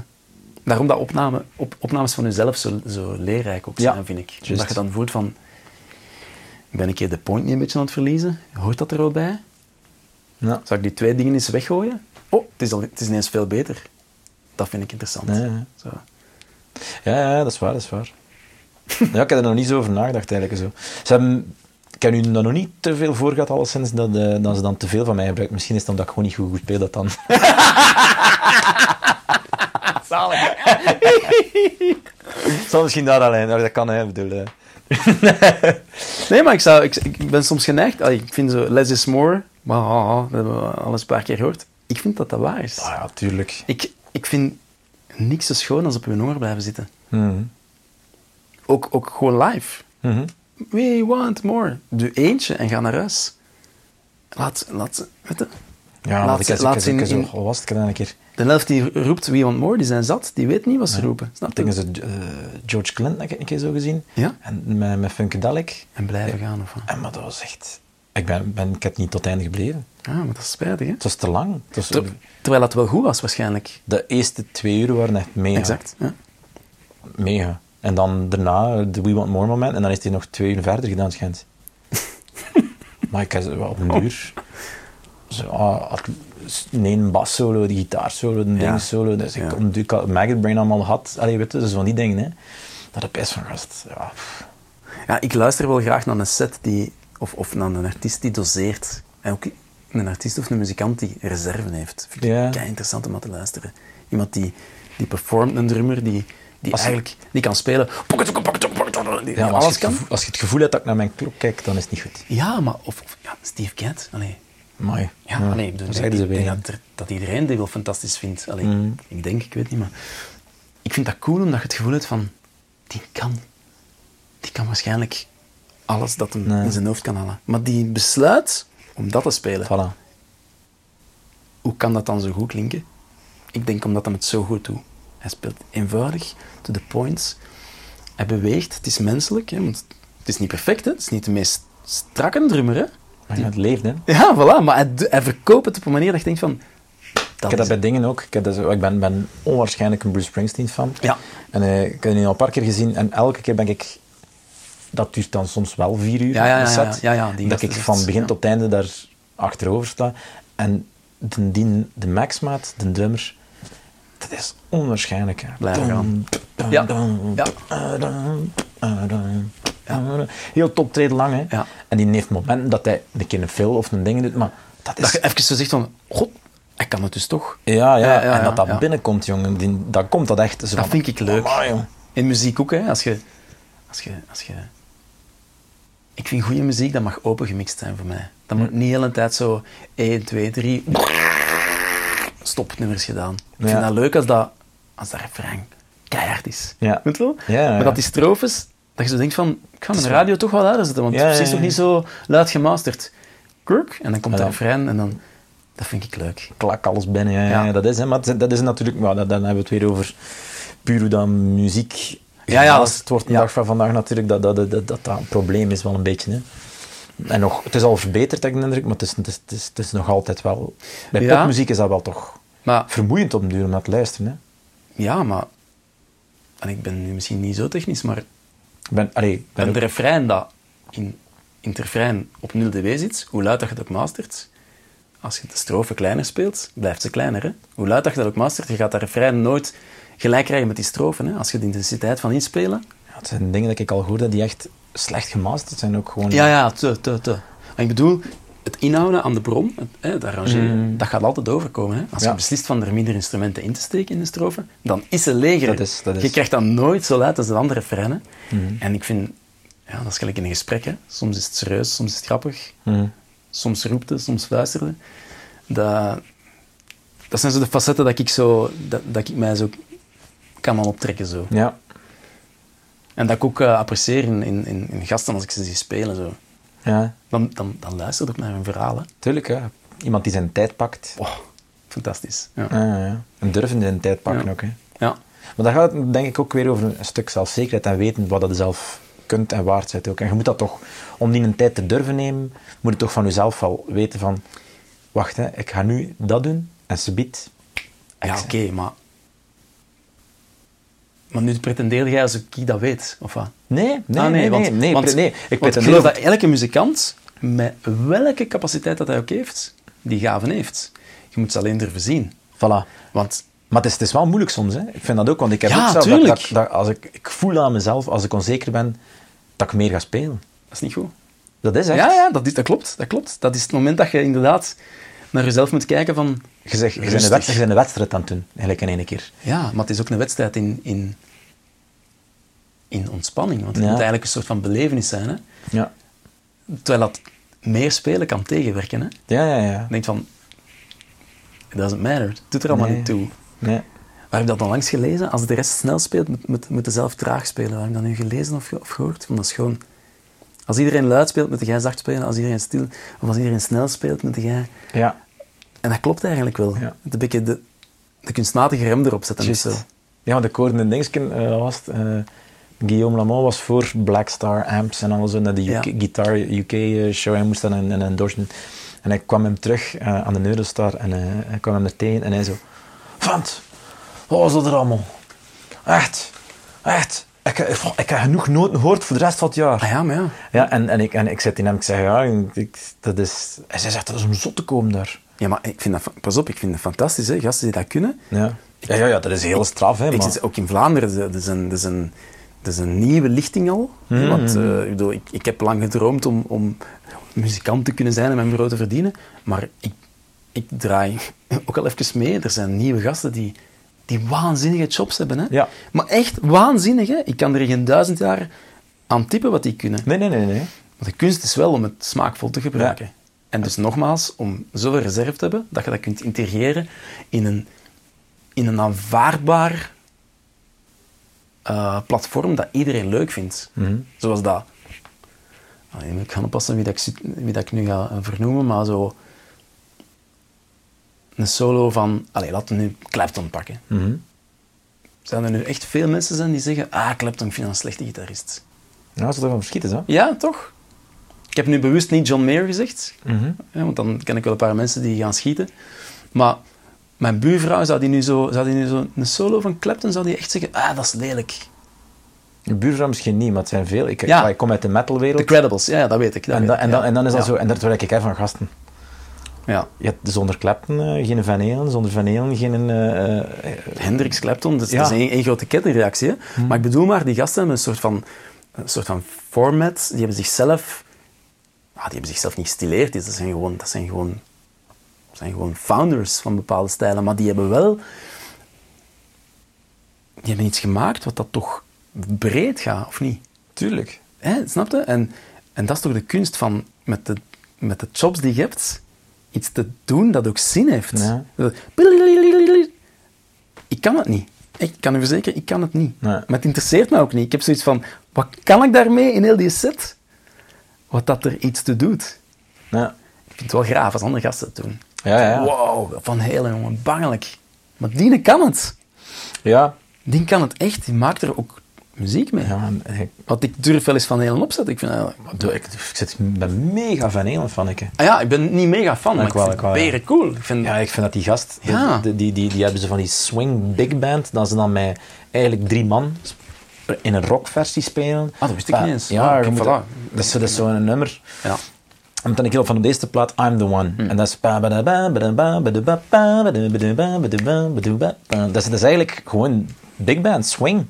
daarom dat opname, op, opnames van jezelf zo, zo leerrijk ook zijn, Ja, vind ik. Omdat je dan voelt van... Ik ben een keer de point niet een beetje aan het verliezen. Hoort dat er ook bij? Ja. Zou ik die twee dingen eens weggooien? Oh, het is, al, het is ineens veel beter. Dat vind ik interessant. Ja, ja. Zo. Ja, ja, dat is waar, dat is waar. ja, ik heb er nog niet zo over nagedacht eigenlijk. Zo. Ze hebben, ik heb nu dan nog niet te veel voor gehad, alleszins, dat, eh, dat ze dan te veel van mij gebruiken. Misschien is het omdat ik gewoon niet goed, goed speel dat dan. Zalig. Zal misschien daar alleen, dat kan hè, ik bedoel. eh. Nee, maar ik, zou, ik, ik ben soms geneigd. allee, Ik vind zo less is more. Maar ah, dat hebben we al eens een paar keer gehoord. Ik vind dat dat waar is. Ah ja, tuurlijk. Ik, ik vind niks zo schoon als op je oor blijven zitten. Mhm. Ook, ook gewoon live. Mhm. We want more. Doe eentje en ga naar huis. Laat, laat, weet je, Ja, Laat laat, ik, laat ik, ze ik, in- ik, zo, hoe was het ik heb een keer? de helft die roept we want more, die zijn zat. Die weet niet wat ze roepen. Snap Ik je? denk dat ze eh, George Clinton heb ik een keer zo gezien. Ja? En met, met Funkadelic. En blijven gaan of wat? En maar dat was echt... Ik, ben, ben, ik heb niet tot het einde gebleven. Ja, maar dat is spijtig, hè? Het was te lang. Het was, Ter- terwijl het wel goed was, waarschijnlijk. de eerste twee uur waren echt mega. Exact. Ja. Mega. En dan daarna de We Want More moment. En dan is hij nog twee uur verder gedaan, schijnt. maar ik heb op een uur... Zo, ah, nee, een bassolo, die gitaarsolo, een Ja. ding solo. Dus ik, Ja. om, ik had Maggot Brain allemaal gehad. Allee, weet je, dus van die dingen, hè. Dat heb best van gast. Ja. Ja, ik luister wel graag naar een set die, of, of naar een artiest die doseert. En ook een artiest of een muzikant die reserve heeft. Vind ik Ja. kei interessant om naar te luisteren. Iemand die, die performt, een drummer die, die Als eigenlijk die kan spelen. Die, ja, die maar als, kan. het gevoel, als je het gevoel hebt dat ik naar mijn klok kijk, dan is het niet goed. Ja, maar of, of ja, Steve Gadd. Allee. Mooi. Ja, allee, ik bedoel, dat ik denk dat, er- dat iedereen dit wel fantastisch vindt. Allee, Mhm. Ik denk, ik weet niet, maar ik vind dat cool omdat je het gevoel hebt van die kan, die kan waarschijnlijk alles dat hem Nee. in zijn hoofd kan halen. Maar die besluit om dat te spelen. Voilà. Hoe kan dat dan zo goed klinken? Ik denk omdat hij het zo goed doet. Hij speelt eenvoudig, to the points. Hij beweegt, het is menselijk. Hè, want het is niet perfect, hè? het is niet de meest strakke drummer. Hè? Maar ja, het leeft, hè. Ja, voilà, maar hij, verkoopt het op een manier dat je denkt van... Ik heb dat bij dingen ook. Ik, heb dat zo, ik ben, ben onwaarschijnlijk een Bruce Springsteen fan. Ja. En eh, ik heb die al een paar keer gezien en elke keer ben ik... Dat duurt dan soms wel vier uur, Ja, ja, ja, set. ja, ja, die dat ik van begin ja. tot einde daar achterover sta. En de, die, de Maxmaat, de drummer, dat is onwaarschijnlijk. hè. Blijven gaan. Dum, Ja. Heel toptreden lang, hè. Ja. En die heeft momenten dat hij een keer een fill of een ding doet, maar dat is... Dat je even zo zegt van... God, hij kan het dus toch. Ja, ja, Ja, ja, en dat dat binnenkomt, jongen, die, dan komt dat echt. Zo Dat van, vind ik leuk. amai. In muziek ook, hè. Als je... Als je, als je ik vind goede muziek, dat mag open gemixt zijn voor mij. Dat moet niet de hele tijd zo 1, 2, 3... Stopnummers gedaan. Ik vind dat leuk als dat, als dat refrein keihard is. Ja. Weet wel? Maar dat die strofes, dat je zo denkt van... Ik ga mijn radio toch wel zetten, want het is toch ja. niet zo luid gemasterd. Kurk, en dan komt dat refrein en dan... Dat vind ik leuk. klak alles binnen. Ja, Ja. ja. dat is, hè, maar dat is natuurlijk, maar dat, dan hebben we het weer over puur hoe dan muziek. Ja, ja, dat het wordt de ja. dag van vandaag natuurlijk dat dat, dat, dat, dat een probleem is, wel een beetje. Hè. En nog, het is al verbeterd, heb ik de indruk, maar het is, het is, het is, het is nog altijd wel. Bij Ja. popmuziek is dat wel toch Maar vermoeiend op duur om naar te luisteren. Hè. ja, maar... En ik ben nu misschien niet zo technisch, maar ben, allee, ben En de refrein dat in, in het refrein op 0 dB zit, hoe luid dat je het ook mastert, als je de strofe kleiner speelt, blijft ze kleiner. Hè? Hoe luid dat je dat ook mastert, je gaat dat refrein nooit gelijk krijgen met die strofen. Hè? Als je de intensiteit van inspelen... ja, het zijn dingen dat ik al hoorde die echt slecht gemasterd zijn. Ook gewoon, Ja, ja, te, te, te. Maar ik bedoel, het inhouden aan de bron, het, hè, het arrangeren, Mm. dat gaat altijd overkomen. Hè? Als Ja. je beslist van er minder instrumenten in te steken in de strofe, dan is ze leger. Dat is- dat is- Je krijgt dat nooit zo luid als de andere refreinen. Mhm. En ik vind, ja, dat is gelijk in een gesprek. Hè? Soms is het serieus, soms is het grappig. Mhm. soms roepte, soms fluisterde. Dat, dat zijn zo de facetten dat ik, zo, dat, dat ik mij zo kan aan optrekken. Zo. ja. En dat ik ook eh, apprecieer in, in, in, gasten als ik ze zie spelen. Zo. Ja, Dan, dan, dan luister ik naar hun verhalen. tuurlijk. Iemand die zijn tijd pakt. Oh, fantastisch. Ja. Ja, ja. En durven zijn tijd pakken Ja. ook. Hè. ja. Maar dan gaat het denk ik ook weer over een stuk zelfzekerheid en weten wat je zelf kunt en waard bent ook. En je moet dat toch, om die een tijd te durven nemen, moet je toch van jezelf wel weten van, wacht, hè, ik ga nu dat doen en ze biedt. Ja, oké, maar... Maar nu pretendeerde jij alsof ik dat weet, of wat? Nee, nee, Ah, nee, want, nee, nee, want, nee. Ik want geloof dat- elke muzikant, met welke capaciteit dat hij ook heeft, die gaven heeft. Je moet ze alleen durven zien. Voilà. Want Maar het is, het is wel moeilijk soms, hè. Ik vind dat ook, want ik heb Ja, ook zelf dat, tuurlijk. dat, dat als ik, ik voel aan mezelf, als ik onzeker ben, dat ik meer ga spelen. dat is niet goed. Dat is echt. Ja, ja dat, is, dat klopt. Dat klopt. Dat is het moment dat je inderdaad naar jezelf moet kijken van... Je, zegt, je, bent een wedstrijd, je een wedstrijd aan het doen, eigenlijk in één keer. Ja, maar het is ook een wedstrijd in, in, in ontspanning. Want het Ja. moet eigenlijk een soort van belevenis zijn. Hè? Ja. Terwijl dat meer spelen kan tegenwerken. Hè? Je Ja, ja, ja. denkt van... It doesn't matter. Het doet er allemaal Nee. niet toe. Nee. Waar heb ik dat dan langs gelezen? Als de rest snel speelt, moet, moet, zelf traag spelen. Waar heb ik dat nu gelezen of, of gehoord? Want dat is gewoon... Als iedereen luid speelt, moet jij zacht spelen. Als iedereen stil... Of als iedereen snel speelt, moet jij... Ja. En dat klopt eigenlijk wel. Ja. Het een beetje de, de kunstmatige rem erop zetten. Zo. Ja, want ik hoorde een dingetje, eh, was het? Eh, Guillaume Lamont was voor Black Star Amps en alles, naar de UK, Ja. Guitar UK eh, show. Hij moest dan een, een endorsement. En hij kwam hem terug aan de Eurostar en hij kwam hem er tegen en hij zo... Vant, wat was dat er allemaal? Echt, echt. Ik, ik, ik heb genoeg noten gehoord voor de rest van het jaar. Ah ja, maar ja. Ja, en, en, ik, en ik zit in hem, ik zeg, ja, ik, dat is... En zij zegt, dat is om zot te komen daar. Ja, maar ik vind dat, pas op, ik vind het fantastisch, hè, gasten die dat kunnen. Ja, ja, ja, ja dat is heel straf, hè, Ik maar... zit ook in Vlaanderen, dat is een, dat is een, dat is een nieuwe lichting al. Mm. Want eh, ik, bedoel, ik, ik heb lang gedroomd om, om muzikant te kunnen zijn en mijn brood te verdienen. Maar ik, ik draai ook al even mee. Er zijn nieuwe gasten die, die waanzinnige jobs hebben. Hè? Ja. Maar echt waanzinnig. Hè? Ik kan er geen duizend jaar aan typen wat die kunnen. Nee, nee, nee, nee. Maar de kunst is wel om het smaakvol te gebruiken. En dus nogmaals, om zoveel reserve te hebben, dat je dat kunt integreren in een, in een aanvaardbaar eh, platform dat iedereen leuk vindt. Mhm. Zoals dat... Allee, ik ga oppassen wie dat ik, wie dat ik nu ga eh, vernoemen, maar zo... Een solo van... Allee, laten we nu Clapton pakken. Mhm. Zijn er nu echt veel mensen zijn die zeggen... Ah, Clapton, ik vind een slechte gitarist. Ja, dat is toch wel verschieten, hè? Ja, toch? Ik heb nu bewust niet John Mayer gezegd, Mhm. hè, want dan ken ik wel een paar mensen die gaan schieten. Maar mijn buurvrouw, zou die nu zo, zou die nu zo een solo van Clapton, zou die echt zeggen, ah, dat is lelijk. Je buurvrouw misschien niet, maar het zijn veel. Ik, Ja. ik kom uit de metalwereld. The Credibles, ja, ja, dat weet ik. Dat en, weet dan, ik, en, ja. dan, en dan is dat Ja. zo, en daar word ik er van gasten. Ja. Je hebt zonder Clapton eh, geen Van Halen, zonder Van Halen geen... eh, Hendrix, Clapton, dat is, Ja. dat is één, één grote kettingreactie. Hè? Maar ik bedoel maar, die gasten hebben een soort van, een soort van format, die hebben zichzelf... Ah, die hebben zichzelf niet gestileerd, dat zijn gewoon... Dat zijn gewoon dat zijn gewoon founders van bepaalde stijlen, maar die hebben wel... Die hebben iets gemaakt wat dat toch breed gaat, of niet? tuurlijk. Hè, snap je? En, en dat is toch de kunst van met de, met de jobs die je hebt, iets te doen dat ook zin heeft. Ja. Ik kan het niet. Ik kan u verzekeren, ik kan het niet. Nee. Maar het interesseert me ook niet. Ik heb zoiets van, wat kan ik daarmee in heel die set? Wat dat er iets te doet. Ja, Ik vind het wel graaf als andere gasten het doen. ja, ja. Wow, Van Helen, jongen, bangelijk. Maar die kan het. ja. Kan het echt. Die maakt er ook muziek mee. Ja, en ik, Want ik durf wel eens Van Helen opzetten. Ik vind ik, ik, zit, ben mega Van Halen fan, ik. Ah ja, ik ben niet mega fan, maar Ik wel, vind ik wel, het ja. cool. Ik vind, Ja, ik vind dat die gast, Ja. die, die, die hebben ze van die swing big band, dat ze dan met eigenlijk drie man in een rockversie spelen. Ah, dat wist ik niet eens. Ja, Ah, moet- dat is, dat is zo'n nummer. ja. En dan ik heel van de eerste plaat I'm the One. En dat is... Dat is, dat is eigenlijk gewoon big band, swing.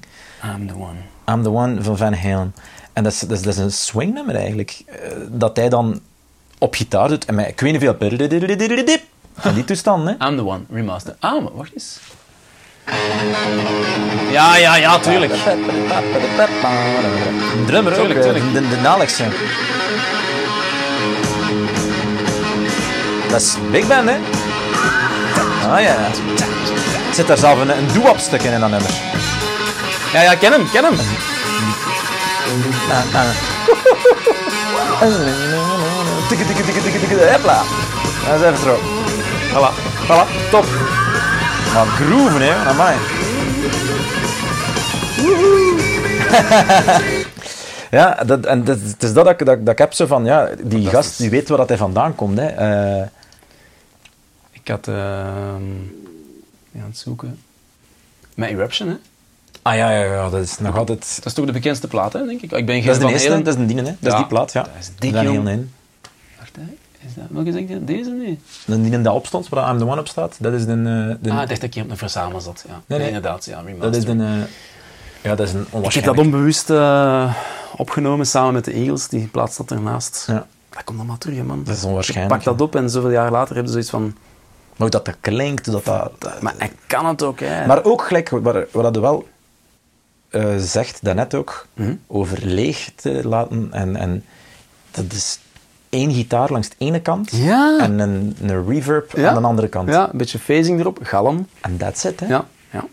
I'm the one. I'm the One van Van Halen. En dat is, dat is, dat is een swingnummer eigenlijk. eh, Dat hij dan op gitaar doet. En met, ik weet niet veel... Van die toestand, hè. I'm the one, remaster. Ah, maar wacht eens. Ja, ja, ja, tuurlijk. Een drummer Tuurlijk, tuurlijk. De, de Alex. hè. Dat is big band, hè? Ah ja. Zit daar zelf een, een doo-wop stuk in in dat nummer. Ja, ja, ken hem, ken hem. Tikke, tikke, tikke, tikke, tikke, hepla. Dat is even zo. Voilà, voilà, top. Maar groeven, hè, amai. Ja, dat, en dat, het is dat dat, ik- dat, dat ik heb zo van, ja, die gast die weet waar dat hij vandaan komt. Hè. Eh, Ik had... ehm ja, aan het zoeken. Met Eruption, hè? ah ja, ja, ja, dat is nog altijd... Dat is toch de bekendste plaat, hè, denk ik? Ik ben geen Dat is de van eerste, dat is een dienen, hè. Dat is die plaat, ja. dat is dik, Van jong. Halen, hè. Wacht, hè. Is dat, welke zeg je? Deze? Nee. Dat die in de opstand, waar I'm the One op staat. Dat is de... eh, de ah, ik dacht dat ik hier op een verzamel zat. Ja. Nee, nee. inderdaad. Ja, remaster. dat is de... eh, ja, dat is een Ik heb onwaarschijnlijk... dat onbewust eh, opgenomen samen met de Eagles. Die plaats staat ernaast. Ja, Dat komt allemaal terug, hè, man. dat is Ik onwaarschijnlijk. pak dat op en zoveel jaar later hebben ze zoiets van... Maar hoe dat, dat klinkt, hoe dat dat... Maar hij kan het ook, hè. Maar ook gelijk, wat, wat je wel eh, zegt daarnet ook, Mhm. over leeg te laten. En, en dat is één gitaar langs de ene kant Ja. en een, een reverb Ja. aan de andere kant. Ja, een beetje phasing erop. Galm. En that's it, hè. Ja. ja.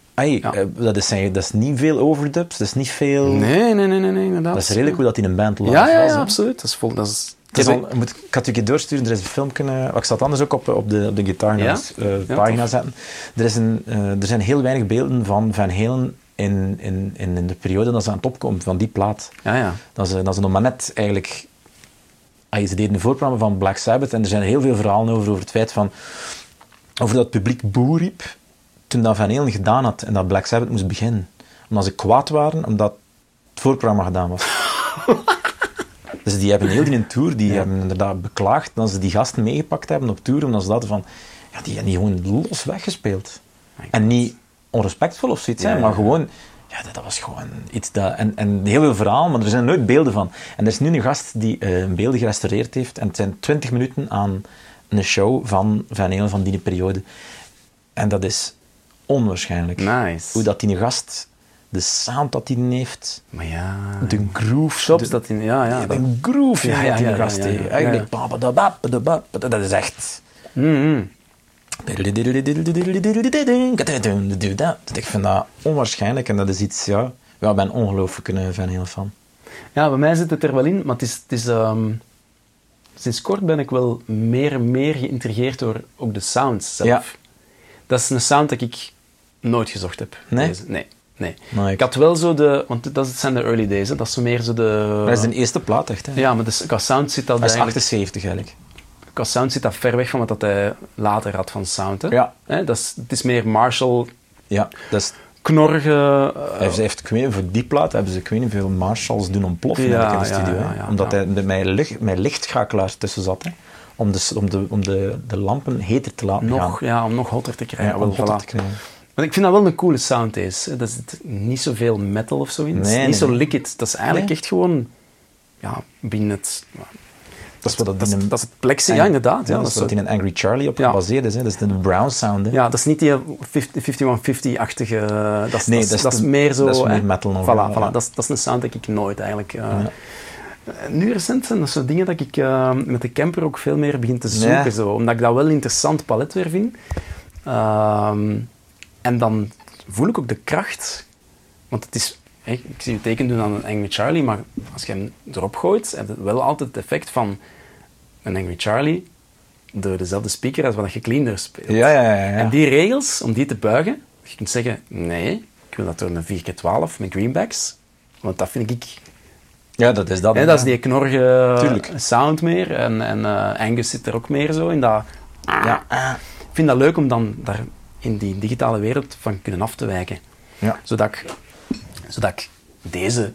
Eh, dat, is, dat is niet veel overdubs, dat is niet veel... Nee, nee, nee, nee, nee, inderdaad. Dat is redelijk hoe dat in een band live Ja, ja, was, absoluut. Dat is vol... Dat is... Het is al, moet, ik had het je doorsturen, er is een filmpje, eh, ik zal het anders ook op, op de, op de gitaar Ja? eh, Ja, pagina tof. zetten. Er, is een, eh, er zijn heel weinig beelden van Van Halen in, in, in, in de periode dat ze aan het opkomt, van die plaat. Ja, ja. Dat ze, dat ze nog maar net eigenlijk... Ah, ze deden een voorprogramma van Black Sabbath en er zijn heel veel verhalen over, over het feit van... Over dat het publiek boe riep toen dat Van Halen gedaan had en dat Black Sabbath moest beginnen. Omdat ze kwaad waren omdat het voorprogramma gedaan was. dus die hebben heel die in tour, die hebben inderdaad beklaagd dat ze die gasten meegepakt hebben op tour, omdat ze dachten van... Ja, die hebben die gewoon los weggespeeld. En niet onrespectvol of zoiets, Ja, ja, maar gewoon... Ja, dat, dat was gewoon iets dat... En, en heel veel verhaal, maar er zijn nooit beelden van. En er is nu een gast die eh, een beelden gerestaureerd heeft. En het zijn 20 minuten aan een show van Van Halen van die periode. En dat is onwaarschijnlijk. Nice. Hoe dat die gast... De sound dat hij heeft... Maar ja... De groove. Shops de- dat in... Ja, ja. een groove Ja, ja, ja, die gast heeft. Eigenlijk... Dat is echt... Ik vind dat onwaarschijnlijk en dat is iets, ja... Ja, ik ben ongelooflijk een Van Halen fan. Ja, bij mij zit het er wel in, maar het is... Het is ehm, Sinds kort ben ik wel meer en meer geïntrigeerd door ook de sounds zelf. Ja. Dat is een sound dat ik nooit gezocht heb. Nee? Deze. Nee. Nee. Maar Ik had wel zo de... Want dat zijn de early days, hè. Dat is zo meer zo de... Dat is de eerste plaat, echt. Hè? Ja, maar de, qua sound zit dat Dat is eigenlijk... 78 eigenlijk. Qua sound zit dat ver weg van wat dat hij later had van sound. Hè? Ja. Hè, dat is, het is meer Marshall, Ja, dat is, knorrige... hij heeft, hij heeft, ik weet niet, voor die plaat hebben ze ik weet niet veel Marshalls doen ontploffen Ja, in de studio. ja, Omdat hij met, licht, lichtschakelaars tussen zat. Hè. Om, de, om, de, om de, de lampen heter te laten nog, gaan. ja, om nog hotter te krijgen. Om hotter voilà. te krijgen. Maar ik vind dat wel een coole sound hè. Dat is niet zoveel metal of zo in. Is Nee, niet nee, zo liquid. Dat is eigenlijk Nee. echt gewoon... Ja, binnen het... Dat is wat dat, Dat een, dat is het plexi. Ja, inderdaad. Ja, dat is wat in een Angry Charlie op gebaseerd is. Hè. Dat is de Brown sound. Hè. ja, dat is niet die 5150-achtige... Dat, is- Nee, dat, is- dat is dat meer zo... dat is meer metal nog, Voilà, voilà. Dat, is, dat is een sound dat ik nooit eigenlijk... eh. Nu recent zijn dat zo dingen dat ik eh, met de camper ook veel meer begin te zoeken. Zo, omdat ik dat wel een interessant palet weer vind. Ehm, en dan voel ik ook de kracht. Want het is... Ik zie je teken doen aan een Angry Charlie, maar als je hem erop gooit, heb je wel altijd het effect van een Angry Charlie door dezelfde speaker als wat je cleaner speelt. Ja, ja, ja. ja. En die regels, om die te buigen, je kunt zeggen, nee, ik wil dat door een 4x12 met greenbacks. Want dat vind ik ja, dat is dat. Hè, dat is die knorrige Tuurlijk. sound meer. En, en eh, Angus zit er ook meer zo in. Dat, Ja. ik vind dat leuk om dan daar in die digitale wereld van kunnen af te wijken. Ja. Zodat ik, zodat ik deze...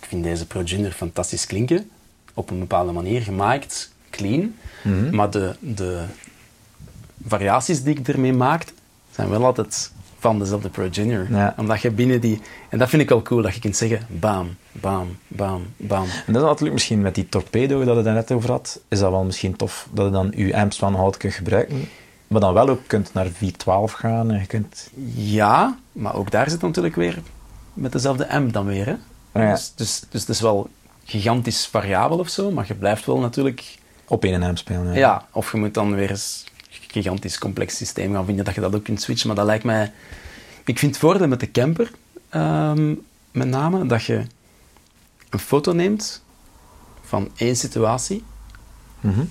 Ik vind deze Pro Junior fantastisch klinken. Op een bepaalde manier gemaakt, clean. Mhm. Maar de, de variaties die ik ermee maak, zijn wel altijd van dezelfde Pro Junior. Ja. Omdat je binnen die... En dat vind ik wel cool, dat je kunt zeggen bam, bam, bam, bam. En dat is natuurlijk misschien met die torpedo dat je daar net over had, is dat wel misschien tof dat je dan je amps van hout kunt gebruiken, maar dan wel ook kunt naar 412 gaan en je kunt... Ja, maar ook daar zit natuurlijk weer met dezelfde M dan weer. Hè? Ja. Dus, dus, dus het is wel gigantisch variabel of zo, maar je blijft wel natuurlijk... op één amp spelen. Ja, of je moet dan weer eens een gigantisch complex systeem gaan vinden dat je dat ook kunt switchen. Maar dat lijkt mij... Ik vind het voordeel met de camper, ehm, met name, dat je een foto neemt van één situatie, Mhm.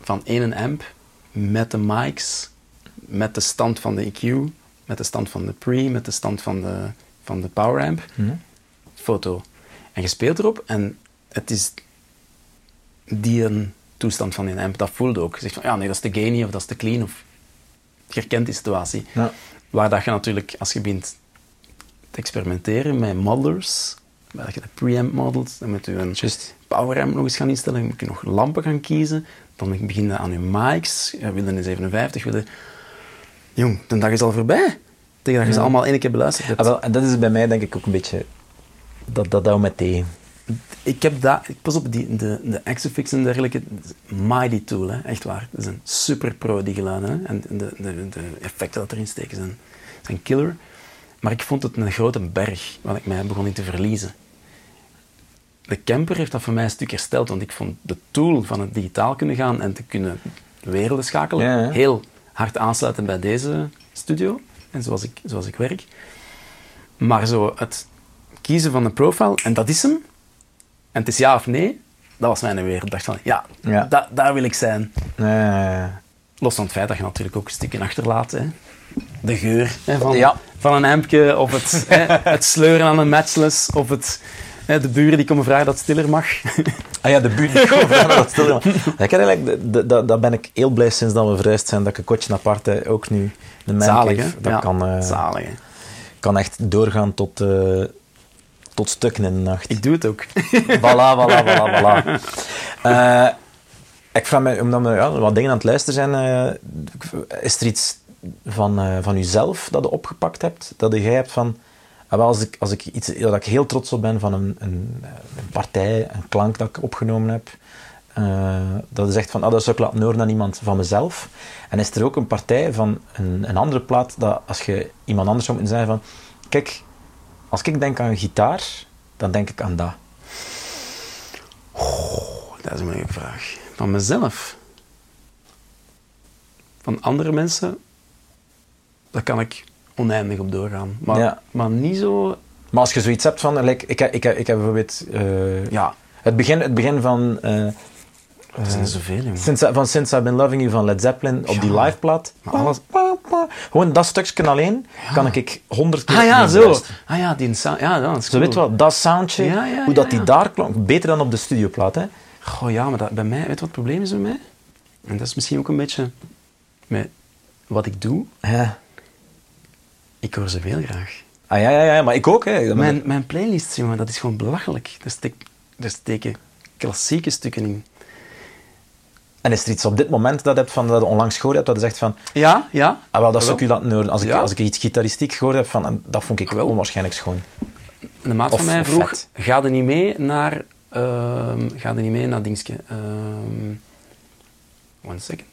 van één amp, met de mics, met de stand van de EQ, met de stand van de pre, met de stand van de, van de power amp, Mhm. foto. En je speelt erop en het is die een toestand van die amp, dat voelde ook. Je zegt van, ja nee, dat is te gainy of dat is te clean of je herkent die situatie. Ja. Waar dat je natuurlijk, als je begint te experimenteren met modelers, waar je de preamp modelt, dan moet je een Juist. power amp nog eens gaan instellen, dan moet je nog lampen gaan kiezen, dan begin je aan je mics, je wil een 57, wil je... Jong, de dag is al voorbij. Tegen dat je ze allemaal één keer beluisterd hebt. Ah, wel, en dat is bij mij denk ik ook een beetje... Dat, dat houdt me tegen. Ik heb dat, ik pas op, die, de, de Exofix en dergelijke, mighty tool, hè, echt waar. Dat is een super pro, die geluiden. Hè. En de, de, de effecten dat erin steken zijn, zijn killer. Maar ik vond het een grote berg, waar ik mij begon in te verliezen. De camper heeft dat voor mij een stuk hersteld, want ik vond de tool van het digitaal kunnen gaan en te kunnen werelden schakelen ja. heel hard aansluiten bij deze studio en zoals ik, zoals ik werk. Maar zo het kiezen van een profile, en dat is hem, en het is ja of nee, dat was mijn wereld. Ik dacht van, ja, Ja. da- daar wil ik zijn. Los van het feit dat je natuurlijk ook een stukje achterlaat. Hè. De geur hè, van, Ja. van een ampje, of het, hè, het sleuren aan een matchless, of het, hè, de buren die komen vragen dat het stiller mag. Ah ja, de buurt. Ik wou vragen dat stil. maar- Ik heb eigenlijk, dat, dat ben ik heel blij sinds dat we verhuisd zijn, dat ik een kotje apart heb, ook nu. De? Dat Ja, kan, eh, Zalig, kan echt doorgaan tot, eh, tot stukken in de nacht. Ik doe het ook. Voilà, voilà, voilà, voilà. Eh, ik vraag me, omdat we ja, wat dingen aan het luisteren zijn, is er iets van, van jezelf dat je opgepakt hebt? Dat jij hebt van, ah, als ik, als ik iets, dat ik heel trots op ben van een, een, een partij, een klank dat ik opgenomen heb, eh, dat je zegt van, ah, dat zou ik laten horen aan iemand van mezelf. En is er ook een partij van een, een andere plaat, dat als je iemand anders zou moeten zeggen van, kijk, als ik denk aan gitaar, dan denk ik aan dat. Dat is een vraag. Van mezelf. Van andere mensen, daar kan ik oneindig op doorgaan. Maar, Ja. maar niet zo... Maar als je zoiets hebt van, like, ik, ik, ik, ik heb bijvoorbeeld eh, Ja, het, begin, het begin van, eh, er zijn er zoveel, jongen. since, van Since I've Been Loving You van Led Zeppelin op die Ja. liveplaat. Maar alles- Gewoon dat stukje alleen kan ik honderd keer Ah ja, zo. Ah ja, die sound. Ja, dat is Zo cool. weet wel, dat soundje, Ja, hoe dat die daar klonk, beter dan op de studioplaat. Hè? Goh, ja, maar dat, bij mij, weet wat het probleem is bij mij? En dat is misschien ook een beetje met wat ik doe. Ja. Ik hoor ze veel graag. Ah ja, ja, ja, maar ik ook. Hè. Mijn, mijn playlist, jongen, dat is gewoon belachelijk. Daar, steek, daar steken klassieke stukken in. En is er iets op dit moment dat, je hebt van, dat je onlangs gehoord hebt, dat je zegt van, Ja, ja. ah, wel, dat zou ik u laten horen. Als ik, Ja. als ik iets gitaristiek gehoord heb, van, dat vond ik Wel. onwaarschijnlijk schoon. Een maat van mij vroeg, vet. ga er niet mee naar... ehm ga er niet mee naar Dingske. ehm one second.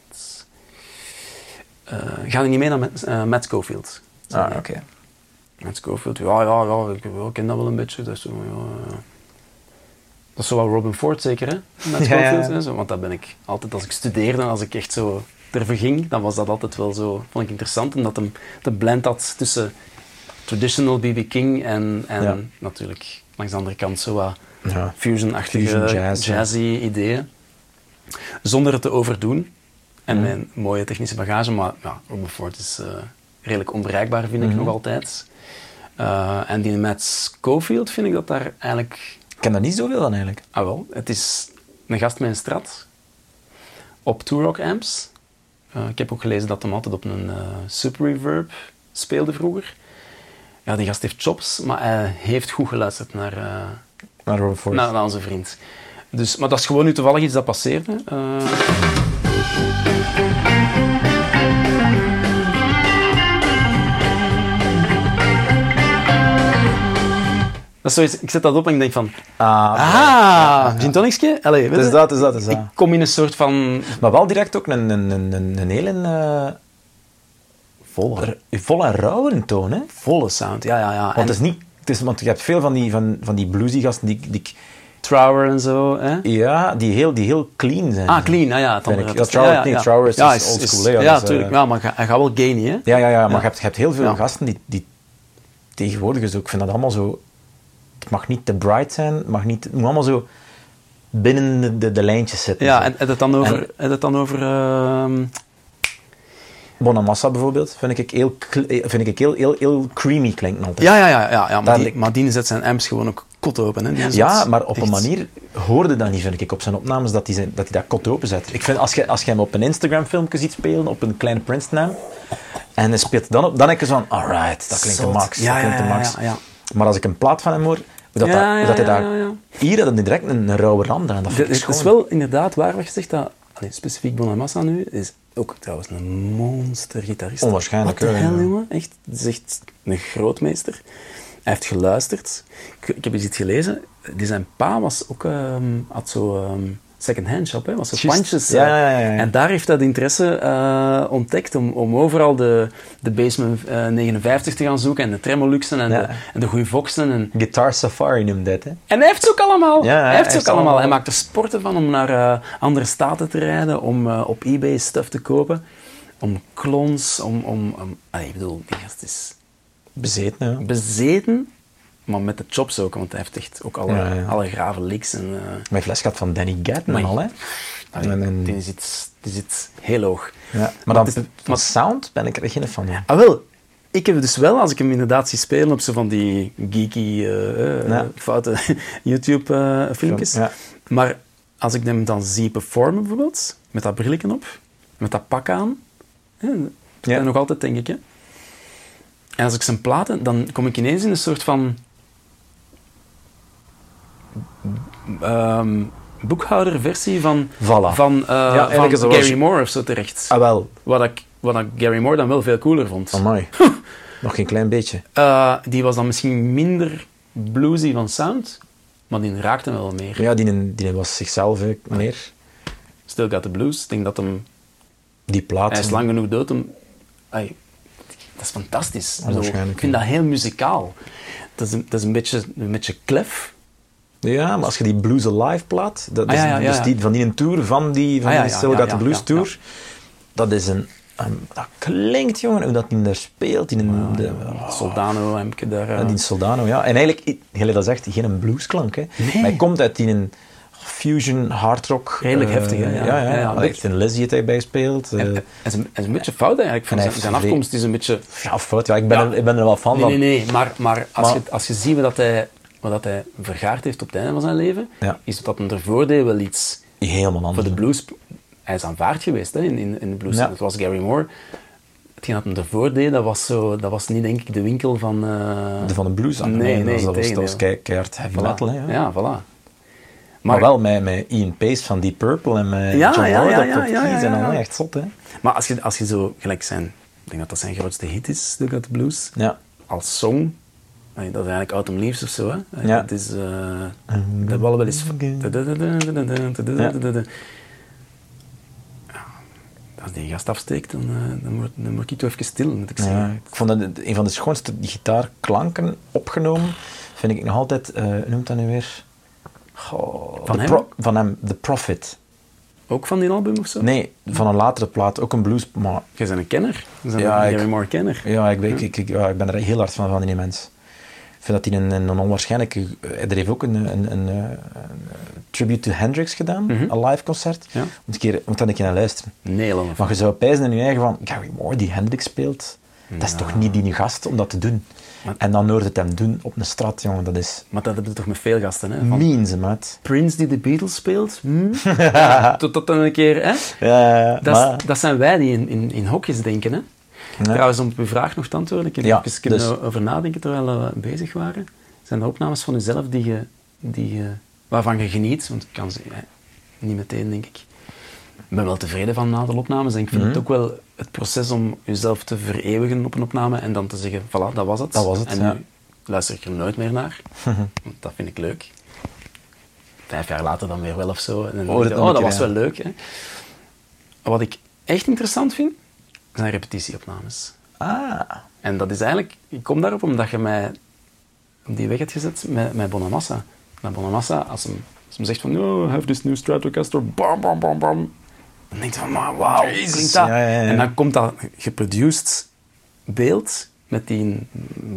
Eh, ga er niet mee naar Matt, eh, Matt Schofield. Ah, oké. Matt Schofield, ja, ja, ja, ik, ken dat wel een beetje. Dat is zo, ja, ja. Dat is zo wel Robin Ford zeker, hè? Ja, Schofield, ja. zo, want dat ben ik altijd, als ik studeerde, als ik echt zo ervoor ging, dan was dat altijd wel zo, vond ik interessant, omdat hem de blend had tussen traditional B.B. King en, en Ja. natuurlijk langs de andere kant zo wat Ja. fusion-achtige Fusion jazz, ja. jazzy ideeën. Zonder het te overdoen. En mijn mooie technische bagage, maar ja, Robin Ford is eh, redelijk onbereikbaar, vind ik Mhm. nog altijd. Eh, en die Matt Schofield vind ik dat daar eigenlijk... Ik ken daar niet zoveel van eigenlijk. Ah wel, het is een gast met een strat op Two Rock amps. Eh, ik heb ook gelezen dat hem altijd op een Super Reverb speelde vroeger. Ja, die gast heeft chops, maar hij heeft goed geluisterd naar... eh, naar, naar onze vriend. Dus, maar dat is gewoon nu toevallig iets dat passeerde. Dat is zoiets, ik zet dat op en ik denk van... Ah, Ah, gin tonicje? Allee, weet Het is je? dat, is dat, is dat. Ik kom in een soort van... Maar wel direct ook een, een, een, een, een hele uh, Volle. volle rauwe toon. Hè? Volle sound, ja, ja, ja. Want, En het is niet, het is, want je hebt veel van die, van, van die bluesy gasten die, die, Trower en zo, hè? ja, die, heel, die heel clean zijn. Ah, clean, ah, ja. Andere, ik. dat Ja, Trower is- ja, is old school, hè, Ja, ja, is, natuurlijk. eh, Ja, maar hij gaat wel gainy, hè? Ja, ja, ja, maar Ja. Je, hebt, je hebt heel veel Ja. gasten die, die tegenwoordig, dus ook, ik vind dat allemaal zo het mag niet te bright zijn, het mag niet, het moet allemaal zo binnen de, de, de lijntjes zitten. Ja, en het dan over... En- het dan over ehm, Bonamassa bijvoorbeeld, vind ik heel, eh, vind ik heel, heel, heel creamy klinken altijd. ja, ja, ja, ja, ja maar, die, maar die zet zijn amps gewoon ook kot open. Hè. Ja, maar op een manier hoorde dat niet, vind ik, op zijn opnames, dat hij, dat, dat kot open zet. Ik vind, als je, als je hem op een Instagram-filmpje ziet spelen, op een klein Princeton en hij speelt dan op, dan denk je zo van, alright, dat klinkt de max, Ja, dat klinkt ja, de max. ja, ja. Maar als ik een plaat van hem hoor, hoe dat, Ja, dat, hoe ja, dat hij daar... Hier had hij direct een, een rauwe rand aan, dat vind Het is wel inderdaad waar wat je zegt dat... Allee, specifiek Bonamassa nu is ook trouwens een monster-gitarist. Onwaarschijnlijk, Wat de hel, jongen. Echt, het is echt een grootmeester. Hij heeft geluisterd. Ik, ik heb eens iets gelezen. Die zijn pa was ook, ehm, had zo ehm second-hand shop, hè. Was zo Juist. pandjes. Ja, eh, ja, ja, ja. En daar heeft hij de interesse eh, ontdekt om, om overal de, de Basement eh, 59 te gaan zoeken en de Tremoluxen en, de, en de goede Voxen. En, Guitar Safari noemde dat, hè. en hij heeft ze ook allemaal. Hij heeft ze ook allemaal. Hij maakt er sporten van om naar eh, andere staten te rijden, om eh, op eBay stuff te kopen, om clones, om... om, om allee, ik bedoel, die gast is Bezeten, bezeten, maar met de chops ook, want hij heeft echt ook alle, Ja, ja. alle grave licks. En, eh, Mijn fles gaat van Danny Maar- al, hè. allee, En- en- die, zit, die zit heel hoog. Ja. Maar Maar dan, het is- maar- sound ben ik er geen van, ja. Ah wel, ik heb dus wel, als ik hem inderdaad zie spelen op zo van die geeky, Ja. foute YouTube-filmpjes. Ja. Maar als ik hem dan zie performen bijvoorbeeld, met dat brilletje op, met dat pak aan, hè, dat nog altijd denk ik. Hè. En als ik zijn platen, dan kom ik ineens in een soort van ehm, boekhouderversie van, Voilà. van, eh, van Gary Moore of zo terecht. Ah, wel. Wat, ik, wat ik Gary Moore dan wel veel cooler vond. Amai. Nog geen klein beetje. Eh, die was dan misschien minder bluesy van sound, maar die raakte wel meer. Ja, die, die was zichzelf hè, meer. Still Got the Blues. Ik denk dat hem... Die plaat. Hij is lang genoeg dood om... Ai, dat is fantastisch. Ik vind dat heel muzikaal. Dat is een, dat is een, beetje, een beetje klef. Ja, maar als je die Blues Alive plaat, dat Ah, is ja, ja, ja, dus die, van die een tour, van die, van Ah, die Still Got the Blues tour, dat is een, een- Dat klinkt, jongen, hoe dat die daar speelt. In een, de, Soldano heb ik daar... eh, die Soldano, ja. En eigenlijk, jullie dat zegt, geen bluesklank, hè. Nee. Maar hij komt uit die een fusion hardrock. Redelijk eh, heftig, hè, ja. Ja, ja. Ja, ja, Hij heeft een Lizzie heeft bij gespeeld. eh, en- Hij is, een, is een beetje fout eigenlijk. Van zijn, zijn afkomst is een beetje... ja, fout. Ja, ik ben. Er, ik ben er wel fan Nee, van. nee, nee. Maar, maar, als, Maar- Je, als je ziet wat, dat hij, wat dat hij vergaard heeft op het einde van zijn leven, Ja. is dat hem ervoor deed wel iets... Helemaal anders. Voor de blues... Hij is aanvaard geweest hè, in, in, in de blues. Ja. Dat was Gary Moore. Hetgeen dat hem ervoor deed, dat was, zo, dat was niet denk ik de winkel van... eh, De van de blues. Nee, nee, dat was, dat was, kei- keihard heavy Voilà. metal, hè. Ja. Ja, voilà. Maar, wel met, met Ian Pace van Deep Purple en met Ja, John ja, Lord ja, op ja, op ja, keys ja, en al. ja. Echt zot, hè. Maar als je, als je zo gelijk zijn... Ik denk dat dat zijn grootste hit is, Still Got the Blues. Ja. Als song. Dat is eigenlijk Autumn Leaves of zo. Hè? Ja. Het is... eh dat hebben we al wel eens... Ja, Als die gast afsteekt, dan, dan, word, dan word ik toch even stil, moet ik Ja, zeggen. ik vond dat een van de schoonste gitaarklanken opgenomen, vind ik nog altijd, hoe noemt dat nu weer? Goh, Van hem? Van hem, The Prophet. Ook van die album of zo? Nee, van een latere plaat, ook een blues, maar Jij bent een kenner. Je bent Ja, een ik- Gary Moore kenner. ja, ik, weet, ik, ik, ja, ik ben er heel hard van, van die mens. Ik vind dat hij een, een, onwaarschijnlijke... Er heeft ook een, een, een, een tribute to Hendrix gedaan, Mhm. een live concert. Ja. Moet, keer, moet dat een keer naar luisteren. Nederlander. Maar je zou pijzen in je eigen van, Gary Moore die Hendrix speelt, dat is toch niet die gast om dat te doen. Maar- En dan hoort het hem doen op een straat, jongen, dat is Maar dat hebben ze toch met veel gasten, hè? Van mean, ze maat. Prince die de Beatles speelt. Hm? Tot dat dan een keer, hè? Ja, Dat, maar- dat zijn wij die in, in, in hokjes denken, hè? Ja. Trouwens, om op uw vraag nog te antwoorden, ik heb Ja, even dus- over nadenken terwijl we bezig waren. Zijn er opnames van uzelf die je, die je, waarvan je geniet? Want ik kan ze hè, niet meteen, denk ik. Ik ben wel tevreden van een aantal opnames en ik vind Mhm. het ook wel het proces om jezelf te vereeuwigen op een opname en dan te zeggen, voilà, dat was het. Dat was het, En ja. nu luister ik er nooit meer naar, want dat vind ik leuk. Vijf jaar later dan weer wel of zo. En dan ik, nog oh, dat was wel leuk. Hè. Wat ik echt interessant vind, zijn repetitieopnames. Ah, En dat is eigenlijk, ik kom daarop omdat je mij op die weg hebt gezet met, met Bonamassa. Met Bonamassa, als hem, als hem zegt van, oh, I have this new Stratocaster, bam, bam, bam, bam. Dan denk je van, maar wauw, hoe Jezus, klinkt dat? ja, ja, ja. En dan komt dat geproduced beeld met die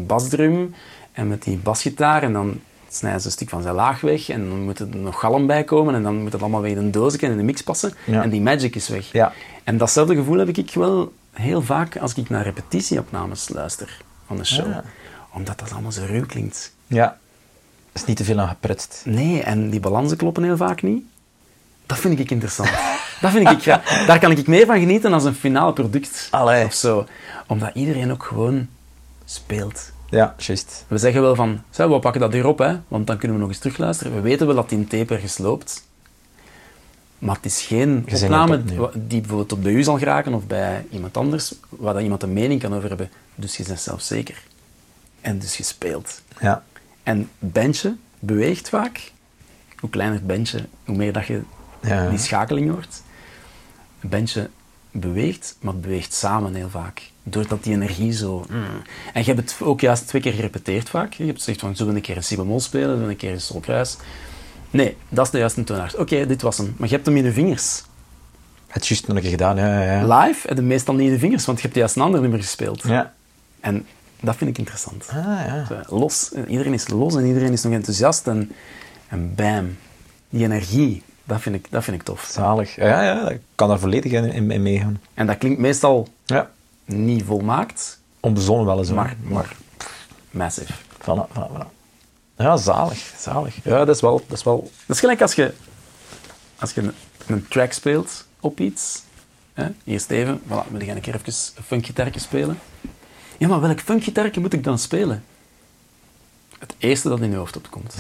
basdrum en met die basgitaar en dan snijden ze een stuk van zijn laag weg en dan moet er nog galm bij komen en dan moet het allemaal weer in een doosje en in de mix passen en die magic is weg. Ja. En datzelfde gevoel heb ik wel heel vaak als ik naar repetitieopnames luister van de show. Ja. Omdat dat allemaal zo ruw klinkt. Ja. Is niet te veel aan geprutst. Nee, en die balansen kloppen heel vaak niet. Dat vind ik interessant. dat vind ik, daar kan ik meer van genieten dan een finaal product Allee. of zo. Omdat iedereen ook gewoon speelt. Ja, juist. We zeggen wel van, we pakken dat hier op, hè, want dan kunnen we nog eens terugluisteren. We weten wel dat die tape ergens loopt. Maar het is geen Je opname die bijvoorbeeld op de u zal geraken of bij iemand anders, waar dat iemand een mening kan over hebben. Dus je bent zelfzeker. En dus je speelt. Ja. En bandje beweegt vaak. Hoe kleiner het bandje, hoe meer dat je Ja. die schakeling hoort. Een bandje beweegt, maar het beweegt samen heel vaak. Doordat die energie zo... mm. En je hebt het ook juist twee keer gerepeteerd vaak. Je hebt gezegd van, zullen we een keer een si bemol spelen, zullen we een keer een solkruis. Nee, dat is de juiste toonaard. Oké, dit was hem. Maar je hebt hem in de vingers. Het is juist nog een keer gedaan, ja. ja. Live heb je meestal niet in de vingers, want je hebt juist een ander nummer gespeeld. Ja. En dat vind ik interessant. Ah, ja. Zo, Los. Iedereen is los en iedereen is nog enthousiast. En, en bam, die energie, dat vind ik, dat vind ik tof. Zalig. Ja, ja, ik kan daar volledig in, in, in meegaan. En dat klinkt meestal Ja. niet volmaakt, Onbezonnen wel eens. hoor. maar, maar massive. Voilà, voilà, voilà. Ja, zalig. Zalig. Ja, dat is wel... Dat is wel Dat is gelijk als je, als je een, een track speelt op iets. Hè? Eerst even, voilà, wil je een keer even een funkgitarretje spelen? Ja, maar welk funkgitarretje moet ik dan spelen? Het eerste dat in je hoofd opkomt.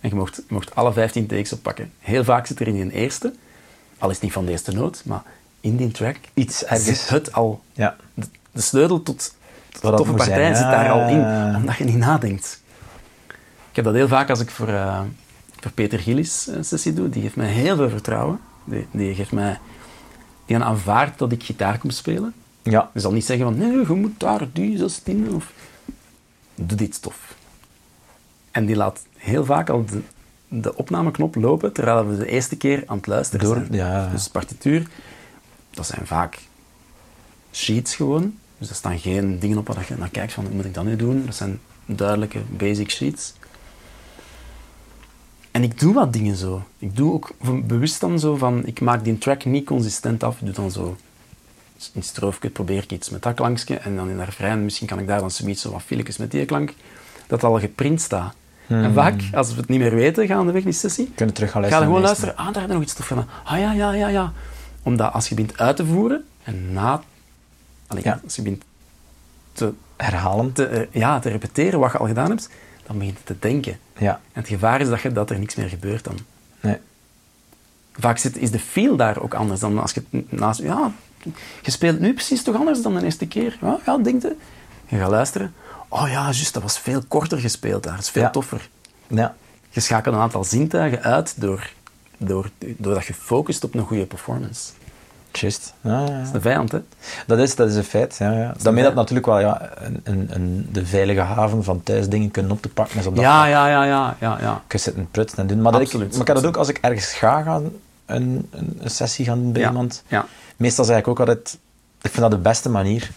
En je mocht, mocht alle 15 takes oppakken. Heel vaak zit er in een eerste, al is het niet van de eerste noot, maar in die track Iets ergens. het al. Ja. De, de sleutel tot, tot toffe zijn, partijen zit ja, daar al ja, in, ja. omdat je niet nadenkt. Ik heb dat heel vaak als ik voor, eh, voor Peter Gillis een sessie doe. Die geeft mij heel veel vertrouwen. Die, die geeft mij... Die aanvaardt dat ik gitaar kom spelen. Ja. Die zal niet zeggen van, nee, je moet daar die zestien of... Doe dit stof. En die laat heel vaak al de, de opnameknop lopen, terwijl we de eerste keer aan het luisteren Door- zijn. ja. Dus partituur, dat zijn vaak sheets gewoon. Dus er staan geen dingen op waar je naar kijkt van, wat moet ik dat nu doen? Dat zijn duidelijke basic sheets. En ik doe wat dingen zo. Ik doe ook bewust dan zo van, ik maak die track niet consistent af. Ik doe dan zo in stroofje probeer ik iets met dat klankje en dan in de refrein misschien kan ik daar dan zoiets zo wat filetjes met die klank, dat al geprint staat. En vaak, als we het niet meer weten, gaandeweg die sessie, Kunnen terug gaan ga luisteren. gewoon naar de luisteren, ah, daar heb je nog iets tof van. Ah ja, ja, ja, ja. Omdat als je begint uit te voeren en na... Allee, Ja. als je begint te. Herhalen. te, eh, ja, te repeteren wat je al gedaan hebt, dan begint je te denken. Ja. En het gevaar is dat, je, dat er niks meer gebeurt dan. Nee. Vaak zit, is de feel daar ook anders dan als je het naast... Ja, je speelt nu precies toch anders dan de eerste keer. Ja, ja denk je. Je gaat luisteren. Oh ja, juist, dat was veel korter gespeeld daar. Dat is veel Ja. toffer. Ja. Je schakelt een aantal zintuigen uit door, door, doordat je focust op een goede performance. Juist. Ja, ja, Dat is de vijand, hè? Dat is, dat is een feit. Ja, ja. Daarmee feit. dat natuurlijk wel ja, een, een, een, de veilige haven van thuis dingen kunnen op te pakken is op dat Ja, ja, ja, ja, ja, ja. Je zit een prutsen en doen. Maar, dat ik, maar ik heb dat ook als ik ergens ga gaan, een, een, een sessie gaan doen bij iemand. ja. Meestal zeg ik ook altijd, ik vind dat de beste manier.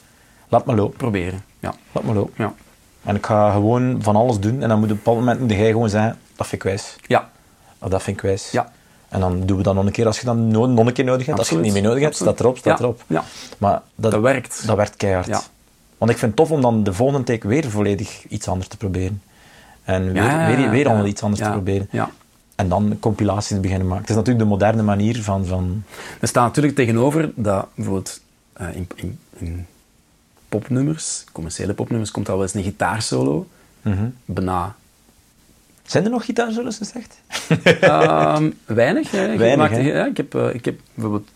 Laat me lopen. Proberen, ja. Laat me lopen. Ja, En ik ga gewoon van alles doen. En dan moet op een bepaald moment moet jij gewoon zeggen, dat vind ik wijs. ja. Of dat vind ik wijs. Ja. En dan doen we dat nog een keer als je dat no- nog een keer nodig hebt. Als je het niet meer nodig hebt, staat erop, staat Ja, erop. Ja, Maar dat, dat werkt. dat werkt keihard. Ja. Want ik vind het tof om dan de volgende take weer volledig iets anders te proberen. En weer, weer, weer ja. al iets anders te proberen. Ja. En dan compilaties te beginnen maken. Het is natuurlijk de moderne manier van... van Er staat natuurlijk tegenover dat bijvoorbeeld eh, in, in, in popnummers, commerciële popnummers, komt al wel eens een gitaarsolo. Mhm. Bijna Zijn er nog gitaarsolos gezegd? Ehm, weinig. Hè. Weinig, hè? ja, ik, heb, eh, ik heb bijvoorbeeld...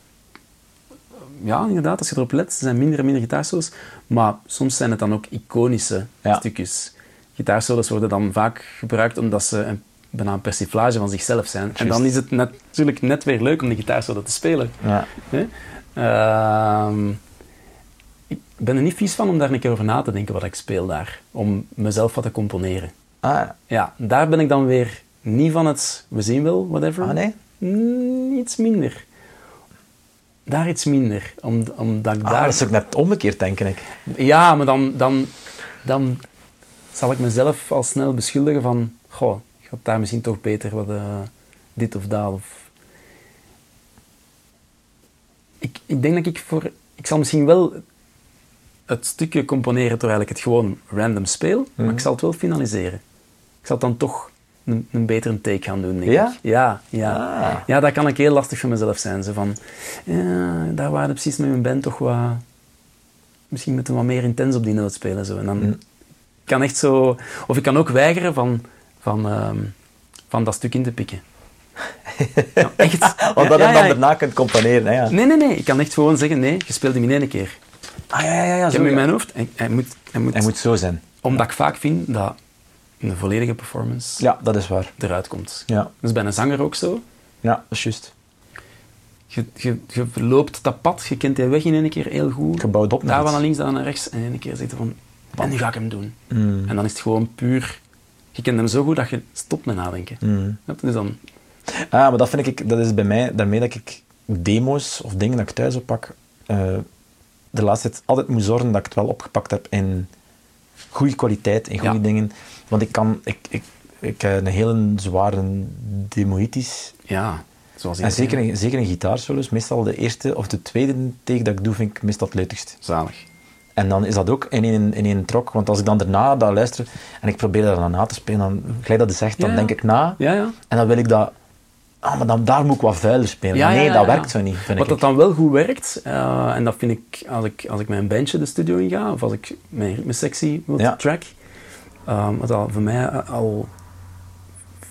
Ja, inderdaad, als je erop let, er zijn minder en minder gitaarsolos. Maar soms zijn het dan ook iconische Ja. stukjes. Gitaarsolos worden dan vaak gebruikt omdat ze een, bijna een persiflage van zichzelf zijn. En dan is het net, natuurlijk net weer leuk om de gitaarsolo te spelen. Ja. Hè? Ehm, ik ben er niet vies van om daar een keer over na te denken wat ik speel daar. Om mezelf wat te componeren. Ah, Ja, daar ben ik dan weer niet van het we zien wel, whatever. Ah, nee? Mm, iets minder. Daar iets minder. Om, omdat ik ah, daar... dat is ook net omgekeerd, denk ik. Ja, maar dan, dan, dan zal ik mezelf al snel beschuldigen van... Goh, gaat daar misschien toch beter wat eh, dit of dat. Of... Ik, ik denk dat ik voor... Ik zal misschien wel het stukje componeren terwijl ik het gewoon random speel, maar Mhm. ik zal het wel finaliseren. Ik zal dan toch een, een betere take gaan doen, denk Ja? ik. Ja, ja. Ah. Ja, dat kan ik heel lastig voor mezelf zijn. Zo van, ja, daar waren precies met mijn band toch wat... Misschien moeten we wat meer intens op die noot spelen. Zo. En dan Mm. kan echt zo... Of ik kan ook weigeren van, van, ehm, van dat stuk in te pikken. Ja, echt. Want dat je dan daarna kunt componeren. Hè. Nee, nee, nee. Ik kan echt gewoon zeggen, nee, je speelt hem in één keer. Ah, ja, ja, ja. Ik heb zo, in mijn hoofd. Hij moet, hij moet, Hij moet zo zijn. Omdat ik vaak vind dat een volledige performance Ja, dat is waar. eruit komt. Ja, Dat is bij een zanger ook zo. ja dat is juist. Je, je, je verloopt dat pad, je kent die weg in één keer heel goed. Gebouwd op naar Daar van naar links, daar naar rechts. En in één keer zit je van, en nu ga ik hem doen. Mm. En dan is het gewoon puur... Je kent hem zo goed dat je stopt met nadenken. Mm. Je? Dus dan... Ah, maar dat vind ik, dat is bij mij daarmee dat ik demo's of dingen dat ik thuis oppak, eh, de laatste tijd altijd moet zorgen dat ik het wel opgepakt heb in goede kwaliteit, in goede Ja. dingen. Want ik kan, ik, ik, ik heb een hele zware demoïtis. Ja, zoals En zeker in, zeker in gitaarsolos, meestal de eerste of de tweede take dat ik doe, vind ik meestal het leukst. Zalig. En dan is dat ook in één, in één trok. Want als ik dan daarna dat luister en ik probeer dat dan na te spelen, dan, gelijk dat je zegt, dan Ja. denk ik na. Ja, ja. En dan wil ik dat... Ah, maar dan, daar moet ik wat vuiler spelen. Nee, dat werkt zo niet, vind Wat dat dan wel goed werkt, eh, en dat vind ik als ik, als ik met een bandje de studio inga, of als ik mijn ritmesectie wil track, eh, wat dat voor mij eh, al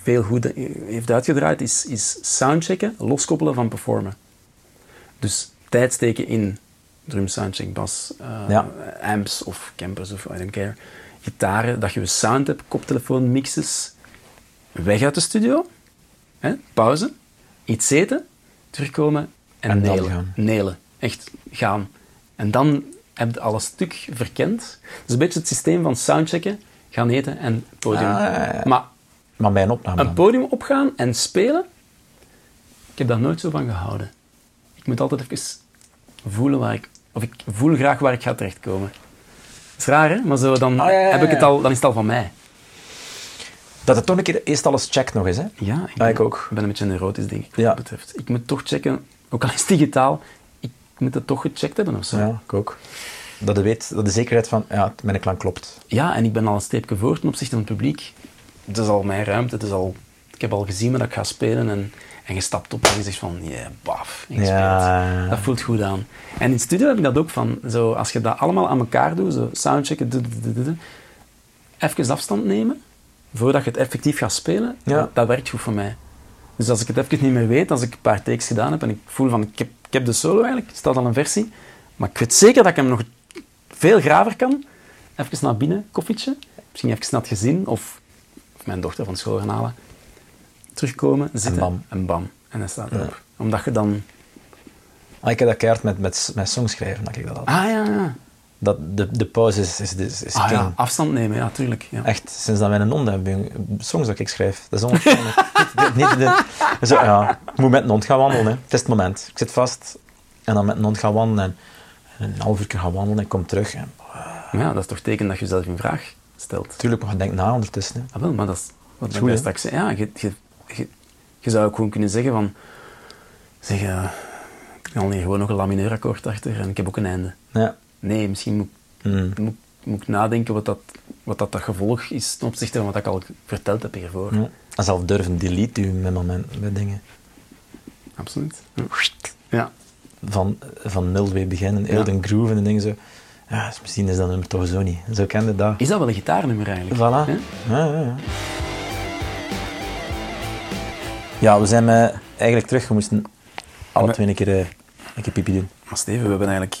veel goed heeft uitgedraaid, is, is soundchecken, loskoppelen van performen. Dus tijd steken in drum, soundcheck, bas, eh, Ja. amps of campers of I don't care, gitaren, dat je een sound hebt, koptelefoon, mixes, weg uit de studio, hè, pauze, iets eten, terugkomen en, En nelen. gaan. Nelen. Echt gaan. En dan heb je al een stuk verkend. Dus een beetje het systeem van soundchecken, gaan eten en podium. Ah. Maar Maar bij een opname een dan. podium opgaan en spelen, ik heb daar nooit zo van gehouden. Ik moet altijd even voelen waar ik... Of ik voel graag waar ik ga terechtkomen. Dat is raar, hè? Maar zo, dan, Ah, ja, ja, heb ik het al, dan is het al van mij. Dat het toch een keer eerst alles checkt nog eens, hè? Ja, ik, Ja, ben, ik ook. ben een beetje neurotisch, denk ik, wat Ja. dat betreft. Ik moet toch checken, ook al is het digitaal, ik moet het toch gecheckt hebben of zo. Ja, ik ook. Dat je weet, dat de zekerheid van, ja, mijn klank klopt. Ja, en ik ben al een steepje voor ten opzichte van het publiek. Het is al mijn ruimte, het is al, ik heb al gezien wat ik ga spelen en, en je stapt op en je zegt van, yeah, baf, je Ja. Dat voelt goed aan. En in het studio heb ik dat ook van, zo, als je dat allemaal aan elkaar doet, zo soundchecken, even afstand nemen, voordat je het effectief gaat spelen, Ja. dat, dat werkt goed voor mij. Dus als ik het even niet meer weet, als ik een paar takes gedaan heb en ik voel van, ik heb, ik heb de solo eigenlijk, staat al een versie, maar ik weet zeker dat ik hem nog veel graver kan, even naar binnen, koffietje, misschien even naar het gezin of, of mijn dochter van school gaan halen, terugkomen, zitten bam. en bam. En hij staat erop. Omdat je dan... Ah, ik heb dat keihard met, met, met songschrijven, dat ik dat had. Ah ja, ja. Dat, de, de pauze is, is, is, is Ah, ja. Afstand nemen, ja, tuurlijk. Ja. Echt, sinds dat wij een hond hebben, songs dat ik schrijf. Dat is onwaarschijnlijk. niet, niet, niet- zo, ja, ik moet met een hond gaan wandelen. Hè. Het is het moment. Ik zit vast en dan met een hond gaan wandelen. En een half uur gaan wandelen en ik kom terug. En, Maar ja, dat is toch teken dat je jezelf in vraag stelt. natuurlijk, maar je denkt na ondertussen. Hè. Ah, wel, maar dat is wat ik goed, hè? straks. Ja, je, je, je, je zou ook gewoon kunnen zeggen van... Zeg, eh, ik kan hier gewoon nog een lamineerakkoord achter en ik heb ook een einde. Ja. Nee, misschien moet, Mm. moet, moet ik nadenken wat dat, wat dat, dat gevolg is ten opzichte van wat ik al verteld heb hiervoor. Ja. En zelf durven delete u met momenten, met dingen. Absoluut. Ja. Van, van nul weer beginnen, Ja. de groove en dingen zo. Ja, dus misschien is dat nummer toch zo niet. Zo kende dat. Is dat wel een gitaarnummer eigenlijk? Voilà. Hè? Ja, ja, ja. Ja, we zijn eh, eigenlijk terug. We moesten alle twee een keer, eh, een keer pipi doen. Maar Steven, we hebben eigenlijk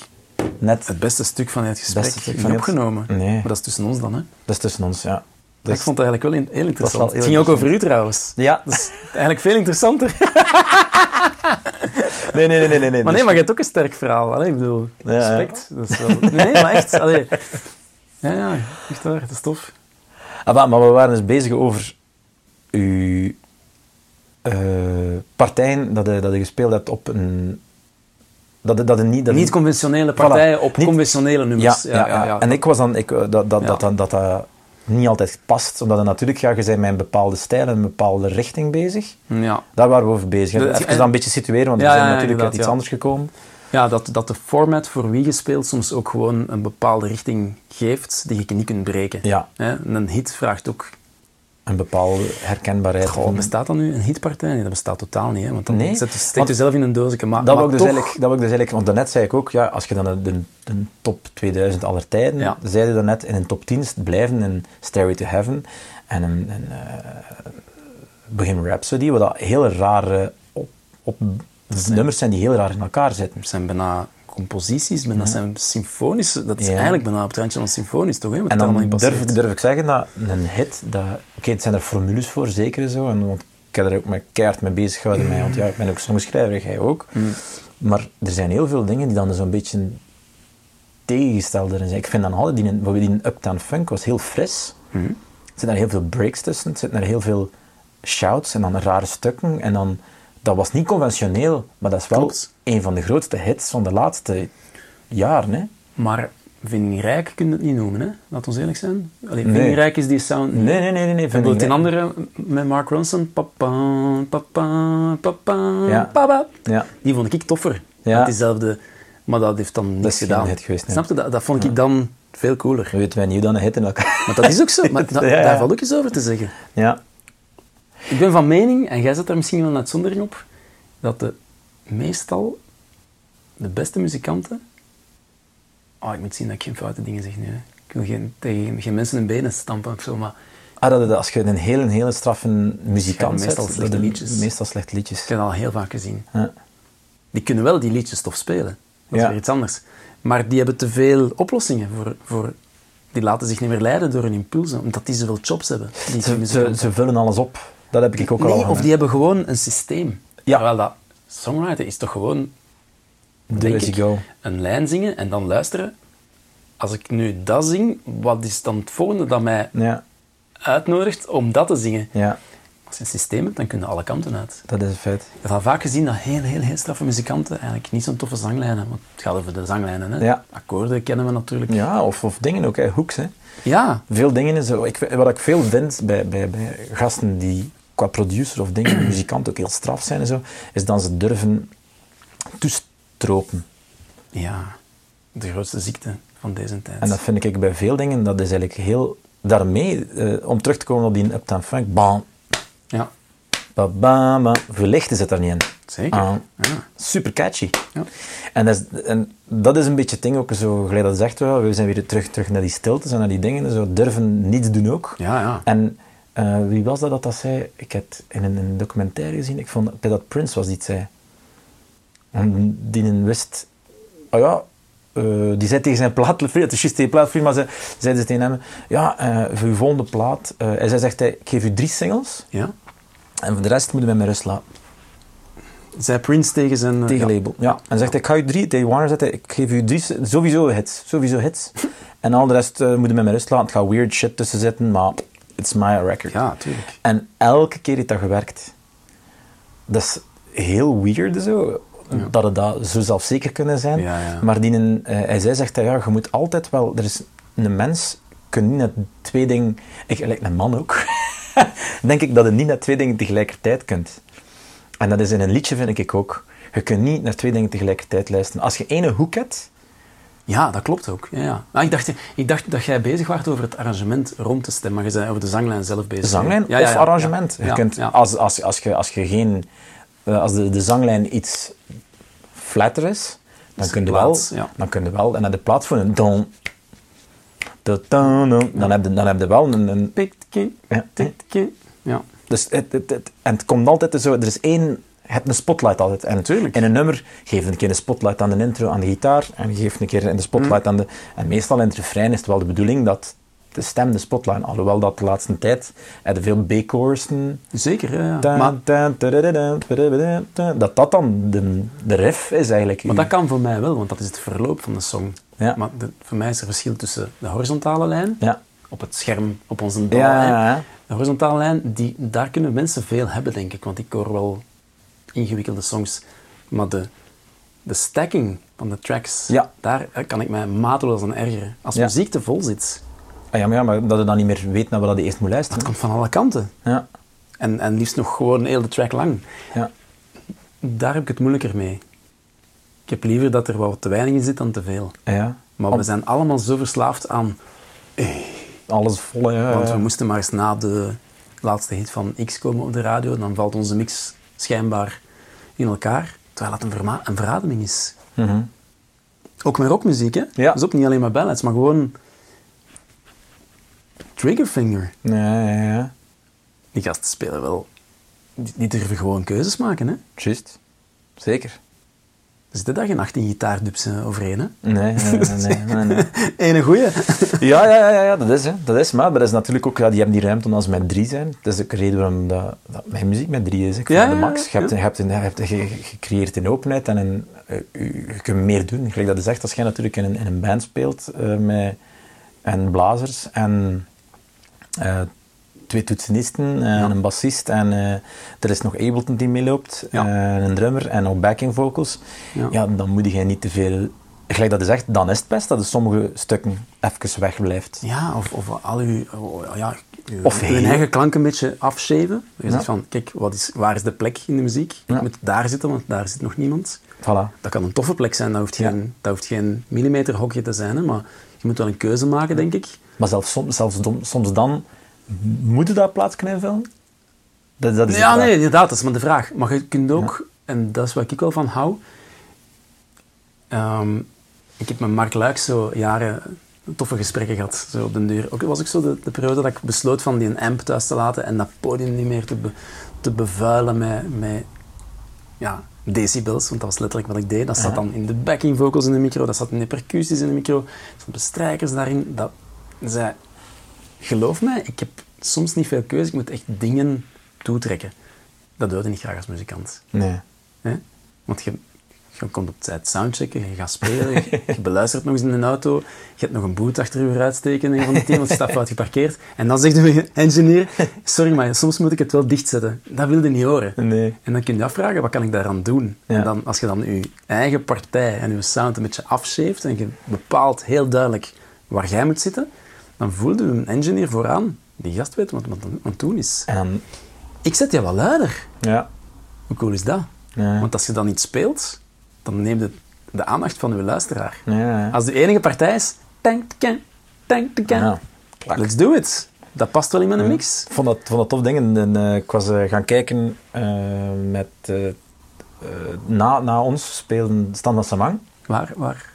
Net, het beste stuk van het gesprek stuk het- opgenomen. Nee. Maar dat is tussen ons dan, hè? dat is tussen ons, ja. ik Dus- vond het eigenlijk wel heel interessant. wel heel het ging ook over u trouwens. Ja. Dat is eigenlijk veel interessanter. Nee, nee, nee, nee. nee. Maar nee, Dus- maar je hebt ook een sterk verhaal. Allee, ik bedoel, Ja, ja. respect. Dat is wel... Nee, maar echt. Allee. Ja, ja, echt waar. Het is tof. Ah, maar, we waren dus bezig over uw eh, partijen dat je, dat je gespeeld hebt op een... Dat, dat niet... Dat Niet conventionele partijen op Niet- conventionele ja, nummers. ja, ja, En ik was dan... Ik, eh, dat, dat, Ja. dat, dat, dat, dat, niet altijd past. Omdat het natuurlijk, ja, je bent met een bepaalde stijl en een bepaalde richting bezig. Ja. Daar waren we over bezig. De- Even en- dat een beetje situeren, want Ja, we zijn natuurlijk uit iets anders gekomen. Ja, dat, dat de format voor wie je speelt soms ook gewoon een bepaalde richting geeft die je niet kunt breken. Ja. Hè, en een hit vraagt ook... Een bepaalde herkenbaarheid. Goh, bestaat dat nu, een hitpartij? Nee, dat bestaat totaal niet. Hè, want dan Nee, zet je, steekt zelf in een doosje. Maar, Dat maar wil, ik dus toch- eigenlijk, dat ik dus eigenlijk, want daarnet zei ik ook, ja, als je dan de, top 2000 aller tijden, Ja. zei je daarnet, in een top 10 blijven in Stairway to Heaven en een, een eh, Bohemian Rhapsody, wat dat heel rare op, op, nummers zijn die heel raar in elkaar zitten. Het zijn bijna composities, bijna zijn symfonisch. Dat is Ja. eigenlijk bijna op het randje van symfonisch, toch? Hè, wat En dan durf, ik- durf ik zeggen dat een hit, dat, oké, het zijn er formules voor, zeker en zo, en, want ik heb er ook met keihard mee bezig gehouden, met, want ja, ik ben ook songschrijver, jij ook. Mm. Maar er zijn heel veel dingen die dan zo'n beetje tegengesteld erin zijn. Ik vind dan altijd, die, bijvoorbeeld die Uptown Funk was heel fris. Mhm. Er zitten daar heel veel breaks tussen, er zitten daar heel veel shouts en dan rare stukken. En dan, dat was niet conventioneel, maar dat is wel Klopt. een van de grootste hits van de laatste jaren. Hè? Maar vindingrijk kun je het niet noemen, hè? Laat ons eerlijk zijn. Alleen vindingrijk is die sound niet. Nee, nee, nee, nee. nee Bijvoorbeeld Vindingrijk- andere met Mark Ronson. Papa, papa, papa, Ja. papa. Ja, Die vond ik toffer. Ja. Met diezelfde... Maar dat heeft dan geen gedaan. hit geweest, nee. Snap je? Dat, dat vond ik dan veel cooler. we weten wij niet hoe dan een hit in elkaar... Maar dat is ook zo. Maar da- daar valt ook iets over te zeggen. Ja, Ik ben van mening, en jij zet daar misschien wel een uitzondering op, dat de, meestal de beste muzikanten... Oh, ik moet zien dat ik geen foute dingen zeg nu. Hè. Ik wil geen, tegen geen mensen hun benen stampen of zo, maar ah, dat, dat- als je een hele, hele straffe muzikant meestal slechte liedjes. Meestal slechte liedjes. ik heb dat al heel vaak gezien. Ja. Die kunnen wel die liedjes tof spelen. Dat is Ja. weer iets anders. Maar die hebben te veel oplossingen voor... voor die laten zich niet meer leiden door hun impulsen, omdat die zoveel jobs hebben. Die Ze, ze vullen alles op. Dat heb ik ook al nee, of die hebben gewoon een systeem. Ja. Terwijl dat songwriter is toch gewoon denk ik, go. een lijn zingen en dan luisteren. Als ik nu dat zing, wat is dan het volgende dat mij Ja, uitnodigt om dat te zingen? ja, Als je een systeem hebt, dan kunnen alle kanten uit. dat is een feit. Ik heb al vaak gezien dat heel, heel, heel straffe muzikanten eigenlijk niet zo'n toffe zanglijnen hebben. Want het gaat over de zanglijnen. Hè? Ja. Akkoorden kennen we natuurlijk. Ja, of, of dingen ook, hè. hooks. Hè. Ja, Veel dingen is zo. Ik, wat ik veel vind bij, bij, bij gasten die qua producer of dingen, muzikant ook heel straf zijn en zo, is dat ze durven toestropen. ja. De grootste ziekte van deze tijd. En dat vind ik bij veel dingen, dat is eigenlijk heel... Daarmee, eh, om terug te komen op die Uptown Funk, bam, Ja, ba, ba, ba, veel lichten zit er niet in. zeker. Ah, Ja. super catchy. Ja. En dat, is, en dat is een beetje het ding ook, zo, gelijk dat zegt wel, we zijn weer terug, terug naar die stiltes en naar die dingen, zo durven niets doen ook. Ja, ja. En eh, wie was dat dat dat zei? Ik heb het in een, een documentaire gezien, ik vond dat Prince was die het zei. En die een wist, oh ja, eh, die zei tegen zijn plaatvriend, het is juist tegen plaatvriend, maar ze zeiden ze tegen hem, ja, eh, voor uw volgende plaat, eh, en zij zegt, hij, ik geef u drie singles, ja. En voor de rest moet je met rust laten. Zij Prince tegen zijn... eh, Tegen ja. label. Ja. En zegt ik ga u drie, tegen Warner hij, ik geef u drie, sowieso hits. Sowieso hits. en al de rest uh, moet je met rust laten. Het gaat weird shit tussen zitten, maar it's my record. Ja, tuurlijk. En elke keer heeft dat gewerkt. Dat is heel weird zo, dat het dat zo zelfzeker kunnen zijn. Ja, ja. Maar die, eh, hij zei, zegt hij, ja, je moet altijd wel... Er is een mens, kun niet net twee dingen... Ik, gelijk een man ook. denk ik dat je niet naar twee dingen tegelijkertijd kunt. En dat is in een liedje, vind ik ook. Je kunt niet naar twee dingen tegelijkertijd luisteren. Als je ene hoek hebt... Ja, dat klopt ook. Ja, ja. Ik, dacht, ik dacht dat jij bezig was over het arrangement rond de stem, maar je bent over de zanglijn zelf bezig. zanglijn Ja, of arrangement. Je kunt. Als, als, als, je, als je geen... eh, Als de, de zanglijn iets flatter is, dan kun je wel... Dan kun je wel... En naar de plaats een Dan heb je, dan heb je wel een... een ja. Dus het, het, het- en het komt altijd zo... Er is één... Het een spotlight altijd. En Tuurlijk. in een nummer geef een keer een spotlight aan de intro, aan de gitaar. En je geeft een keer een spotlight Mm. aan de... En meestal in het refrein is het wel de bedoeling dat de stem de spotlight... Alhoewel dat de laatste tijd... Er veel B-chorussen... Zeker, ja. Maar. Dat dat dan de, de riff is eigenlijk. maar dat kan voor mij wel, want dat is het verloop van de song. Ja. Maar de- voor mij is er verschil tussen de horizontale lijn, Ja. op het scherm, op onze dallijn. ja, ja. De horizontale lijn, die, daar kunnen mensen veel hebben, denk ik. Want ik hoor wel ingewikkelde songs. Maar de, de stacking van de tracks, Ja. daar kan ik mij mateloos aan ergeren. Als Ja. muziek te vol zit, Ah, ja, maar, ja, maar dat je dan niet meer weet naar wat je eerst moet luisteren. Dat komt van alle kanten. Ja. En, en liefst nog gewoon heel de track lang. Ja. Daar heb ik het moeilijker mee. Ik heb liever dat er wat te weinig in zit dan te veel. ja. Maar we zijn allemaal zo verslaafd aan... Alles vol, ja. Want we moesten maar eens na de laatste hit van X komen op de radio. Dan valt onze mix schijnbaar in elkaar. Terwijl het een, verma- een verademing is. Mhm. Ook met rockmuziek, hè? Ja. Dus ook niet alleen maar ballads, maar gewoon... Triggerfinger. Ja, ja, ja. Die gasten spelen wel... Die, die durven gewoon keuzes maken, hè? Juist. Zeker. Er zitten daar geen 18 gitaardubs overheen, hè? Nee, nee, nee, nee. Ene goeie. Ja, ja, ja, ja, dat is, hè. dat is. Maar dat is natuurlijk ook, ja, die hebben die ruimte omdat ze met drie zijn. Dat is ook een reden waarom dat, dat mijn muziek met drie is. Ik Ja, de max. Je hebt, je hebt, je hebt ge- gecreëerd in openheid en een, eh, je, je kunt meer doen. Gelijk dat is echt, als jij natuurlijk in een, in een band speelt eh, met, en blazers en twee toetsenisten en een bassist en eh, er is nog Ableton die meeloopt Ja. en een drummer en nog backing vocals. Ja. Ja. dan moet je niet te veel... Gelijk dat is echt, dan is het best dat er sommige stukken even wegblijft. Ja, of, of al uw, oh, ja, uw, Of uw heel- eigen klank een beetje afshaven. Je Ja. zegt van, kijk, wat is, waar is de plek in de muziek? Ja. Ik moet daar zitten, want daar zit nog niemand. Voilà. Dat kan een toffe plek zijn, dat hoeft Ja. geen, dat hoeft geen millimeterhokje te zijn. Hè, maar je moet wel een keuze maken, denk ik. Maar zelfs, soms, zelfs soms dan moet je dat plaats kunnen invullen. Dat, dat is Ja, nee, inderdaad, dat is maar de vraag. Maar je kunt ook, en dat is waar ik wel van hou. Ehm, ik heb met Mark Luik zo jaren toffe gesprekken gehad, zo op de deur. Ook was ik zo de, de periode dat ik besloot van die amp thuis te laten en dat podium niet meer te, be- te bevuilen met, met ja, decibels, want dat was letterlijk wat ik deed. Dat zat dan in de backing vocals in de micro, dat zat in de percussies in de micro, er zaten bestrijkers daarin. Dat zei, geloof mij, ik heb soms niet veel keuze, ik moet echt dingen toetrekken. Dat doe je niet graag als muzikant. Nee. Want je, je komt op tijd soundchecken, je gaat spelen, je, je beluistert nog eens in een auto, je hebt nog een boot achter je uitsteken een van de team, want je staat fout geparkeerd. En dan zegt de engineer, sorry, maar soms moet ik het wel dichtzetten. Dat wilde niet horen. Nee. En dan kun je afvragen, wat kan ik daaraan doen? Ja. En dan, als je dan je eigen partij en je sound een beetje afscheeft en je bepaalt heel duidelijk waar jij moet zitten, dan voelde een engineer vooraan, die gast weet wat aan het doen is. En Ik zet je wel luider. ja. Hoe cool is dat? Ja. Want als je dan niet speelt, dan neemt het de aandacht van je luisteraar. Ja, ja. Als de enige partij is, tank, tank, tank, tank, Ja. Klak. let's do it. Dat past wel in mijn mix. Ik vond dat, vond dat tof ding. En, eh, ik was eh, gaan kijken eh, met... na, na ons speelden Stan van Samang. Waar, waar?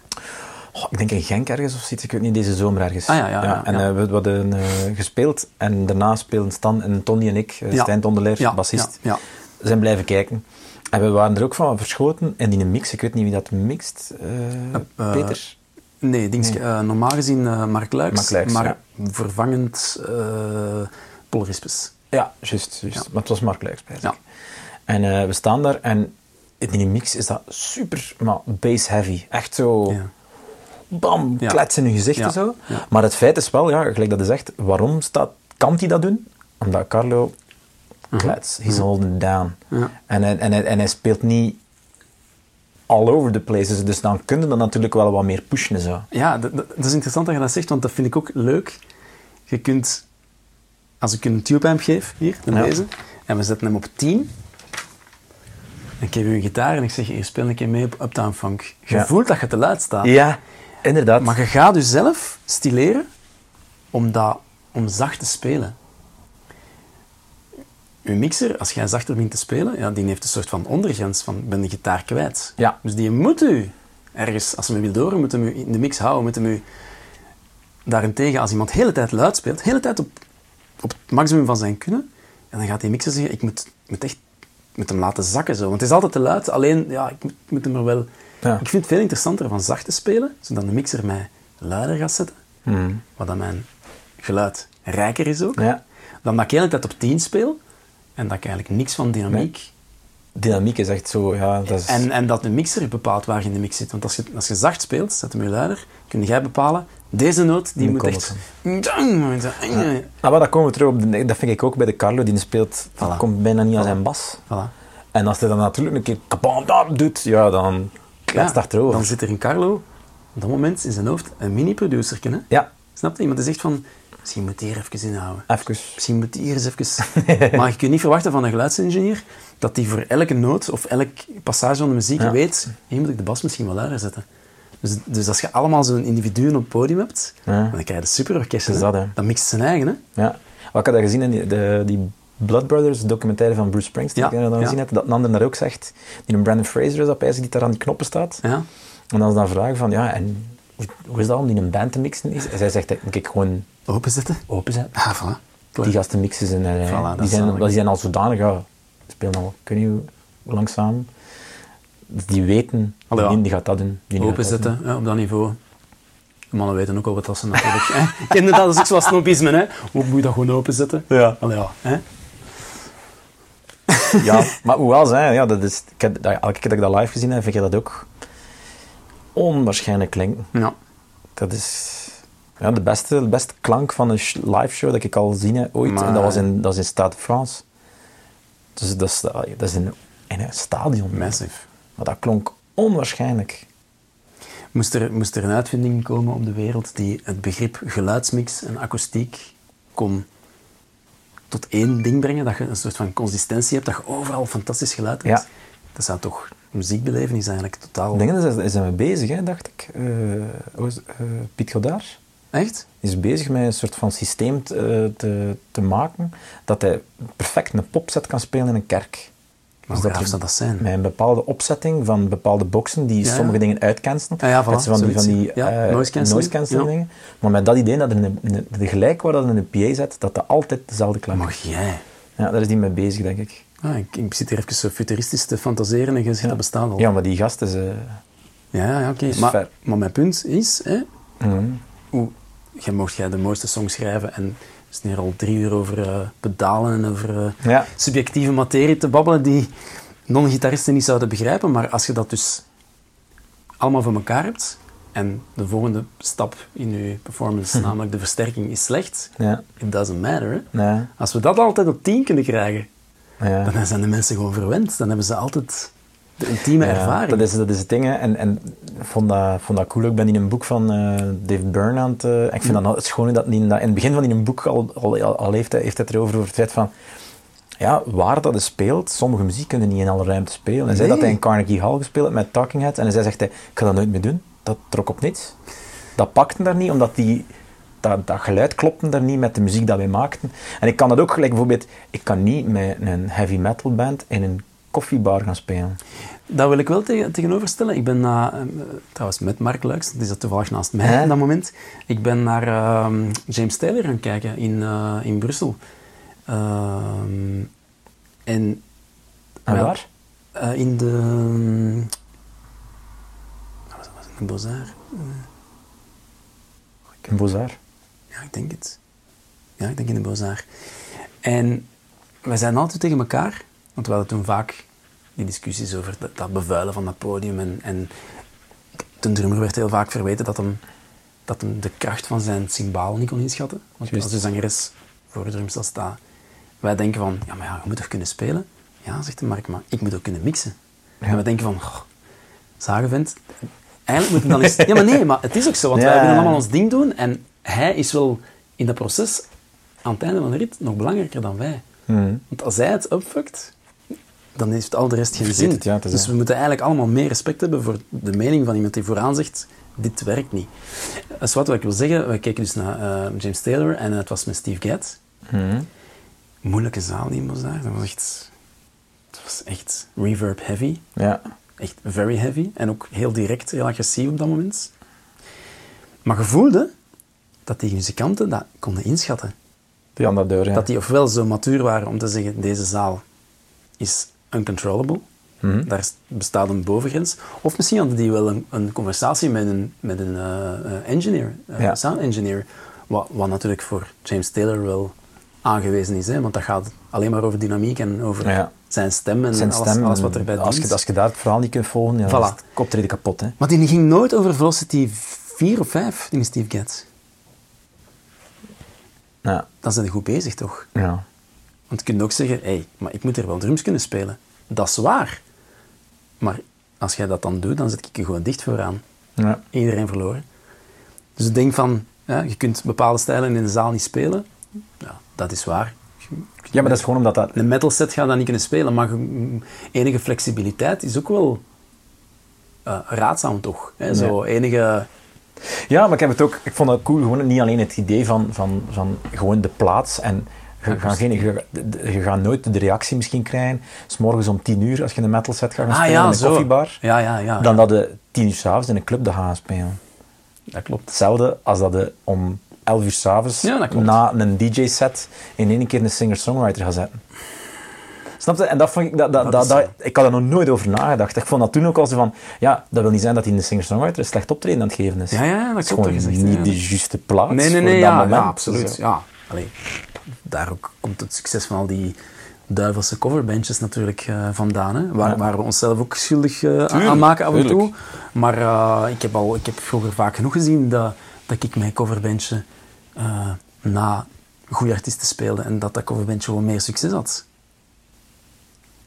Oh, ik denk in Genk ergens of zoiets. Ik weet niet, deze zomer ergens. Ah, ja, ja, ja, en eh, we, we hadden eh, gespeeld. En daarna speelden Stan en Tony en ik, uh, Ja. Stijn Tondeleer, bassist, ja, zijn blijven kijken. En we waren er ook van verschoten. En in een mix, ik weet niet wie dat mixt. eh, eh, Peter? Nee, eh, normaal gezien eh, Mark Luiks, Mark maar ja. vervangend eh Paul Rispes. Ja, juist. juist. Ja. Maar het was Mark Luijks. Ja. En eh, we staan daar en in die mix is dat super maar bass heavy. Echt zo... Ja. Bam, Ja. klets in je gezicht Ja. en zo. Ja. Maar het feit is wel, ja, gelijk dat is echt, waarom staat, kan hij dat doen? Omdat Carlo klets, he's holding it down. Mhm. Ja. En, hij, en, hij, en hij speelt niet all over the places, dus dan kun je dat natuurlijk wel wat meer pushen en zo. Ja, dat, is interessant dat je dat zegt, want dat vind ik ook leuk. Je kunt, als ik een tube amp geef, hier, in deze, en we zetten hem op 10, dan geef je een gitaar en ik zeg, hier, speel een keer mee op Uptown Funk. Je Ja. voelt dat je te luid staat. Ja, inderdaad. Maar je gaat jezelf stileren om, dat, om zacht te spelen. Je mixer, als jij zachter begint te spelen, ja, die heeft een soort van ondergrens van, ben de gitaar kwijt. Ja. Dus die moet u ergens, als ze hem wil doren, moet hem u in de mix houden, moet hem u... Daarentegen, als iemand de hele tijd luid speelt, de hele tijd op, op het maximum van zijn kunnen, en dan gaat die mixer zeggen, ik moet, moet echt moet hem laten zakken zo. Want het is altijd te luid, alleen, ja, ik moet, ik moet hem er wel... Ja. Ik vind het veel interessanter van zacht te spelen, zodat de mixer mij luider gaat zetten, Hmm. wat dan mijn geluid rijker is ook, Ja. dan dat ik de hele tijd op 10 speel en dat ik eigenlijk niks van dynamiek... Dynamiek is echt zo, ja, dat is... En, en dat de mixer bepaalt waar je in de mix zit. Want als je, als je zacht speelt, zet hem je luider, kun jij bepalen, deze noot die Moet echt... Ah, maar dat komen we terug op. De, dat vind ik ook bij de Carlo, die speelt, dat Voilà. komt bijna niet aan zijn bas. Voilà. En als hij dan natuurlijk een keer kabam doet, ja, dan Ja, achterover. dan zit er in Carlo, op dat moment in zijn hoofd, een mini-producer. Ja, Snap je? Iemand die zegt van, Misschien moet hier even inhouden. Even. Misschien moet hier eens even... maar je kunt niet verwachten van een geluidsingenieur dat die voor elke noot of elk passage van de muziek Ja. weet, hier moet ik de bas misschien wel harder zetten. Dus, dus als je allemaal zo'n individuen op het podium hebt, Ja. dan krijg je een superorkest. Dat dat. Dan mixt zijn eigen, hè. Ja. Wat ik had dat gezien in die, de, die Blood Brothers documentaire van Bruce Springsteen, Ja, die ik dan ja. gezien heb, dat een ander daar ook zegt, die een Brandon Fraser is, dat die daar aan die knoppen staat. Ja. En dan is dan vragen van, ja, en hoe, is dat om die in een band te mixen? Is? En zij zegt, moet ik gewoon Openzetten. openzetten. Ah, voilà. Klaar. Die gasten mixen zijn, eh, Voilà, dat die, zijn, zalig. die zijn al zodanig, ja, spelen al, ik weet niet hoe, hoe lang samen. Dus die weten, Allee, ja. die, gaat dat doen. Die dat Openzetten, ja, op dat niveau. De mannen weten ook al wat dat ze natuurlijk... Ken je dat? Dat is ook zoals snobisme, hè. Hoe moet je dat gewoon openzetten? Ja. Allee, ja. Hè? Ja, maar hoewel zijn, ja, dat is, ik heb, dat, elke keer dat ik dat live gezien heb, vind ik dat ook onwaarschijnlijk klinken. Ja. Dat is ja, de, beste, de beste klank van een live show dat ik al gezien heb ooit. Maar- En dat was in, dat is in Stade de France. Dus dat is, dat is in, in een stadion. Massive. Maar dat klonk onwaarschijnlijk. Moest er, moest er een uitvinding komen op de wereld die het begrip geluidsmix en akoestiek kon tot één ding brengen, dat je een soort van consistentie hebt, dat je overal fantastisch geluid hebt. Ja. Dat zou toch muziekbeleven is eigenlijk totaal... Dingen is, is hij mee bezig, hè, dacht ik. Eh, eh, Piet Godard Echt? is bezig met een soort van systeem te, te, te maken dat hij perfect een popset kan spelen in een kerk. Dus dat er- dat zijn? Met een bepaalde opzetting van bepaalde boxen die Ja, sommige ja. dingen uitcancelen. Ja, ja, voilà, Met van die, van die eh, noise cancelling. dingen. Maar met dat idee dat er een, een, de gelijk waar dat in een PA zet, dat dat altijd dezelfde klank Mag jij? Ja, daar is die mee bezig, denk ik. Ah, ik, ik zit hier even zo futuristisch te fantaseren en je zegt dat bestaat al. Ja, maar die gast is... eh, ja, ja, oké. Maar, maar mijn punt is, hè, mhm. hoe, jij mocht jij de mooiste song schrijven en zijn hier al drie uur over eh, pedalen en over eh, Ja. subjectieve materie te babbelen die non-gitaristen niet zouden begrijpen. Maar als je dat dus allemaal voor elkaar hebt en de volgende stap in je performance, namelijk de versterking, is slecht, Ja. it doesn't matter. Ja. Als we dat altijd op 10 kunnen krijgen, Ja. dan zijn de mensen gewoon verwend. Dan hebben ze altijd de Ja, ervaring. Dat is, dat is het ding. hè. En, en ik vond dat, vond dat cool. Ik ben in een boek van eh, Dave Byrne aan het... eh, ik vind dat nou het schone dat, in, dat in het begin van die een boek al, al, al, heeft, hij, heeft hij het erover over het feit van... Ja, waar dat hij speelt, sommige muziek kunnen niet in alle ruimte spelen. Hij zei dat hij in Carnegie Hall gespeeld heeft met Talking Heads. En hij zei, zegt hij, ik ga dat nooit meer doen. Dat trok op niets. Dat pakte daar niet, omdat die... Dat, dat geluid klopte daar niet met de muziek dat wij maakten. En ik kan dat ook gelijk bijvoorbeeld... Ik kan niet met een heavy metal band in een koffiebar gaan spelen. Dat wil ik wel tegen, tegenoverstellen. Ik ben na, eh, trouwens met Mark Luiks, die zat toevallig naast mij Hè? op dat moment. Ik ben naar ehm, James Taylor gaan kijken in, eh, in Brussel. Ehm, en En waar? eh, in de. wat was het? In Bozar? In Bozar. Ja, ik denk het. Ja, ik denk in de Bozar. En wij zijn altijd tegen elkaar, want we hadden toen vaak die discussies over dat, dat bevuilen van dat podium. En, en de drummer werd heel vaak verweten dat hem, dat hem de kracht van zijn symbaal niet kon inschatten. Want als de zangeres voor de drumstel staat, wij denken van, ja, maar ja, je moet toch kunnen spelen? Ja, zegt de Mark, maar ik moet ook kunnen mixen. En we denken van, oh, zagenvent, eigenlijk moet hij dan eens... Ja, maar nee, maar het is ook zo, want Ja. wij willen allemaal ons ding doen en hij is wel in dat proces aan het einde van de rit nog belangrijker dan wij. Mhm. Want als hij het upfuckt, dan heeft al de rest geen Vergeet zin. het, ja, dus we moeten eigenlijk allemaal meer respect hebben voor de mening van iemand die vooraan zegt, dit werkt niet. Dat is wat, ik wil zeggen. We keken dus naar eh, James Taylor en het was met Steve Gadd. Mhm. Moeilijke zaal die was daar. Dat was echt, dat was echt reverb heavy. Ja. Echt very heavy. En ook heel direct, heel agressief op dat moment. Maar je voelde dat die muzikanten dat konden inschatten. Die aan dat deur, ja. Dat die ofwel zo matuur waren om te zeggen, deze zaal is uncontrollable. Mhm. Daar is- bestaat een bovengrens. Of misschien hadden die wel een, een conversatie met een, met een eh, eh, engineer, eh, Ja. sound engineer. Wat, wat natuurlijk voor James Taylor wel aangewezen is. Hè? Want dat gaat alleen maar over dynamiek en over Ja. zijn stem en Zijn alles, stem. alles wat erbij als je, als je daar het verhaal niet kunt volgen, ja, dan is Voilà. het optreden kapot. Hè. Maar die ging nooit over Velocity 4 of 5, die Steve Gadd. Ja. Dan zijn ze goed bezig, toch? Ja. Want je kunt ook zeggen, hé, hey, maar ik moet er wel drums kunnen spelen. Dat is waar. Maar als jij dat dan doet, dan zet ik je gewoon dicht vooraan. Ja. Iedereen verloren. Dus ik denk van, Ja, je kunt bepaalde stijlen in de zaal niet spelen. Ja, dat is waar. Ja, maar dat is gewoon omdat dat... Een metal set gaat dat niet kunnen spelen, maar enige flexibiliteit is ook wel eh, raadzaam toch? Hè? Zo enige... Ja, maar ik heb het ook... Ik vond het cool, gewoon niet alleen het idee van, van, van gewoon de plaats en... Je, gaat geen, je, je gaat nooit de reactie misschien krijgen. S morgens om tien uur, als je een metal set gaat gaan Ah, spelen ja, in een koffiebar, Ja, ja, ja. dan dat je tien uur s'avonds in een club dat gaan spelen. Dat klopt. Hetzelfde als dat je om 11 uur s'avonds klopt. na een DJ-set in één keer een singer-songwriter gaat zetten. Snap je? En dat vond ik, dat, dat, Dat ik had er nog nooit over nagedacht. Ik vond dat toen ook al zo van, ja, dat wil niet zijn dat hij een singer-songwriter een slecht optreden aan het geven is. Ja, ja, dat Het is klopt, gewoon gezegd, niet de juiste plaats Nee, nee, voor nee, dat moment. ja, absoluut. Ja. Allee, daar ook komt het succes van al die duivelse coverbandjes natuurlijk eh, vandaan. Hè? Waar, Ja. waar we onszelf ook schuldig eh, aan- Tuurlijk, aan maken af en tuurlijk. toe. Maar eh, ik, heb al, ik heb vroeger vaak genoeg gezien dat, dat ik mijn coverbandje na goede artiesten speelde en dat dat coverbandje gewoon meer succes had.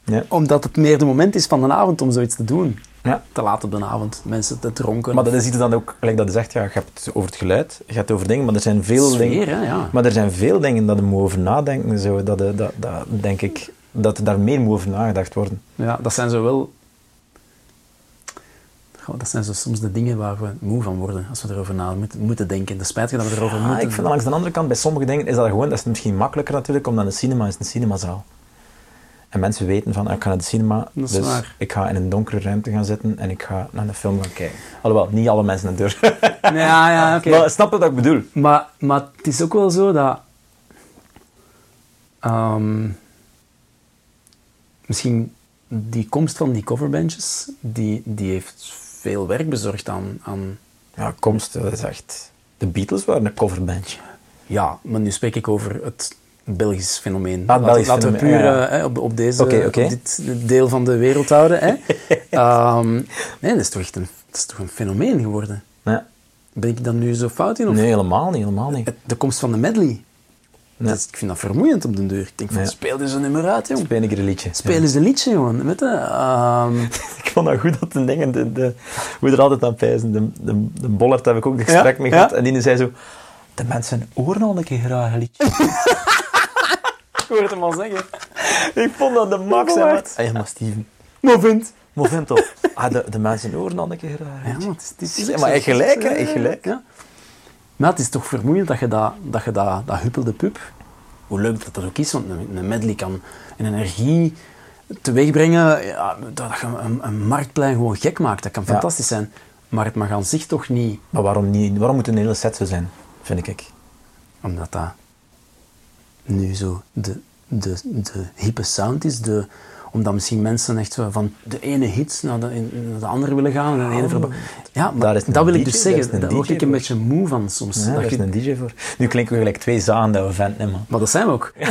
Ja. Omdat het meer de moment is van de avond om zoiets te doen. Ja. Te laat op de avond, mensen te dronken. Maar dat is iets dan ook, gelijk dat je zegt, ja, je hebt het over het geluid, je hebt het over dingen, maar er zijn veel Sfeer, dingen... hè, ja. Maar er zijn veel dingen dat je moet over nadenken, zo, dat, je- dat, dat, denk ik, dat daar meer moet over nagedacht worden. Ja, dat zijn zo wel... Goh, dat zijn zo soms de dingen waar we moe van worden als we erover na moeten, moeten denken. De spijt dat we erover moeten ik vind dat langs de andere kant, bij sommige dingen is dat gewoon, dat is misschien makkelijker natuurlijk, omdat een cinema is een cinemazaal. En mensen weten van, ah, ik ga naar de cinema, dus waar. ik ga in een donkere ruimte gaan zitten en ik ga naar de film gaan kijken. Alhoewel, niet alle mensen het durven. Ja, ja, oké. Maar snap je wat ik bedoel? Maar, maar het is ook wel zo dat... ehm, misschien die komst van die coverbandjes, die, die heeft veel werk bezorgd aan... aan Ja, komst, dat is echt... De Beatles waren een coverbandje. ja, maar nu spreek ik over het Belgisch fenomeen. Ah, Belgisch Laten we puur ja, ja. eh, hè, op, op, deze, op dit deel van de wereld houden. Hè. Ehm, nee, dat is toch echt een, dat is toch een fenomeen geworden. Ja. Ben ik dan nu zo fout in? Of Nee, helemaal niet, helemaal niet. de komst van de medley. Nee. Dat is- ik vind dat vermoeiend op den deur. Ik denk van, Nee. speel eens een nummer uit, jong. Speel ik een liedje. Speel eens een liedje, jongen. Weet je? Ehm, Ik vond dat goed dat de dingen, de, de, hoe er altijd aan pijzen. De, de, de Bollard heb ik ook de Ja, gesprek mee gehad. En die zei zo, de mensen horen al een keer graag een liedje. ik hoor het hem al zeggen. ik vond dat de max. hè, Bollard. maat. Hey, maar Steven, Maar vind. maar toch, ah, de, de mensen horen al een keer een Ja, maar het is, het is, het is Ja, ook maar echt gelijk, hè, echt gelijk. Ja. Maar het is toch vermoeiend dat je dat, dat, je dat, dat huppelde pup, hoe leuk dat dat ook is, want een, een medley kan een energie teweegbrengen, ja, dat je een, een marktplein gewoon gek maakt. Dat kan Ja. fantastisch zijn. Maar het mag aan zich toch niet, Maar waarom, niet, waarom moet een hele set zo zijn, vind ik. omdat dat nu zo de, de, de hippe sound is, de, omdat misschien mensen echt van de ene hit naar de, naar de andere willen gaan. En de ene verba- ja, maar Daar dat wil ik dus daar zeggen. een Daar word ik een voor. beetje moe van soms. Ja, daar is een DJ voor. Nu klinken we gelijk twee zagen dat we vent nemen. Maar dat zijn we ook.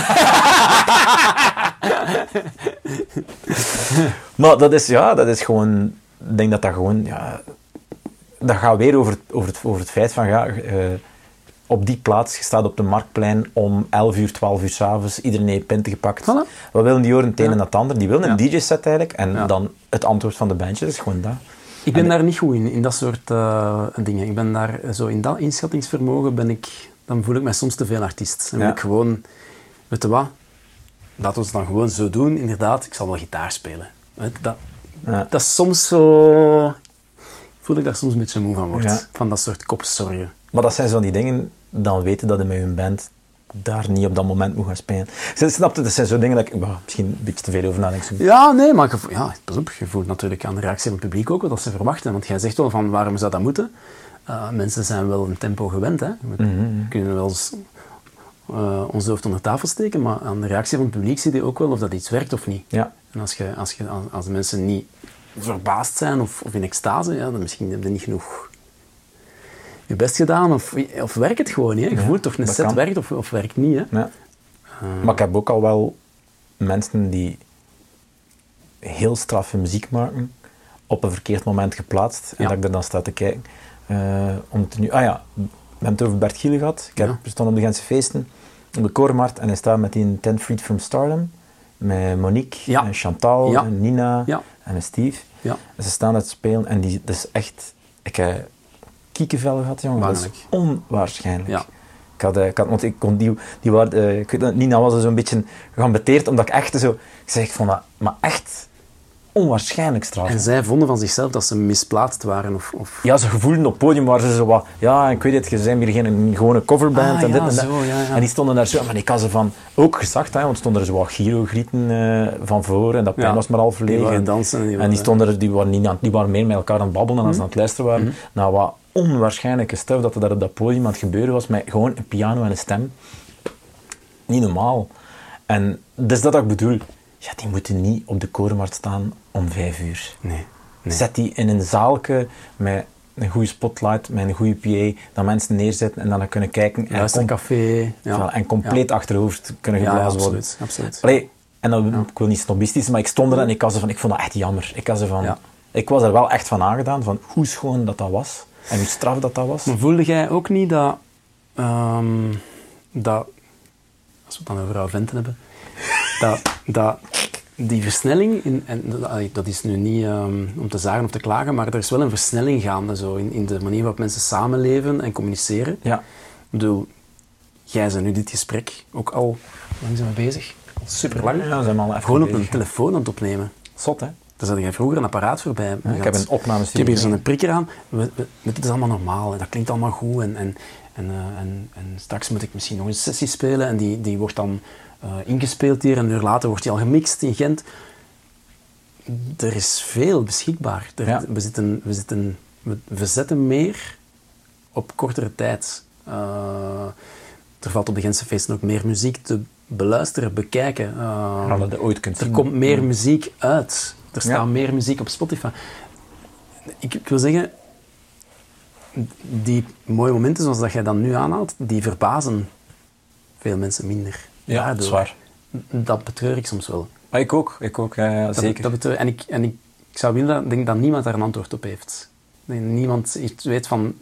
Maar dat is, ja, dat is gewoon... Ik denk dat dat gewoon... Ja, dat gaat weer over het, over het, over het feit van... Ja, eh, op die plaats, je staat op de Marktplein om 11 uur, 12 uur s'avonds, iedereen heeft pinten gepakt. Voilà. Wat willen die horen? Het een Ja. en het ander. Die willen een. DJ-set eigenlijk. En dan het antwoord van de bandje is gewoon dat. Ik ben daar niet goed in, in dat soort eh, dingen. Ik ben daar zo in dat inschattingsvermogen ben ik, dan voel ik mij soms te veel artiest. Ja. wil ik gewoon, weet je wat? Laten we het dan gewoon zo doen. Inderdaad, ik zal wel gitaar spelen. Dat, Ja. dat is soms zo, voel ik daar soms een beetje moe van word. Ja. Van dat soort kopzorgen. Maar dat zijn zo die dingen, dan weten dat je met je band daar niet op dat moment moet gaan spelen. Snap je? Dat zijn zo dingen dat ik bah, misschien een beetje te veel over nadenk. Ja, nee, maar ja, pas op, je voelt natuurlijk aan de reactie van het publiek ook wat dat ze verwachten. Want jij zegt wel van waarom zou dat moeten? Uh, mensen zijn wel een tempo gewend. Hè? We Mhm. kunnen wel eens uh, ons hoofd onder tafel steken, maar aan de reactie van het publiek zie je ook wel of dat iets werkt of niet. Ja. En als, je, als, je, als mensen niet verbaasd zijn of, of in extase, ja, dan misschien heb je niet genoeg je best gedaan of, of werkt het gewoon niet. Hè? Je Ja, voelt toch een set kan. werkt of, of werkt niet. Hè? Ja. Maar ik heb ook al wel mensen die heel straffe muziek maken, op een verkeerd moment geplaatst. En Ja. dat ik er dan sta te kijken. Eh, om te nu, ah ja, we hebben het over Bert Giele gehad. Ik heb, stonden op de Gentse feesten, op de Koormarkt, en hij staat met die Ten Freed from Stardom, met Monique, Ja. en Chantal, Ja. en Nina, Ja. en Steve. En ze staan te spelen en die, dat is echt... Ik, eh, kiekenvel gehad, jongen. Dat is onwaarschijnlijk. Ja. Ik had, eh, ik had, want ik kon die, die waren, eh, ik weet dat, Nina was zo'n beetje geambeteerd, omdat ik echt zo, ik zeg, ik vond dat, maar echt onwaarschijnlijk straf. En zij vonden van zichzelf dat ze misplaatst waren. Of, of... Ja, ze gevoelden op het podium waar ze zo wat... Ja, ik weet het, je zijn hier geen gewone coverband Ah, en dit en dat. zo, ja, ja. En die stonden daar zo... Maar ik had ze van... Ook gezegd, hè, want stonden er zo wat giro-grieten eh, van voor en dat pijn was maar al Die verlegen. waren dansen. En die, En die, waren- stonden er, die, waren niet aan, die waren meer met elkaar aan het babbelen en als ze aan het luisteren waren. Mhm. Nou, wat onwaarschijnlijke stuff dat er daar op dat podium aan het gebeuren was met gewoon een piano en een stem. Niet normaal. En dat is dat ik bedoel. Ja, die moeten niet op de korenmarkt staan om vijf uur. Nee. nee. Zet die in een zaalke met een goede spotlight, met een goede PA, dat mensen neerzetten en dan kunnen kijken en, Juist een café. Ja. en compleet achterover kunnen Ja, ja, geblazen worden. absoluut. absoluut. Allee, en dan, ik wil niet snobistisch, maar ik stond er en ik, was er van, ik vond dat echt jammer. Ik, was er van, Ja. ik was er wel echt van aangedaan, van hoe schoon dat dat was en hoe straf dat dat was. Maar voelde jij ook niet dat, ehm, dat als we het dan over oude venten hebben, dat, dat die versnelling, in, en dat- is nu niet ehm, om te zagen of te klagen, maar er is wel een versnelling gaande zo, in, in de manier waarop mensen samenleven en communiceren. Ja, Ik bedoel, jij bent nu dit gesprek ook al, hoe lang zijn we bezig? Al super lang. ja, we zijn al even Gewoon op een telefoon aan het opnemen. Zot, hè? Daar zat jij vroeger een apparaat voorbij. Ja, ik heb een Ik heb hier zo'n prikker aan. We, we, dit is allemaal normaal. En dat klinkt allemaal goed. En, en, en, eh, en, en straks moet ik misschien nog een sessie spelen. En die, die wordt dan eh, ingespeeld hier. En een uur later wordt die al gemixt in Gent. Er is veel beschikbaar. Er, Ja. we, zitten, we, zitten, we, we zetten meer op kortere tijd. Eh, er valt op de Gentse feesten ook meer muziek te beluisteren, bekijken. Dat je ooit kunt er zien. komt meer muziek uit. Er staat Ja. meer muziek op Spotify. Ik, ik wil zeggen, die mooie momenten zoals dat jij dan nu aanhaalt, die verbazen veel mensen minder. Ja, dat Daardoor. is waar. Dat betreur ik soms wel. Ik ook, ik ook, ja, ja, Dat, zeker. Dat betreur, en ik, en ik, ik zou willen dat, denk dat niemand daar een antwoord op heeft. Dat niemand weet van...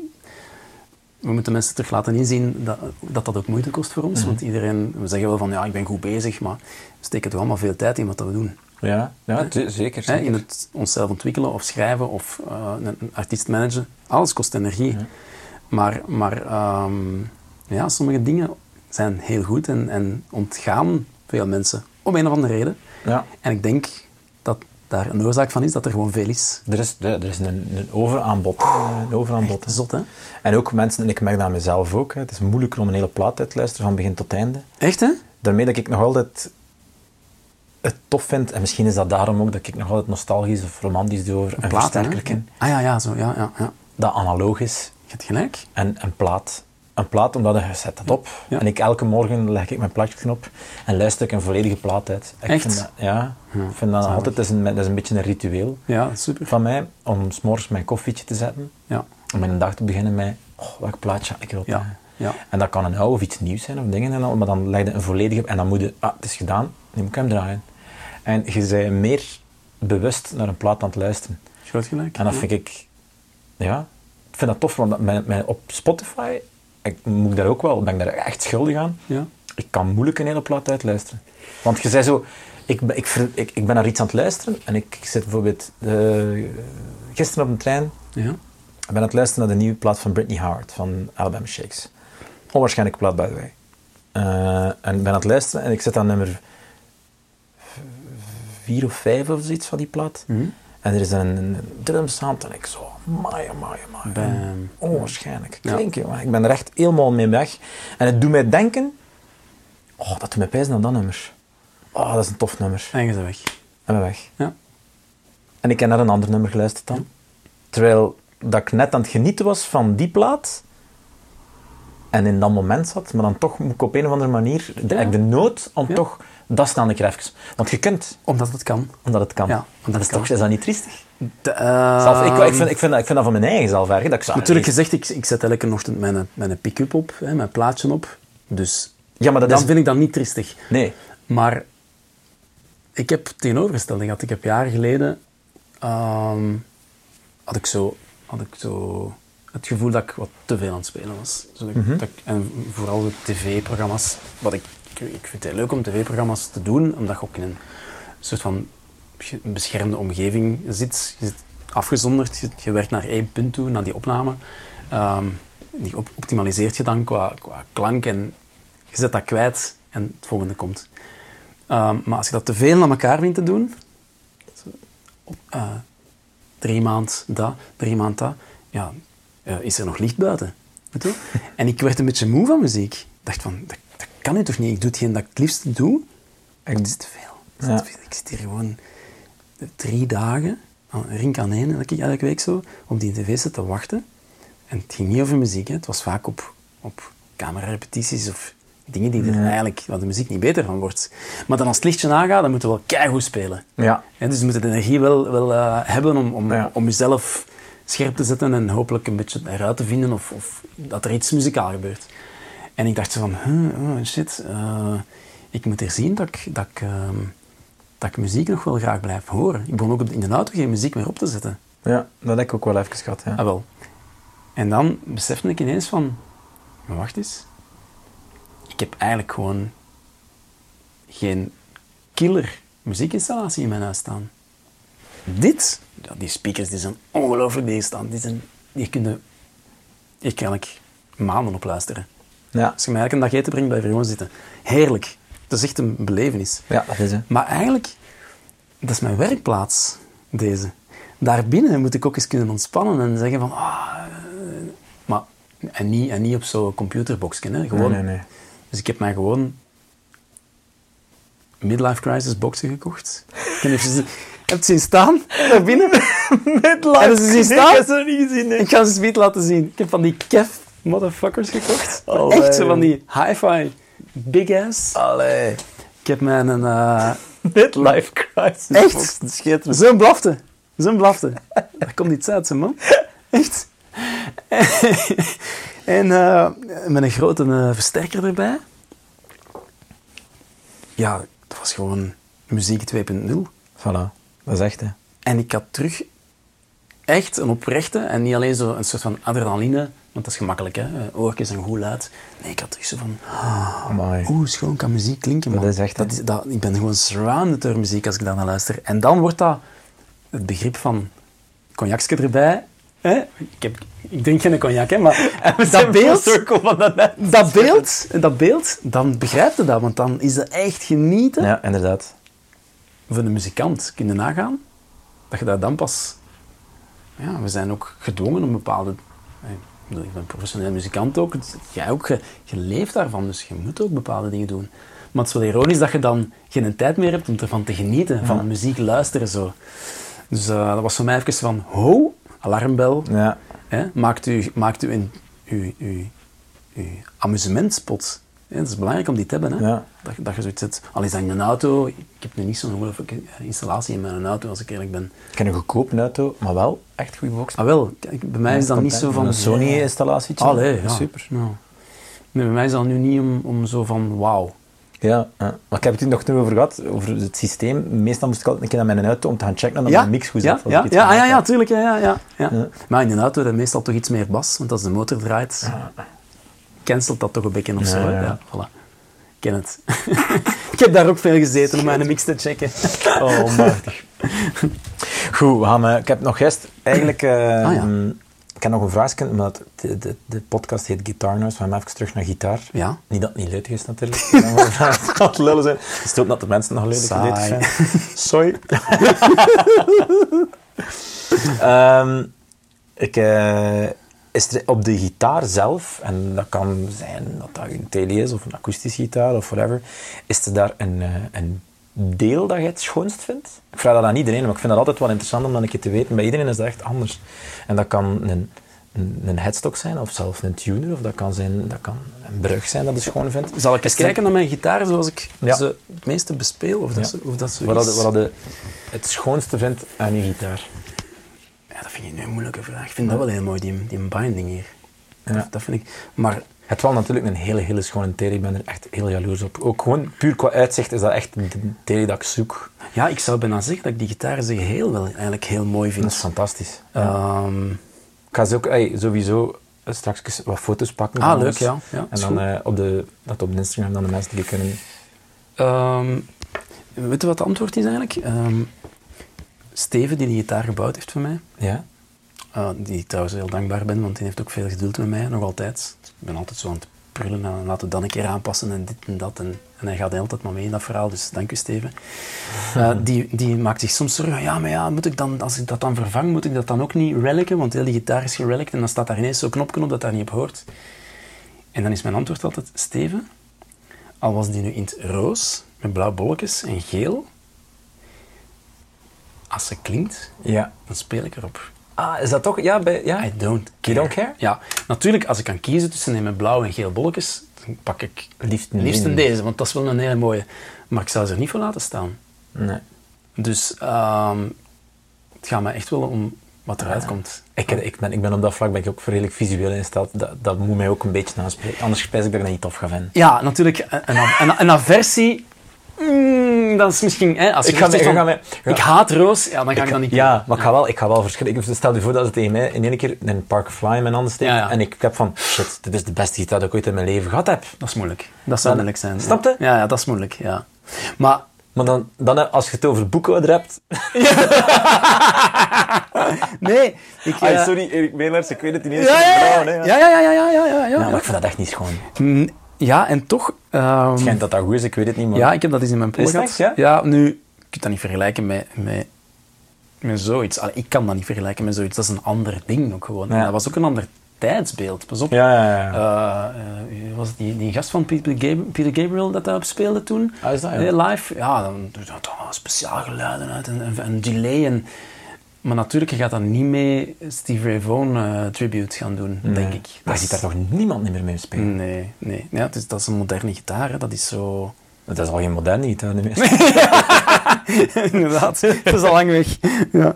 We moeten mensen terug laten inzien dat dat, dat ook moeite kost voor ons. Mhm. Want iedereen... We zeggen wel van, ja, ik ben goed bezig, maar we steken toch allemaal veel tijd in wat dat we doen. Ja, ja ze- zeker. Hè, zeker. in het onszelf ontwikkelen of schrijven of eh, een, een artiest managen. Alles kost energie. Maar, maar ehm, ja, sommige dingen zijn heel goed en, en ontgaan veel mensen. Om een of andere reden. Ja. En ik denk dat daar een oorzaak van is dat er gewoon veel is. Er is, er is een, een overaanbod. eh, Een overaanbod. hè. Zot, hè? En ook mensen, en ik merk dat aan mezelf ook, hè, het is moeilijker om een hele plaat uit te luisteren van begin tot einde. Echt, hè? Daarmee dat ik nog altijd het tof vind, en misschien is dat daarom ook dat ik nog altijd nostalgisch of romantisch doe over een, versterker ken, Ah ja, ja, zo. Ja, ja, ja. dat analoog is. Je hebt gelijk. En een plaat. Een plaat, omdat je zet dat op. Ja. En ik elke morgen leg ik mijn plaatjesknop en luister ik een volledige plaat uit. Ik Echt? Vind dat, ja, Ja, ik vind dat zalig. altijd, dat is, een, dat is een beetje een ritueel Ja, super. van mij, om s'morgens mijn koffietje te zetten. Ja, Om mijn dag te beginnen met, oh, welk plaatje ik erop? ja, ja. En dat kan een oude of iets nieuws zijn of dingen en al, maar dan leg je een volledige en dan moet je, ah, het is gedaan, nu moet ik hem draaien. En je bent meer bewust naar een plaat aan het luisteren. Groot gelijk. En dat ja. vind ik, ja, ik vind dat tof, want mijn, mijn, op Spotify, ik moet ik daar ook wel, ben ik daar echt schuldig aan. Ja. Ik kan moeilijk een hele plaat uitluisteren. Want je zei zo, ik, ben- ik, ik, ik ben naar iets aan het luisteren en ik, ik zit bijvoorbeeld eh, gisteren op een trein Ja. ik ben aan het luisteren naar de nieuwe plaat van Britney Howard van Alabama Shakes. Onwaarschijnlijke plaat, by the way. Eh, en ik ben aan het luisteren en ik zit aan nummer vier of vijf of zoiets van die plaat. Mhm. En er is een, een en ik zo, amai, amai. Bam. Onwaarschijnlijk. Ja. Klink, jongen. Ik ben er echt helemaal mee weg. En het doet mij denken, oh, dat doet mij pijzen aan dat nummer. Oh, dat is een tof nummer. En je bent weg. En ben weg. Ja. En ik heb naar een ander nummer geluisterd dan. Terwijl dat ik net aan het genieten was van die plaat. En in dat moment zat. Maar dan toch moet ik op een of andere manier... De, Ja. de nood om Ja. toch... Dat een keer even. Want je kunt, Omdat het kan. omdat het kan. Ja, omdat dat is, kan. toch, is dat niet triestig? De, Zelf, ik, ik, vind, ik, vind dat, ik vind dat van mijn eigen zelf erg. Dat ik zou, Natuurlijk gezegd, ik, ik zet elke ochtend mijn, mijn pick-up op, hè, mijn plaatje op. Dus Ja, maar dat dan is... vind ik dat niet tristig. Nee. Maar ik heb tegenovergestelde gehad. Ik heb jaren geleden... ehm, had, ik zo, had ik zo het gevoel dat ik wat te veel aan het spelen was. Dus dat ik- dat ik- en vooral de tv-programma's. Wat ik, ik, vind het leuk om tv-programma's te doen, omdat je ook in een soort van beschermde omgeving zit. Je zit afgezonderd, je, werkt naar één punt toe, naar die opname. Ehm, die op- optimaliseert je dan qua, qua klank en je zet dat kwijt en het volgende komt. Ehm, maar als je dat te veel naar elkaar vindt te doen, eh, drie maand dat, drie maand dat, ja, eh, is er nog licht buiten. En ik werd een beetje moe van muziek. Ik dacht van, kan nu toch niet? Ik doe hetgeen dat ik het liefst doe. En het is te veel. Het is Ja. te veel. Ik zit hier gewoon drie dagen, aan- rink aan één, elke, elke week zo, op die tv-set te wachten. En het ging niet over muziek, hè. het was vaak op, op camerarepetities of dingen die er Ja. eigenlijk, waar de muziek niet beter van wordt. Maar dan als het lichtje aangaat, dan moeten we wel keigoed spelen. Ja. Hè, dus je moet de energie wel, wel eh, hebben om, om, Ja. om jezelf scherp te zetten en hopelijk een beetje eruit te vinden of, of dat er iets muzikaal gebeurt. En ik dacht zo van, huh, oh shit, eh, ik moet er zien dat ik, dat, ik, ehm, dat ik muziek nog wel graag blijf horen. Ik begon ook in de auto geen muziek meer op te zetten. ja, dat heb ik ook wel even gehad. Ja. Ah, wel. En dan besefte ik ineens van, wacht eens, ik heb eigenlijk gewoon geen killer muziekinstallatie in mijn huis staan. Dit, ja, die speakers die zijn ongelooflijk die staan. Die, zijn, die kunnen, hier kan ik maanden op luisteren. Ja. Als je mij een dag eten brengt, blijf je gewoon zitten. Heerlijk. Dat is echt een belevenis. ja, dat is het. Maar eigenlijk, dat is mijn werkplaats, deze. Daarbinnen moet ik ook eens kunnen ontspannen en zeggen van... Ah, eh, maar, en, niet, en niet op zo'n computerboxje, hè. Gewoon, Nee, nee, nee. Dus ik heb mij gewoon midlife crisis boxen gekocht. Ik niet ze- heb je het zien staan, daarbinnen? Midlife. Hebben ze zien staan? Ik heb ze niet gezien, nee. Ik ga ze speed laten zien. Ik heb van die kef motherfuckers gekocht. Allee. Echt zo van die hi-fi big ass. Allee. Ik heb mij een... eh, Midlife crisis. Echt? Zo'n blafte. Zo'n blafte. Daar komt iets uit, man. Echt. en eh, met een grote eh, versterker erbij. Ja, dat was gewoon muziek 2.0. Voilà. Dat is echt, hè. En ik had terug echt een oprechte, en niet alleen zo een soort van adrenaline, want dat is gemakkelijk, hè. Eh, Oortjes en goed luid. Nee, ik had terug zo van... Amai. Oeh, schoon kan muziek klinken, man. Dat is echt, dat is, dat, Ik ben gewoon surrounded door muziek als ik daar naar luister. En dan wordt dat het begrip van cognacje erbij. Hè? Ik, heb, ik drink geen cognac, hè, maar dat beeld, van dat beeld, dat beeld, dan begrijp je dat, want dan is dat echt genieten. Ja, inderdaad. Voor de muzikant, kun je nagaan, dat je daar dan pas... Ja, we zijn ook gedwongen om bepaalde... Ik bedoel, ik ben professioneel muzikant ook, dus jij ook, je, je leeft daarvan, dus je moet ook bepaalde dingen doen. Maar het is wel ironisch dat je dan geen tijd meer hebt om ervan te genieten, van muziek luisteren zo. Dus eh, dat was voor mij even van, ho, alarmbel, Ja. hè, maakt u, maakt u een uw, uw, uw amusementspot. Dat is belangrijk om die te hebben. Hè? Ja. Dat, je- dat je zoiets zet. Al is dat in een auto. Ik heb nu niet zo'n ongelooflijke installatie in mijn auto, als ik eerlijk ben. Ik heb een goedkope auto, maar wel echt goede box. Ah wel, kijk, bij mij is dat niet zo van... Een Sony-installatie. Allee, ja. Super. Ja. Nee, bij mij is dat nu niet om, om zo van, wauw. Ja, ja. maar ik heb het nog toen over gehad, over het systeem. Meestal moest ik altijd een keer naar mijn auto om te gaan checken dat mijn mix goed ja, zat. ja, iets ja, ah, ja, ja, tuurlijk. Ja, ja, ja, ja. Ja. Maar in een auto je meestal toch iets meer bas, want als de motor draait, cancelt dat toch een beetje of zo. ja. Ja, voilà. Ik ken het. ik heb daar ook veel gezeten om mijn mix te checken. Oh, machtig. Goed, we gaan, eh, ik heb nog gist. Eigenlijk, Ah, ja. ik heb nog een vraagje, omdat de, de, de podcast heet Guitar Noise. We gaan even terug naar gitaar. Ja. Niet dat het niet leuk is natuurlijk. Het lullen zijn. Het is ook dat de mensen nog geleden zijn. Sorry. Ehm, ik, eh, is er op de gitaar zelf, en dat kan zijn dat dat een tele is of een akoestische gitaar of whatever, is er daar een, eh, een deel dat je het schoonst vindt? Ik vraag dat aan iedereen, maar ik vind dat altijd wel interessant om dat een keer te weten. Bij iedereen is dat echt anders. En dat kan een, een, een headstock zijn, of zelfs een tuner, of dat kan, zijn, dat kan een brug zijn dat je schoon vindt. Zal ik eens kijken naar mijn gitaar zoals ik Ja. ze het meeste bespeel? Of dat, Ja. zo, of dat Wat dat, is? wat dat je het schoonste vindt aan je gitaar. Ja, dat vind ik nu een moeilijke vraag. Ik vind dat wel heel mooi, die, die binding hier. Ja. Dat, dat vind ik... Maar Het wel natuurlijk een hele, hele schone tele. Ik ben er echt heel jaloers op. Ook gewoon puur qua uitzicht is dat echt de tele dat ik zoek. ja, ik zou bijna zeggen dat ik die gitaar in zijn geheel wel eigenlijk heel mooi vind. Dat is fantastisch. Ehm, Ik ga ze ook ey, sowieso eh, straks wat foto's pakken. Ah, leuk, ons. ja. Ja, en dan eh, op, de, dat op de Instagram dan de mensen die kunnen... Ehm, weet je wat het antwoord is eigenlijk? Ehm, Steven, die die gitaar gebouwd heeft voor mij, Ja? Uh, die ik trouwens heel dankbaar ben, want die heeft ook veel geduld met mij, nog altijd. Ik ben altijd zo aan het prullen en laten we dan een keer aanpassen en dit en dat. En, en hij gaat altijd maar mee in dat verhaal, dus dank u Steven. Uh, die, die maakt zich soms zorgen, ja, maar ja, moet ik dan, als ik dat dan vervang, moet ik dat dan ook niet reliken? Want heel die gitaar is gerelikt en dan staat daar ineens zo'n knopje op dat daar niet op hoort. En dan is mijn antwoord altijd, Steven, al was die nu in het roos, met blauwe bolletjes en geel, als ze klinkt, Ja. dan speel ik erop. Ah, is dat toch? Ja, bij, ja. I don't You don't care? Ja, natuurlijk, als ik kan kiezen tussen een met blauw en geel bolletjes, dan pak ik Liefst liefst ding. deze, want dat is wel een hele mooie. Maar ik zou ze er niet voor laten staan. Nee. Dus ehm, het gaat me echt wel om wat eruit komt. Ik, ik, ben, ik ben op dat vlak ben ik ook redelijk visueel ingesteld. Dat, dat moet mij ook een beetje aanspreken. Anders spijs ik dat ik dat niet tof ga vinden. Ja, natuurlijk, een, een, een, een aversie, mm, dat is misschien... Hè, als je Ik ga zegt ik ga ik haat roos, ja, dan ga ik, dat niet Ja, doen. maar ik ga wel, ik ga wel verschillen. Stel je voor dat het tegen mij in één keer in een Park of Fly in mijn handen steekt. Ja, ja. En ik heb van, shit, dit is de beste gitaar dat ik ooit in mijn leven gehad heb. Dat is moeilijk. Dat zou moeilijk zijn. Snap ja. je? Ja, ja, dat is moeilijk, ja. Maar Maar dan, dan als je het over boekhouder hebt... nee, ik... Ay, eh, sorry, Erik Meelers, ik weet het niet eens. Ja, ja, ja, ja, ja, ja, ja, ja, ja, ja, Ja, ja. maar ik vind dat echt niet schoon. Mm, Ja, en toch... ehm, Schijnt dat dat goed is, ik weet het niet, maar... ja, ik heb dat eens in mijn gehad. echt, ja? Ja, nu, je kunt dat niet vergelijken met, met, met zoiets. Allee, ik kan dat niet vergelijken met zoiets. Dat is een ander ding ook gewoon. Ja. Dat was ook een ander tijdsbeeld. Pas op. Ja, ja, ja. Eh, eh, was het die, die gast van Peter Gabriel, Peter Gabriel dat daarop speelde toen? Ah, is dat, ja? Eh, live. Ja, dan doet dat speciaal geluiden uit en, en, en delay. En, maar natuurlijk, je gaat dan niet mee Steve Ray Vaughan eh, tribute gaan doen, denk ik. Daar ziet daar toch niemand meer mee spelen? Nee, nee. Ja, het is, dat is een moderne gitaar. Hè. Dat is zo... Dat is al geen moderne gitaar meer. Inderdaad, dat is al lang weg. Ja.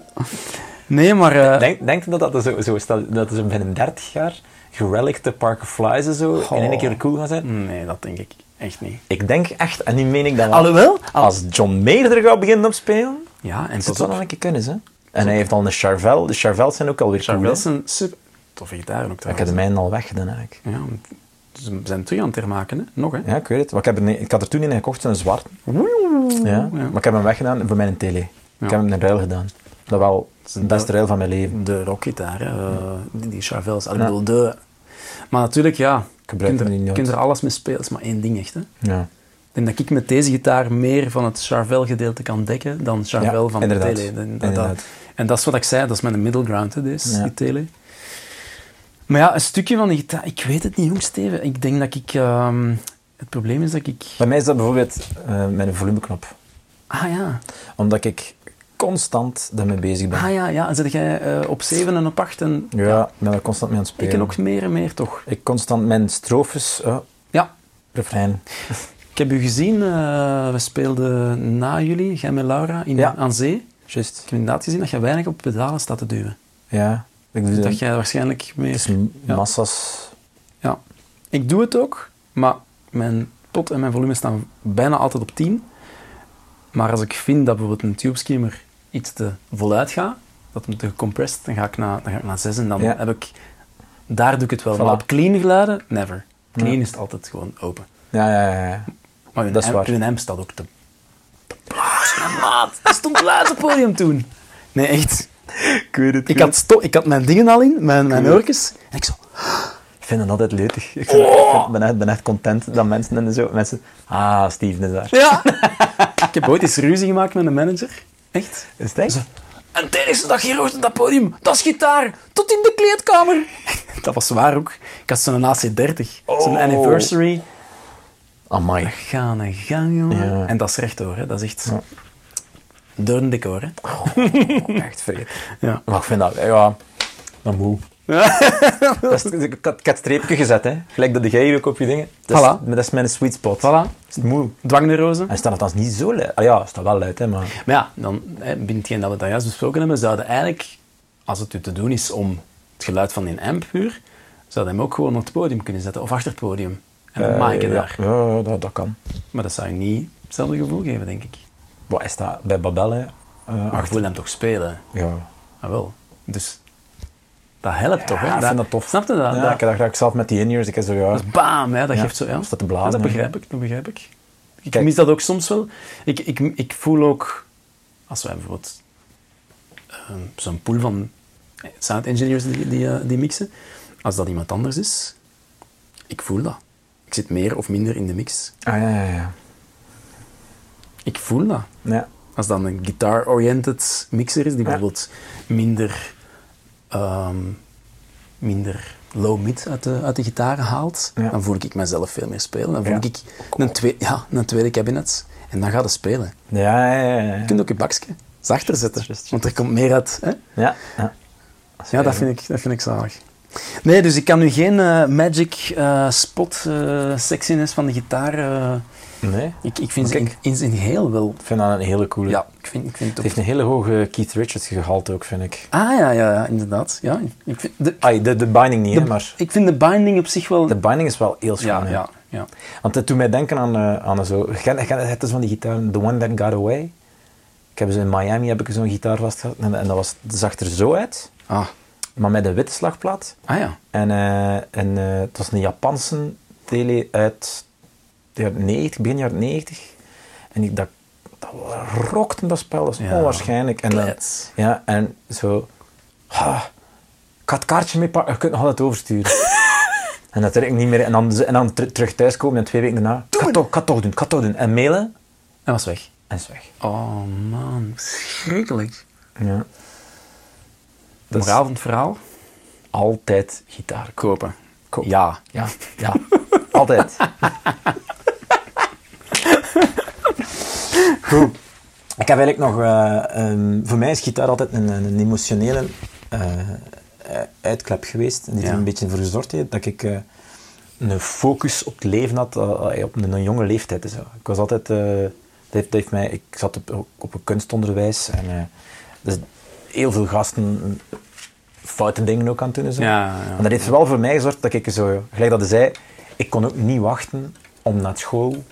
Nee, maar... eh, Denk, denk je dat dat zo, zo stel, dat zo binnen 30 jaar gerelicte Park of Flies en zo in één keer cool gaan zijn? Nee, dat denk ik echt niet. Ik denk echt, en nu meen ik dat wel, Alhoewel... Al... als John Mayer er gaat beginnen op spelen, Ja, en zou het wel op. nog een keer kunnen, hè? En hij heeft al een Charvel. De Charvels zijn ook alweer cool, Charvel hè? is een super... Toffe gitaar ook Ik heb trouwens. de mijne al weggedaan, eigenlijk. Ja, ze zijn terug aan het hermaken, hè. Nog, hè. Ja, ik weet het. Maar ik, heb er, ik had er toen in gekocht, een zwart. Ja, maar ik heb hem weggedaan voor mijn tele. Ik heb hem in een ruil gedaan. Dat wel de beste ruil van mijn leven. De rockgitaar, hè. eh, die, die Charvels. Ik bedoel, de... Maar natuurlijk, ja... Je gebruik kunt hem er, er alles mee spelen. Is maar één ding, echt, hè. Ja. Ik denk dat ik met deze gitaar meer van het Charvel-gedeelte kan dekken dan Charvel Ja, van de tele. Dat-. En dat is wat ik zei, dat is mijn middle ground, hè, deze, Ja. die tele. Maar ja, een stukje van die gitaar, ik weet het niet, jong Steven. Ik denk dat ik... ehm, het probleem is dat ik... Bij mij is dat bijvoorbeeld eh, mijn volumeknop. Ah ja, Omdat ik constant daarmee bezig ben. ah ja, ja. En zit jij eh, op 7 en op 8 en... Ja, ik ben er constant mee aan het Ik spelen. en ook meer en meer, toch? Ik constant mijn strofes, oh, Ja. refrein. Ik heb u gezien, eh, we speelden na jullie, jij met Laura, in, Ja. aan zee. Ik Juist. heb inderdaad gezien dat je weinig op pedalen staat te duwen. Ja. Ik doe Dat jij waarschijnlijk meer... Ja. massas. Ja, ik doe het ook, maar mijn pot en mijn volume staan bijna altijd op 10. Maar als ik vind dat bijvoorbeeld een tube skimmer iets te voluit gaat, dat hem te compressed, dan ga ik naar, dan ga ik naar 6 en dan Ja. heb ik... Daar doe ik het wel. Voilà. Maar op clean geluiden, never. Clean Ja. is het altijd gewoon open. Ja, ja, ja. ja. Maar Dat is amp- waar. uw amp staat ook te... te maat. Dat stond luid op het podium toen. Nee, echt. Ik weet het. Ik had, sto- ik had mijn dingen al in, mijn, mijn oortjes. En ik zo... Ik vind het altijd leuk. Ik, vind, ik ben, echt, ben echt content dat mensen en zo... Mensen, ah, Steven is daar. Ja. ik heb ooit eens ruzie gemaakt met een manager. Echt. Is het echt? En de eerste dag hier op dat podium, dat is gitaar, tot in de kleedkamer. dat was waar ook. Ik had zo'n AC30, zo'n Oh. anniversary. Amai. Gaan en gang, jongen. Ja. En dat is rechtdoor, hè. dat is echt Ja. Door een decor. Hè. Echt vreed. Ja. Maar ik vind dat... Ja, dat moet. Dat is- ik, had, ik had streepje gezet, hè. Gelijk dat jij hier ook op je dingen. Dat is, Voilà. maar dat is mijn sweet spot. Voilà, Is het moe. dwangneurose. Hij staat althans niet zo luid. Ah ja, het staat wel luid, hè, maar... Maar ja, dan, hè, binnen hetgeen dat we daar juist besproken hebben, zouden eigenlijk, als het u te doen is om het geluid van die amp puur, zou hem ook gewoon op het podium kunnen zetten, of achter het podium. En dan Eh, maak je ja. daar. Ja, ja, dat, dat kan. Maar dat zou je niet hetzelfde gevoel geven, denk ik. Wat is dat bij Babel, hè? Eh, Maar je wil hem toch spelen? Ja. Ah, wel. Dus dat helpt toch, hè? Ja, ik vind dat tof. Snap je dat? Ja, dat, ik heb dat graag zelf met die in-ears. Ik heb zo, ja... bam, hè? Dat Ja, geeft zo, ja. te blazen, dat begrijp ik, dat begrijp ik. Ik Kijk. mis dat ook soms wel. Ik, ik, ik voel ook, als wij bijvoorbeeld ehm, zo'n pool van sound engineers die, die, eh, die mixen. Als dat iemand anders is, ik voel dat. Ik zit meer of minder in de mix. Ah, ja, ja, ja. Ik voel dat. ja. Als dan een guitar-oriented mixer is, die bijvoorbeeld minder, ehm, minder low-mid uit de, uit de gitaren haalt, Ja. dan voel ik mezelf veel meer spelen. Dan voel Ja. ik een, twee, ja, een tweede cabinet en dan gaat het spelen. Ja, ja, ja. ja. Je kunt ook je bakje zachter zetten, want er komt meer uit. Hè? Ja, ja. Ja, dat vind, ik, dat vind ik zalig. Nee, dus ik kan nu geen eh, magic eh, spot eh, sexiness van de gitaar... Nee, ik, ik vind ze in, in zijn geheel wel... ik vind dat een hele coole. Ja, ik vind, ik vind het heeft een hele hoge Keith Richards gehalte ook, vind ik. Ah, ja, ja, ja, inderdaad. Ja, ik, vind de, Ai, de, de binding niet, hè, maar ik vind de binding op zich wel... de binding is wel heel schoon. ja, ja, ja. Want het doet mij denken aan, eh, aan zo... Het is van die gitaar, The One That Got Away. Ik heb zo in Miami heb ik zo'n gitaar vastgehad en, en dat was, dat zag er zo uit, Ah, maar met een witte slagplaat. ah ja. En, eh, en eh, het was een Japanse tele uit de jaren 90, begin jaren 90. En ik, dat, dat rockte dat spel, dat is Ja. onwaarschijnlijk. En, dan, Klets. ja, en zo... ah, ik had het kaartje mee pakken, je kunt nog altijd oversturen. en dat trek ik niet meer. En dan, en dan ter- terug thuiskomen en twee weken daarna... Ik ga, toch, ik ga toch doen, ik ga toch doen. En mailen, En was weg. en is weg. Oh man, verschrikkelijk. Ja. Dat moraal van het verhaal? altijd gitaar. Kopen. Kopen. Ja. Ja, ja. altijd. Goed. Ik heb eigenlijk nog... eh, ehm, voor mij is gitaar altijd een, een emotionele eh, uitklep geweest. Die er Ja. een beetje voor gezorgd heeft dat ik een focus op het leven had op een, een jonge leeftijd. Zo. Ik was altijd... dat heeft, mij, ik zat op, op een kunstonderwijs en dus heel veel gasten foute dingen ook aan het doen. en Zo. Ja, ja. En dat heeft er wel voor mij gezorgd dat ik zo, gelijk dat hij zei, ik kon ook niet wachten om naar school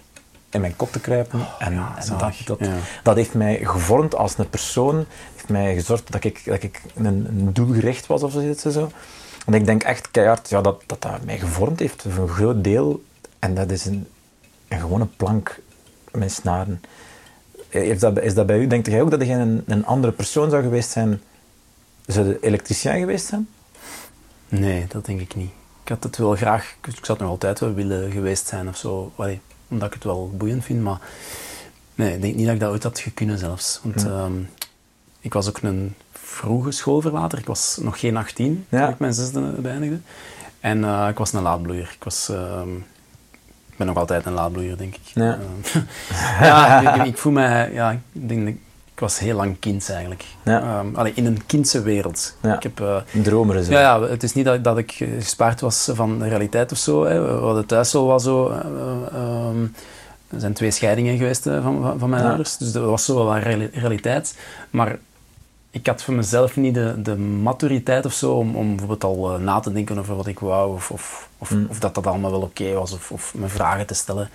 in mijn kop te kruipen. en ja, en dat, dat, Ja. dat heeft mij gevormd als een persoon, heeft mij gezorgd dat ik, dat ik een, een doelgericht was of. Zo. En ik denk echt keihard ja, dat, dat dat mij gevormd heeft, voor een groot deel. En dat is een, een gewone plank met snaren. Is dat, is dat bij u? Denkt jij ook dat je een, een andere persoon zou geweest zijn? Zou de elektricien geweest zijn? Nee, dat denk ik niet. Ik had het wel graag, ik zou het nog altijd wel willen geweest zijn of zo. Allee, omdat ik het wel boeiend vind, maar nee, ik denk niet dat ik dat ooit had gekunnen zelfs. Want ehm, ik was ook een vroege schoolverlater. Ik was nog geen 18 Ja. toen ik mijn zesde beëindigde. En eh, ik was een laadbloeier. Ik was... ehm, ik ben nog altijd een laadbloeier, denk ik. Ja. Ehm, ja, ik, voel mij... Ja, ik denk ik, was heel lang kind eigenlijk. Ja. Ehm, allee, in een kindse wereld. Ja. Ik heb... eh, Een dromer is ja, ja, het is niet dat, dat ik gespaard was van de realiteit of zo. Hè. We hadden thuis zo was zo... eh, eh, ehm, er zijn twee scheidingen geweest eh, van, van, van mijn Ja. ouders, dus dat was zo wel wat reali- realiteit. Maar ik had voor mezelf niet de, de maturiteit of zo om, om bijvoorbeeld al na te denken over wat ik wou of, of, of, Mm. of dat dat allemaal wel oké was of, of me vragen te stellen.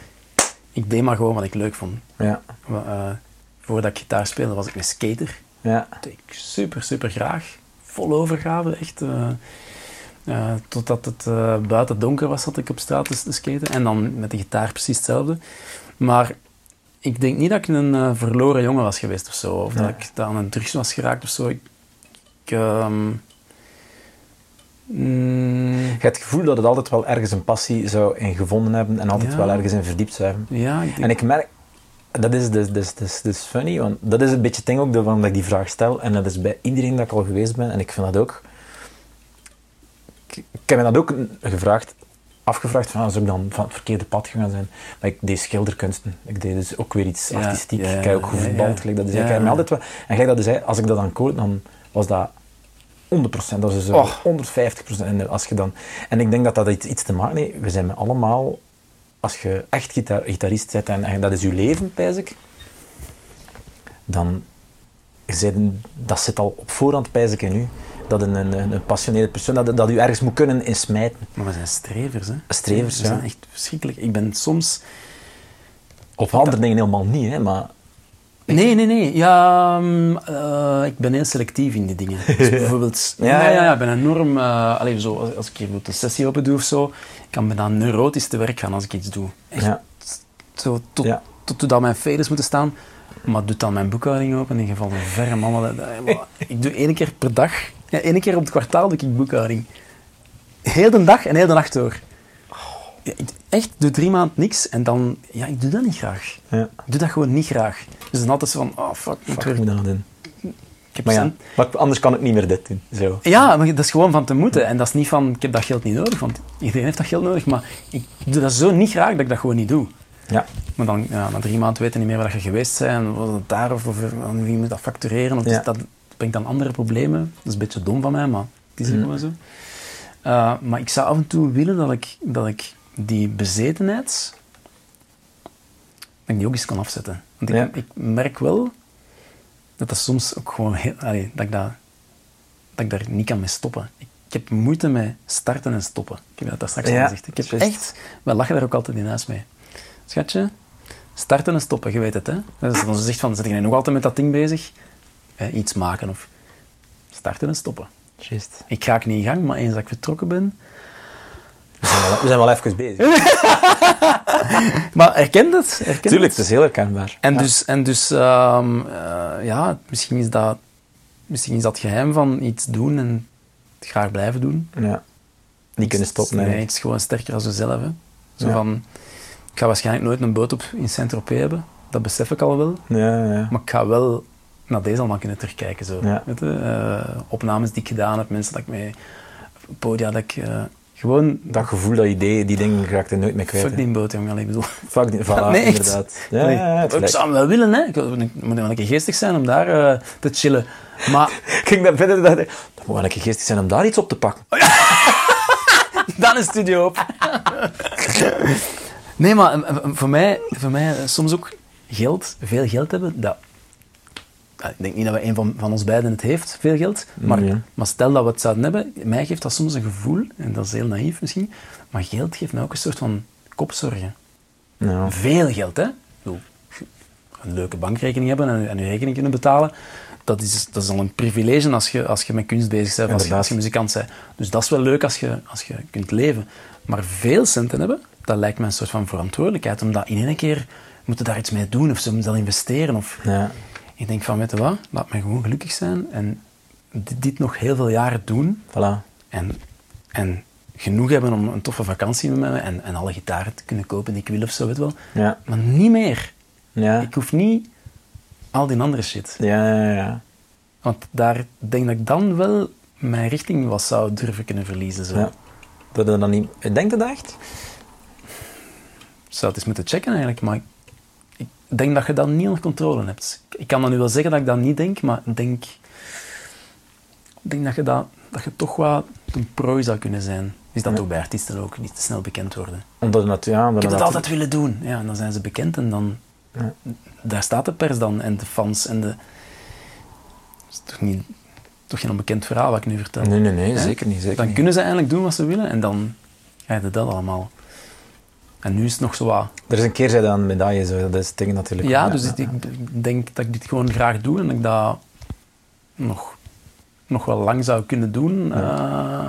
Ik deed maar gewoon wat ik leuk vond. Ja, Maar, voordat ik gitaar speelde was ik een skater. ja. Dat deed ik super, super graag. Vol overgave, echt. eh, eh, totdat het eh, buiten donker was, zat ik op straat te te skaten. En dan met de gitaar precies hetzelfde. Maar ik denk niet dat ik een verloren jongen was geweest of zo. Of Nee. dat ik aan een drugs was geraakt of zo. Ik, ik, ehm, mm, Je hebt het gevoel dat het altijd wel ergens een passie zou in gevonden hebben en altijd Ja. wel ergens in verdiept zou hebben. ja, ik denk, En ik merk, dat is dus, dus, dus, dus funny, want dat is een beetje het ding ook waarom ik die vraag stel. En dat is bij iedereen dat ik al geweest ben. En ik vind dat ook... Ik, ik heb me dat ook gevraagd, afgevraagd van, zou ik dan van het verkeerde pad gegaan zijn? Maar ik deed schilderkunsten. Ik deed dus ook weer iets Ja, artistiek. ja, ik heb ook ja. gelijk dat is. Ik heb me altijd wel... En gelijk dat zei, als ik dat dan koos, dan was dat 100%. Dat is dus Oh. 150%. En, als je dan, en ik denk dat dat iets, iets te maken heeft. We zijn met allemaal... Als je echt gitarist bent en, en dat is je leven, pijs ik, dan zijn, dat zit al op voorhand, pijs ik in u. Dat een, een, een passioneerde persoon, dat, dat u ergens moet kunnen insmijten. maar we zijn strevers, hè. Strevers, We zijn ja. echt verschrikkelijk. Ik ben soms... Of andere dingen helemaal niet, hè, maar... Nee, nee, nee. Ja, mm, eh, ik ben heel selectief in die dingen. Dus bijvoorbeeld, Ja, ja, ja, ik ben enorm, eh, allee, zo, als, als ik hier bijvoorbeeld een sessie open doe of zo, ik kan bijna neurotisch te werk gaan als ik iets doe. Echt, Ja. zo, tot, Ja. tot tot dat mijn faders moeten staan. Maar doe dan mijn boekhouding open en je valt een verre man. dat- dat- maar Ik doe één keer per dag Ja, één keer op het kwartaal doe ik boekhouding. Heel de dag en heel de nacht door. Ja, ik- echt, doe drie maanden niks en dan... Ja, ik doe dat niet graag. Ja. Ik doe dat gewoon niet graag. Dus dan altijd zo van, oh fuck, ik, Fuck, weer- ik moet dat doen. Heb Maar ja, cent. maar anders kan ik niet meer dit doen. Zo. Ja, maar dat is gewoon van te moeten. En dat is niet van, ik heb dat geld niet nodig, want iedereen heeft dat geld nodig. Maar ik doe dat zo niet graag dat ik dat gewoon niet doe. Ja. Maar dan, ja, na drie maanden weten niet meer waar je geweest bent, was het daar, of, of aan wie moet dat factureren. Of Ja. dat brengt dan andere problemen. Dat is een beetje dom van mij, maar het is Mhm. gewoon zo. Uh, maar ik zou af en toe willen dat ik, dat ik die bezetenheid, dat ik die ook eens kan afzetten. Want ik, Ja. ik merk wel dat dat soms ook gewoon heel, allee, dat, ik dat, dat ik daar niet kan mee stoppen. Ik, ik heb moeite met starten en stoppen. Ik heb dat daar straks al gezegd. Ik heb echt, wij lachen daar ook altijd in huis mee. Schatje, starten en stoppen, je weet het hè. Dus dan zegt van, zit jij nog altijd met dat ding bezig? Eh, iets maken of starten en stoppen. Juist. Ik ga niet in gang, maar eens dat ik vertrokken ben... We zijn wel, we zijn wel even bezig. Maar herken dat? Herken Tuurlijk, dat? het is heel herkenbaar. En Ja. dus, en dus ehm, eh, ja, misschien is, dat, misschien is dat geheim van iets doen en het graag blijven doen. Ja. Niet kunnen stoppen, Nee, nee. het is gewoon sterker als jezelf. Hè. Zo Ja. van, ik ga waarschijnlijk nooit een boot op in Saint-Tropez hebben. Dat besef ik al wel. Ja, ja. Maar ik ga wel naar deze allemaal kunnen terugkijken. Zo. Ja. Weet je? Eh, opnames die ik gedaan heb, mensen dat ik mee... Podia dat ik... eh, gewoon... Dat gevoel, dat idee, die dingen raakt er nooit meer kwijt. Fuck die boot, jongen. Ik bedoel... Fuck die, voilà, Nee, inderdaad. Ja, Nee, ja, het ik zou hem wel willen, hè. Ik moet wel een keer geestig zijn om daar eh, te chillen. Maar Ik ging daar verder dacht ik, dat moet wel een keer geestig zijn om daar iets op te pakken. dan is studio op. nee, maar eh, eh, voor mij, voor mij soms ook geld, veel geld hebben, dat... Ja, Ik denk niet dat we een van, van ons beiden het heeft, veel geld. Maar, maar stel dat we het zouden hebben, mij geeft dat soms een gevoel, en dat is heel naïef misschien, maar geld geeft mij ook een soort van kopzorgen. Ja. Veel geld, hè? Bedoel, Een leuke bankrekening hebben en, en je rekening kunnen betalen, dat is, dat is al een privilege als je, als je met kunst bezig bent, als je, als je muzikant bent. Dus dat is wel leuk als je, als je kunt leven. Maar veel centen hebben, dat lijkt me een soort van verantwoordelijkheid, omdat in één keer moeten daar iets mee doen, of ze moeten dat investeren. Of... Ja. Ik denk van, weet je wat, laat mij gewoon gelukkig zijn en dit, dit nog heel veel jaren doen. Voilà. En, en genoeg hebben om een toffe vakantie met mij en, en alle gitaren te kunnen kopen die ik wil of zo, weet wel. Ja. Maar niet meer. Ja. Ik hoef niet al die andere shit. Ja, ja, ja. Want daar denk dat ik dan wel mijn richting wat zou durven kunnen verliezen. Zo. ja. Dat je dan niet... Denk je dat echt? Ik zou het eens moeten checken eigenlijk, maar denk dat je dat niet onder controle hebt. Ik kan dan nu wel zeggen dat ik dat niet denk, maar ik denk, denk dat, je dat, dat je toch wel een prooi zou kunnen zijn. Is dat Ja. ook bij artiesten ook, niet te snel bekend worden. Omdat het ja, omdat Ik heb het natu- altijd willen doen. Ja, en dan zijn ze bekend en dan... Ja. Daar staat de pers dan en de fans en de... Dat is toch, niet, toch geen onbekend verhaal wat ik nu vertel. Nee, nee, nee, zeker niet. Zeker Dan niet. kunnen ze eigenlijk doen wat ze willen en dan ga je dat allemaal. En nu is het nog zo wat... Er is een keerzijde aan de medaille, zo. dat is het ding natuurlijk. Ja, dus ik, denk dat ik dit gewoon graag doe en dat ik dat nog, nog wel lang zou kunnen doen. Eh,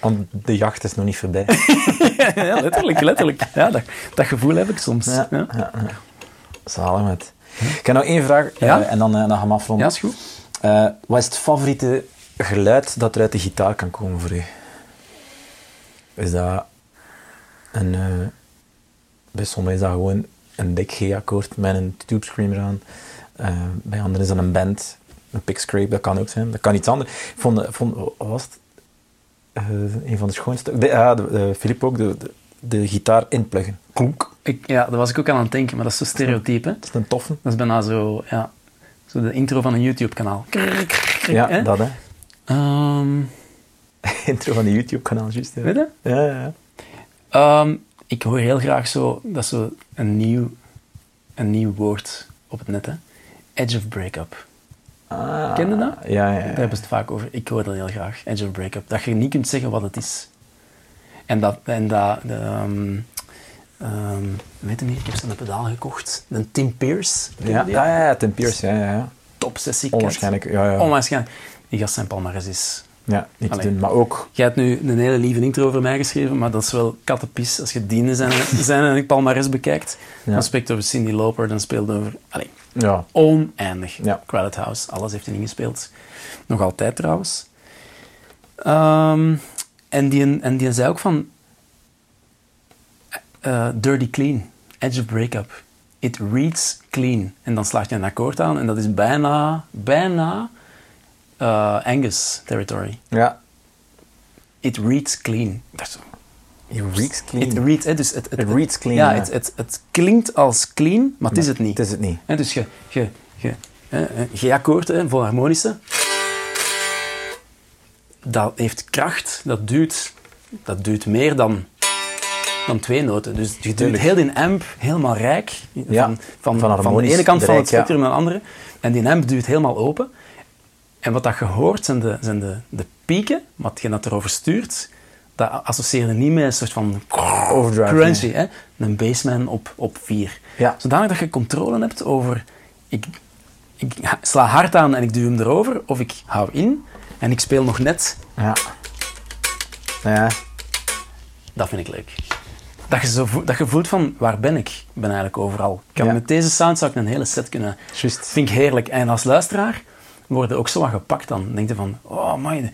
Want de jacht is nog niet voorbij. ja, letterlijk, letterlijk. Ja, dat, dat gevoel heb ik soms. ja, Ja, ja. ja. Zalig met. Ik heb nog één vraag eh, en dan, eh, dan gaan we afronden. Ja, is goed. Eh, wat is het favoriete geluid dat er uit de gitaar kan komen voor u? Is dat een... bij sommigen is dat gewoon een dik G-akkoord met een tube screamer aan. Eh, bij anderen is dat een band, een pick scrape, dat kan ook zijn. Dat kan iets anders. Ik vond, vond was het? Eh, een van de schoonste... De, ja, de, de, Philippe ook, de, de, de gitaar inpluggen. Klonk. Ik, ja, daar was ik ook aan aan het denken, maar dat is zo stereotype. Dat is een toffe. Dat is bijna zo, ja, zo de intro van een YouTube-kanaal. Ja, Hè? dat hè. Ehm, Intro van de YouTube-kanaal, juist. Ja. weet je? Ja, ja, ja. Ik hoor heel graag zo, dat is zo een nieuw, een nieuw woord op het net, hè. Edge of breakup. Ah, Ken je dat? Ja, ja, ja. Daar hebben ze het vaak over. Ik hoor dat heel graag, edge of breakup. Dat je niet kunt zeggen wat het is. En dat, en dat de, ehm, weet je niet, ik heb zo'n pedaal gekocht. Een Tim Pierce. Ja, die? ja, ja, Tim Pierce, ja, ja, ja. Top sessie. Onwaarschijnlijk, ja, ja. Onwaarschijnlijk. Die gast zijn palmares is. Ja, niet te Allee. doen, maar ook... Jij hebt nu een hele lieve intro over mij geschreven, maar dat is wel kattenpis. Als je dienen zijn, zijn en ik palmares bekijkt, Ja. dan spreekt over Cindy Lauper, dan speelt over... Allee, Ja, oneindig. Ja. Crowded House, alles heeft hij ingespeeld. Nog altijd trouwens. Ehm, en, die, en die zei ook van... eh, dirty clean. Edge of breakup. It reads clean. En dan slaagt je een akkoord aan en dat is bijna... Bijna... eh, Angus territory. Ja. It reads clean. Dat. It reeks clean. It reads, hè, dus het, het, It reads clean, Ja, ja. het, het, het klinkt als clean, maar het is het niet. Het is het niet. Hè, dus je, je, je, G-akkoord, voor harmonische, dat heeft kracht, dat duwt, dat duwt meer dan, dan twee noten. Dus je duwt Tuurlijk. heel die amp helemaal rijk, Ja, van, van, van van, de ene kant van het rijk, spectrum naar de andere. En die amp duwt helemaal open. En wat dat je hoort zijn de, zijn de, de pieken, wat je dat erover stuurt, dat associeerde niet met een soort van Overdrive, crunchy, nee. hè? een bassman op, op vier. Ja. Zodanig dat je controle hebt over, ik, ik sla hard aan en ik duw hem erover, of ik hou in en ik speel nog net, Ja. Ja. dat vind ik leuk. Dat je, zo voelt, dat je voelt van, waar ben ik? Ik ben eigenlijk overal. Ik kan Ja. Met deze sound zou ik een hele set kunnen... Juist. vind ik heerlijk. En als luisteraar word je ook zo wat gepakt dan. Dan denk je van, oh man,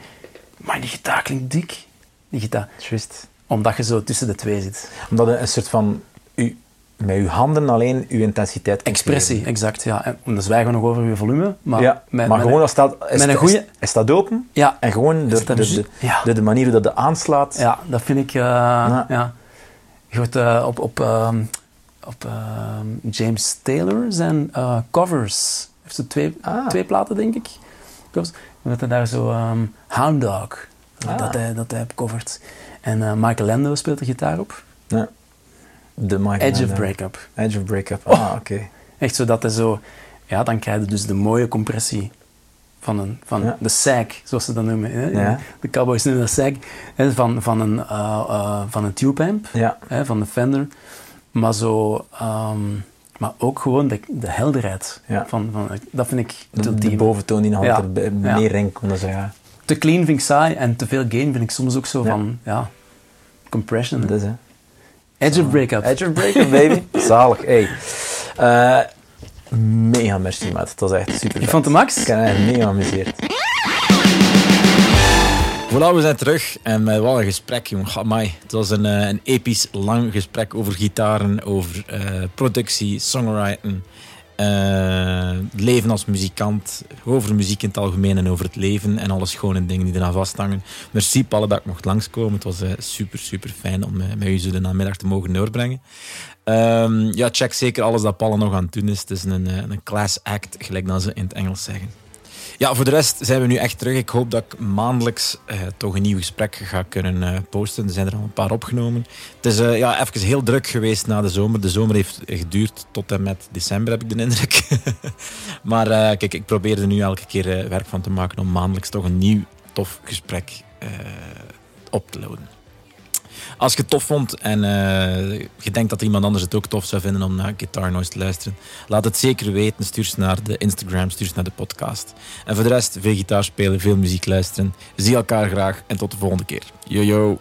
die gitaar klinkt dik. Die gitaar. Juist. Omdat je zo tussen de twee zit. Omdat een soort van... U, met uw handen alleen uw intensiteit Expressie, geven. exact. Ja. En dan zwijgen we nog over je volume. Maar, ja, met- maar met gewoon als dat... Is, een is- goeie- is, dat open? Ja. En gewoon de, ja. door de manier hoe dat de aanslaat. Ja, dat vind ik... eh, ja. Je hoort eh, op, op, ehm, op ehm, James Taylor zijn eh, covers. Heeft ze twee, Ah. twee platen, denk ik. Dat hij daar zo ehm, Hound Dog, Ah. dat, hij, dat hij covert. En eh, Michael Lando speelt de gitaar op. Ja. De Michael Edge of. Breakup. Edge of Breakup. Ah, oké. Echt zodat hij zo... Ja, dan krijg je dus de mooie compressie van, een, van Ja. de sag, zoals ze dat noemen. Hè? Ja. De cowboys noemen dat sag. Hè? Van, van, een, eh, eh, van een tube amp, Ja. hè? van de Fender. Maar zo... ehm, maar ook gewoon de, de helderheid. Ja. Van, van, dat vind ik het De, boventoon die nog Ja. altijd meer kon zeggen. Te clean vind ik saai en te veel gain vind ik soms ook zo van... Ja, compression. Dat is, hè. Edge of breakup. Edge of Breakup, baby. Zalig, hey. Eh, mega merci, maat. Het was echt super. Ik vond de max. Ik heb echt mega geamuseerd. Voilà, we zijn terug. En met wat een gesprek, jongen. Amai. Het was een, eh, een episch lang gesprek over gitaren, over eh, productie, songwriting, eh, leven als muzikant, over muziek in het algemeen en over het leven en alle schone dingen die eraan vasthangen. Merci, Palle, dat ik mocht langskomen. Het was super, super fijn om met u zo de namiddag te mogen doorbrengen. Ehm, ja, check zeker alles dat Palle nog aan het doen is. Het is een, een class act, gelijk dat ze in het Engels zeggen. Ja, voor de rest zijn we nu echt terug. Ik hoop dat ik maandelijks eh, toch een nieuw gesprek ga kunnen eh, posten. Er zijn er al een paar opgenomen. Het is eh, ja, even heel druk geweest na de zomer. De zomer heeft geduurd tot en met december, heb ik de indruk. maar kijk, ik probeer er nu elke keer werk van te maken om maandelijks toch een nieuw tof gesprek op te loaden. Als je het tof vond en eh, je denkt dat iemand anders het ook tof zou vinden om naar Guitar Noise te luisteren, laat het zeker weten. Stuur ze naar de Instagram, stuur ze naar de podcast. En voor de rest, veel gitaar spelen, veel muziek luisteren. Zie elkaar graag en tot de volgende keer. Yo yo.